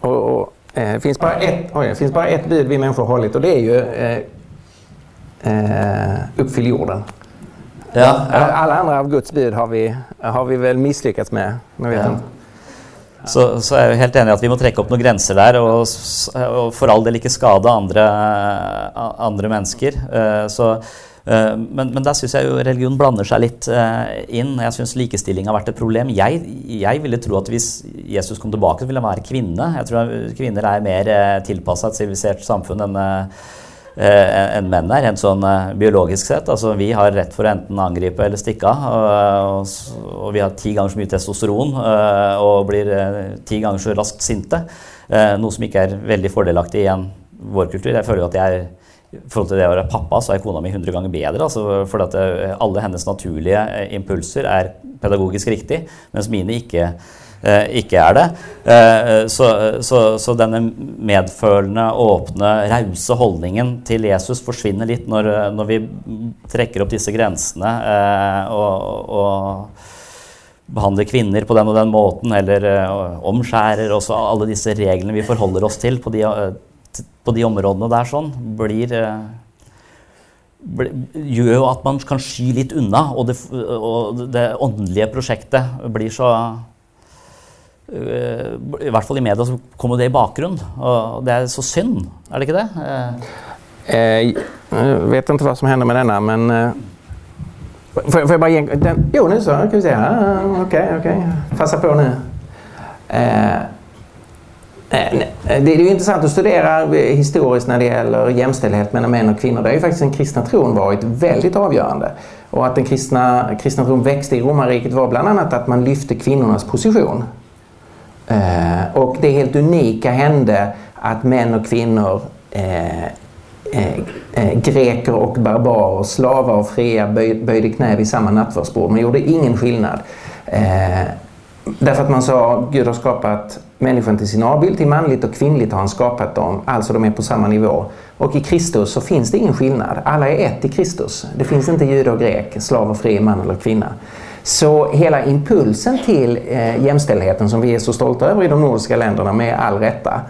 Og, og eh, det finnes bare ett, oj, bare ett bud vi mennesker har holdt, og det er jo eh, eh, Uppfyll jorden. Ja, ja. Alla andra av Guds bud har vi, har vi vel mislykkes med. Ja. Så, så, er jeg helt enig i at vi må trekke opp noen grenser der, og, og for all del ikke skade andre, andre mennesker. Eh, så, eh, men, men, der syns jeg jo religion blander seg litt eh, inn. Jeg syns likestilling har vært et problem. Jeg, jeg, ville tro at hvis Jesus kom tilbake, så ville han være kvinne. Jeg tror kvinner er mer tilpassa et sivilisert samfunn enn Eh, Eh, enn menn er, rent sånn eh, biologisk sett. Altså, vi har rett for å enten angripe eller stikke eh, av. Og, og, vi har ti ganger så mye testosteron uh, og blir ti ganger så raskt sinte. noe som ikke er veldig fordelaktig i en vår kultur. Jeg føler jo at jeg i forhold til det å være pappa, så er kona mi 100 ganger bedre. Altså, for at alle hennes naturlige impulser er pedagogisk riktig, mens mine ikke Eh, ikke er det. Eh, så, så, så, denne medfølende, åpne, rause holdningen til Jesus forsvinner litt når, når vi trekker opp disse grensene eh, og, og behandler kvinner på den og den måten, eller eh, omskjærer også alle disse reglene vi forholder oss til på de, eh, på de områdene der sånn, blir gjør jo at man kan sky litt unna, og det, og det åndelige prosjektet blir så Eh, I hvert fall i media så kommer det i bakgrunnen. Og det er så synd, er det ikke det? Jag jeg vet ikke hva som hender med denne, men Får jag bara ge den? Jo, nu så. Kan vi se. Ah, Okej, okay. Okay. Passa på nu. Det är ju intressant att studera historiskt när det gäller jämställdhet mellan män och kvinnor. Det har ju faktiskt den kristna tron varit väldigt avgörande. Och att den kristna, kristna tron växte i romarriket var bland annat att man lyfte kvinnornas position. Eh, och det helt unika hände att män och kvinnor eh, eh, eh, greker och barbarer, slavar och fria böj, böjde knä vid samma nattvardsbord. Man gjorde ingen skillnad. Eh, därför att man sa Gud har skapat människan till sin avbild, till manligt och kvinnligt har han skapat dem, alltså de är på samma nivå. Och i Kristus så finns det ingen skillnad. Alla är ett i Kristus. Det finns inte jude och grek, slav och fri, man eller kvinna. Så hela impulsen till eh, jämställdheten som vi är så stolta över i de nordiska länderna med all rätta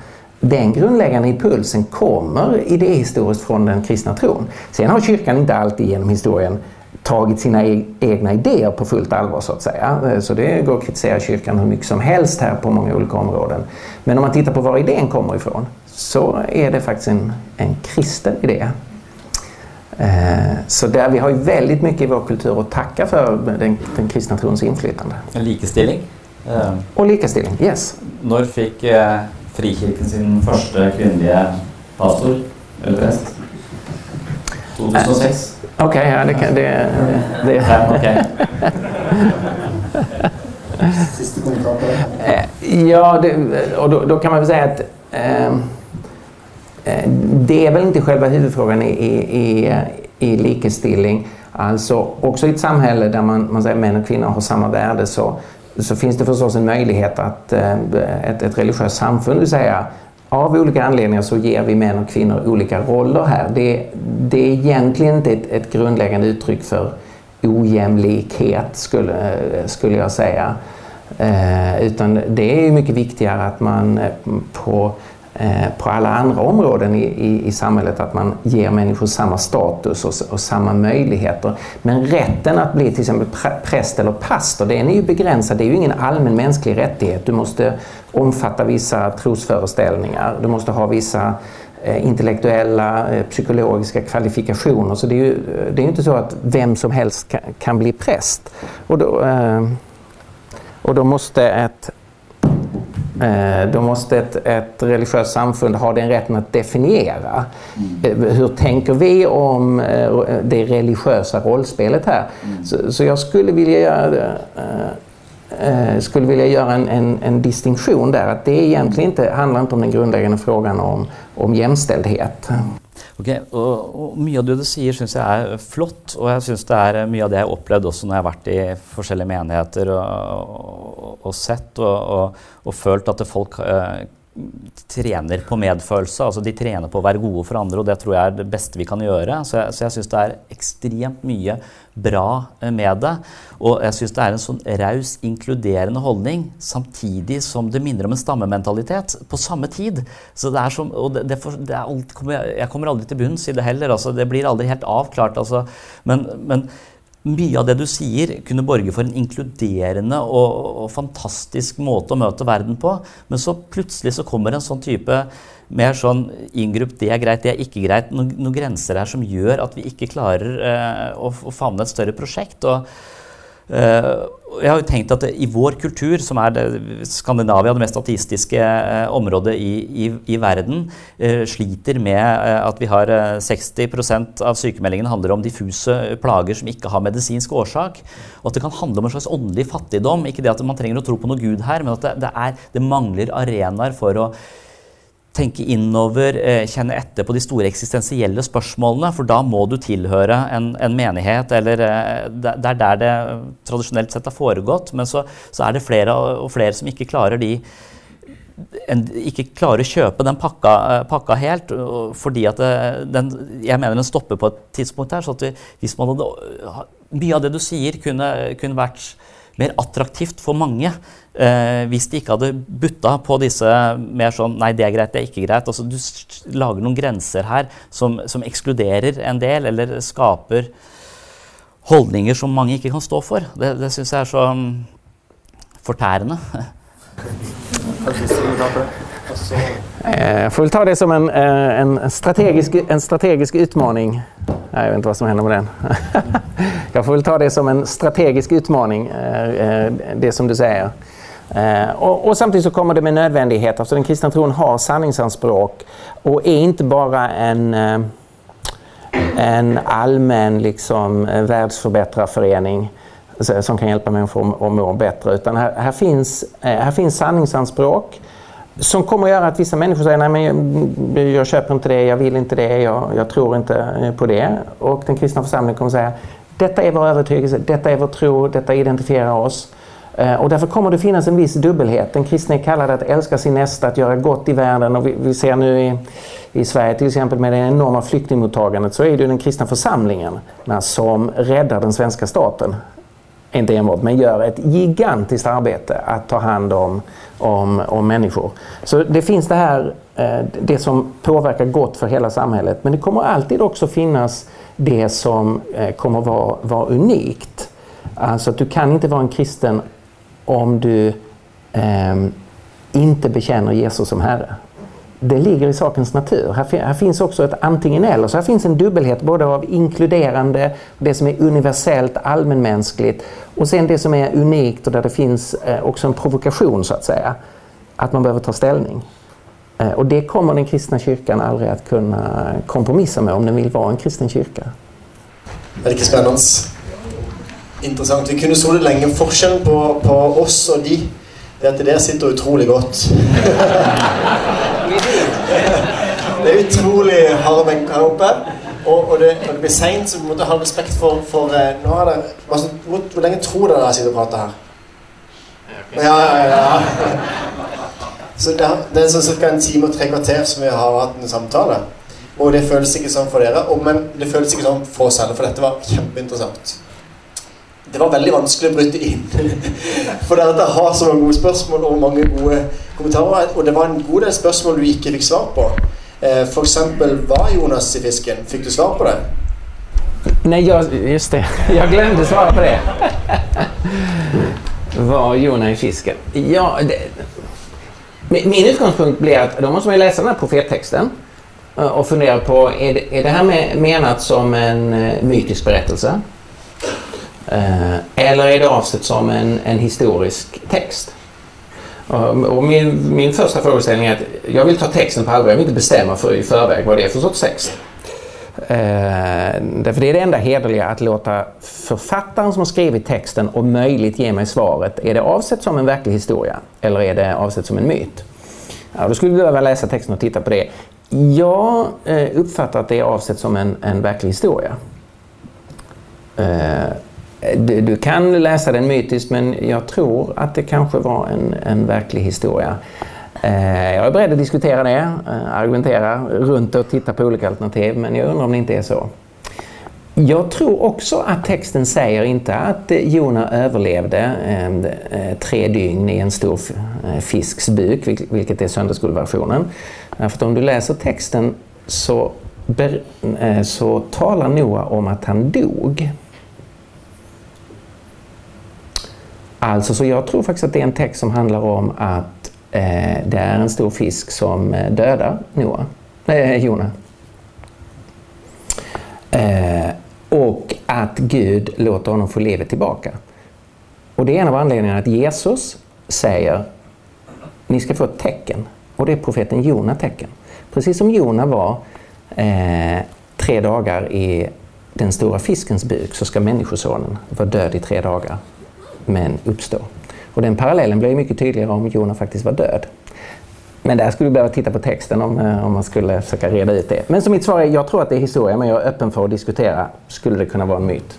den grundläggande impulsen kommer idéhistoriskt från den kristna tron. Sen har kyrkan inte alltid genom historien tagit sina e-, egna idéer på fullt allvar så att säga. Eh, så det går att kritisera kyrkan hur mycket som helst här på många olika områden. Men om man tittar på var idén kommer ifrån så är det faktiskt en, en kristen idé. Eh, så där, vi har ju väldigt mycket i vår kultur att tacka för den, den kristna trons inflytande. En likestilling? Eh, och likestilling, yes. När fick eh, Frikirken sin första kvinnliga pastor eller präst? 2006? Okej, okay, ja det kan... Det, det, okay. Eh, ja, det, och då, då, kan man väl säga att Eh, Eh, det är väl inte själva huvudfrågan i, i, i likestilling. Alltså också i ett samhälle där man, man säger män och kvinnor har samma värde så, så finns det förstås en möjlighet att eh, ett, ett religiöst samfund vill säga av olika anledningar så ger vi män och kvinnor olika roller här. Det, det är egentligen inte ett, ett grundläggande uttryck för ojämlikhet skulle, skulle jag säga. Eh, utan det är mycket viktigare att man eh, på Eh, på alla andra områden i, i, i, samhället att man ger människor samma status och, och, samma möjligheter. Men rätten att bli till exempel präst eller pastor, den är ju begränsad. Det är ju ingen allmän mänsklig rättighet. Du måste omfatta vissa trosföreställningar. Du måste ha vissa eh, intellektuella, eh, psykologiska kvalifikationer. Så det är ju eh, det är inte så att vem som helst kan, kan bli präst. Och då, eh, och då måste ett Eh, då måste ett, ett religiöst samfund ha den rätten att definiera. Mm. Hur tänker vi om det religiösa rollspelet här? Mm. Så, så, jag skulle vilja göra, skulle vilja göra en, en, en, distinktion där. Att det egentligen inte handlar inte om den grundläggande frågan om, om jämställdhet. Okay, og, og, Mye av det du sier, syns jeg er flott. Og jeg syns det er eh, mye av det jeg har opplevd også når jeg har vært i forskjellige menigheter og, og, og sett og, følt at folk eh, trener på medfølelse. altså De trener på å være gode for andre, og det tror jeg er det beste vi kan gjøre. Så jeg, så jeg syns det er ekstremt mye bra eh, med det. Og jeg syns det er en sånn raus, inkluderende holdning, samtidig som det minner om en stammementalitet på samme tid. Så det er som, og det, det, det er aldri, Jeg kommer aldri til bunns i det heller. altså Det blir aldri helt avklart. altså, men, men mye av det du sier, kunne borge for en inkluderende og, og, fantastisk måte å møte verden på. Men så plutselig så kommer en sånn type mer sånn inngrupp, det er greit, det er ikke greit. Noen, noen grenser her som gjør at vi ikke klarer eh, å, å favne et større prosjekt. og Eh, jeg har jo tenkt at I vår kultur, som er det, Skandinavia, det mest ateistiske eh, området i, i, i verden, eh, sliter med at vi har 60% av sykemeldingene handler om diffuse plager som ikke har medisinsk årsak. Og at det kan handle om en slags åndelig fattigdom. Ikke det at man trenger å tro på noe Gud her, men at det, det, er, det mangler arenaer for å tenke innover, eh, kjenne etter på de store eksistensielle spørsmålene. For da må du tilhøre en, en menighet, eller eh, det er der det eh, tradisjonelt sett har foregått. Men så, så, er det flere og flere som ikke klarer de en, ikke klarer å kjøpe den pakka, pakka helt. fordi at det, den, Jeg mener den stopper på et tidspunkt her. så at vi, hvis man hadde, Mye av det du sier, kunne, kunne vært mer attraktivt for mange eh, hvis de ikke hadde butta på disse mer sånn Nei, det er greit, det er ikke greit. Altså, du lager noen grenser her som, som ekskluderer en del, eller skaper holdninger som mange ikke kan stå for. Det, det syns jeg er så um, fortærende. Eh, jag får väl ta det som en, eh, en, strategisk, en strategisk utmaning. Jag vet inte vad som händer med den. Jag får väl ta det som en strategisk utmaning, eh, det som du säger. Och, och, samtidigt så kommer det med nödvändighet. Alltså den kristna tron har sanningsanspråk och är inte bara en, en allmän liksom, världsförbättrarförening som kan hjälpa människor att må bättre. Utan här, här, finns, här finns sanningsanspråk som kommer att göra att vissa människor säger nej men jag, jag köper inte det, jag vill inte det, jag, jag, tror inte eh, på det. Och den kristna församlingen kommer att säga detta är vår övertygelse, detta är vår tro, detta identifierar oss. Eh, och därför kommer det finnas en viss dubbelhet. Den kristna är kallad att älska sin nästa, att göra gott i världen. Och vi, vi ser nu i, i Sverige till exempel med det enorma flyktingmottagandet så är det den kristna församlingen som räddar den svenska staten inte enbart, men gör ett gigantiskt arbete att ta hand om, om, om människor. Så det finns det här, eh, det som påverkar gott för hela samhället. Men det kommer alltid också finnas det som eh, kommer vara, vara unikt. Alltså att du kan inte vara en kristen om du eh, inte bekänner Jesus som Herre det ligger i sakens natur. Här, här, finns också ett antingen eller. Så här finns en dubbelhet både av inkluderande, det som är universellt allmänmänskligt och sen det som är unikt och där det finns eh, också en provokation så att säga. Att man behöver ta ställning. Eh, och det kommer den kristna kyrkan aldrig att kunna kompromissa med om den vill vara en kristen kyrka. Veldig spennende. Interessant. Vi kunne så det lenge. Forskjellen på, på oss og de det er at dere sitter utrolig godt. det er utrolig harde benker her oppe. Og, og, det, og det blir seint, så vi måtte ha respekt for, for uh, nå er det, altså, hvor, hvor, lenge tror dere dere sitter og prater her? Ja, ja, ja. Så det, det er sånn ca. en time og tre kvarter som vi har hatt en samtale. Og det føles ikke sånn for dere, og, men det føles ikke sånn for oss heller, for dette var kjempeinteressant det var veldig vanskelig å bryte inn. For dere har så mange gode spørsmål og mange gode kommentarer. Og det var en god del spørsmål du ikke fikk svar på. Eh, F.eks. hva Jonas i fisken? Fikk du svar på det? Nej, jag, just det. Jag glömde svara på det. Var Jonas i fisken? Ja, det, min utgångspunkt blir att då måste man läsa den här profettexten eh, och fundera på, är det, är det här menat som en eh, mytisk berättelse? Eh, eller är det avsett som en, en historisk text? Och min, min första frågeställning är att jag vill ta texten på allvar. Jag vill inte bestämma för i förväg vad det är för sorts text. Eh, därför det är det enda hederliga att låta författaren som har skrivit texten och möjligt ge mig svaret. Är det avsett som en verklig historia eller är det avsett som en myt? Ja, då skulle vi behöva läsa texten och titta på det. Jag eh, uppfattar att det är avsett som en, en verklig historia. Eh, du, du, kan läsa den mytiskt men jag tror att det kanske var en, en verklig historia. Eh, jag är beredd att diskutera det, eh, argumentera runt och titta på olika alternativ men jag undrar om det inte är så. Jag tror också att texten säger inte att eh, Jona överlevde eh, eh, tre dygn i en stor fisks buk, vilket är söndagsskolversionen. För om du läser texten så, så talar Noa om att han dog. Alltså, så jag tror faktiskt att det är en text som handlar om att eh, det är en stor fisk som eh, dödar Noah, eh, Jona. Eh, och att Gud låter honom få livet tillbaka. Och det är en av anledningarna att Jesus säger ni ska få ett tecken och det är profeten Jona tecken. Precis som Jona var eh, tre dagar i den stora fiskens buk så ska Människosonen vara död i tre dagar men uppstå. Och den parallellen blir mycket tydligare om Jona faktiskt var död. Men där skulle vi behöva titta på texten om, eh, om man skulle försöka reda ut det. Men som mitt svar är, jag tror att det är historia, men jag är öppen för att diskutera. Skulle det kunna vara en myt?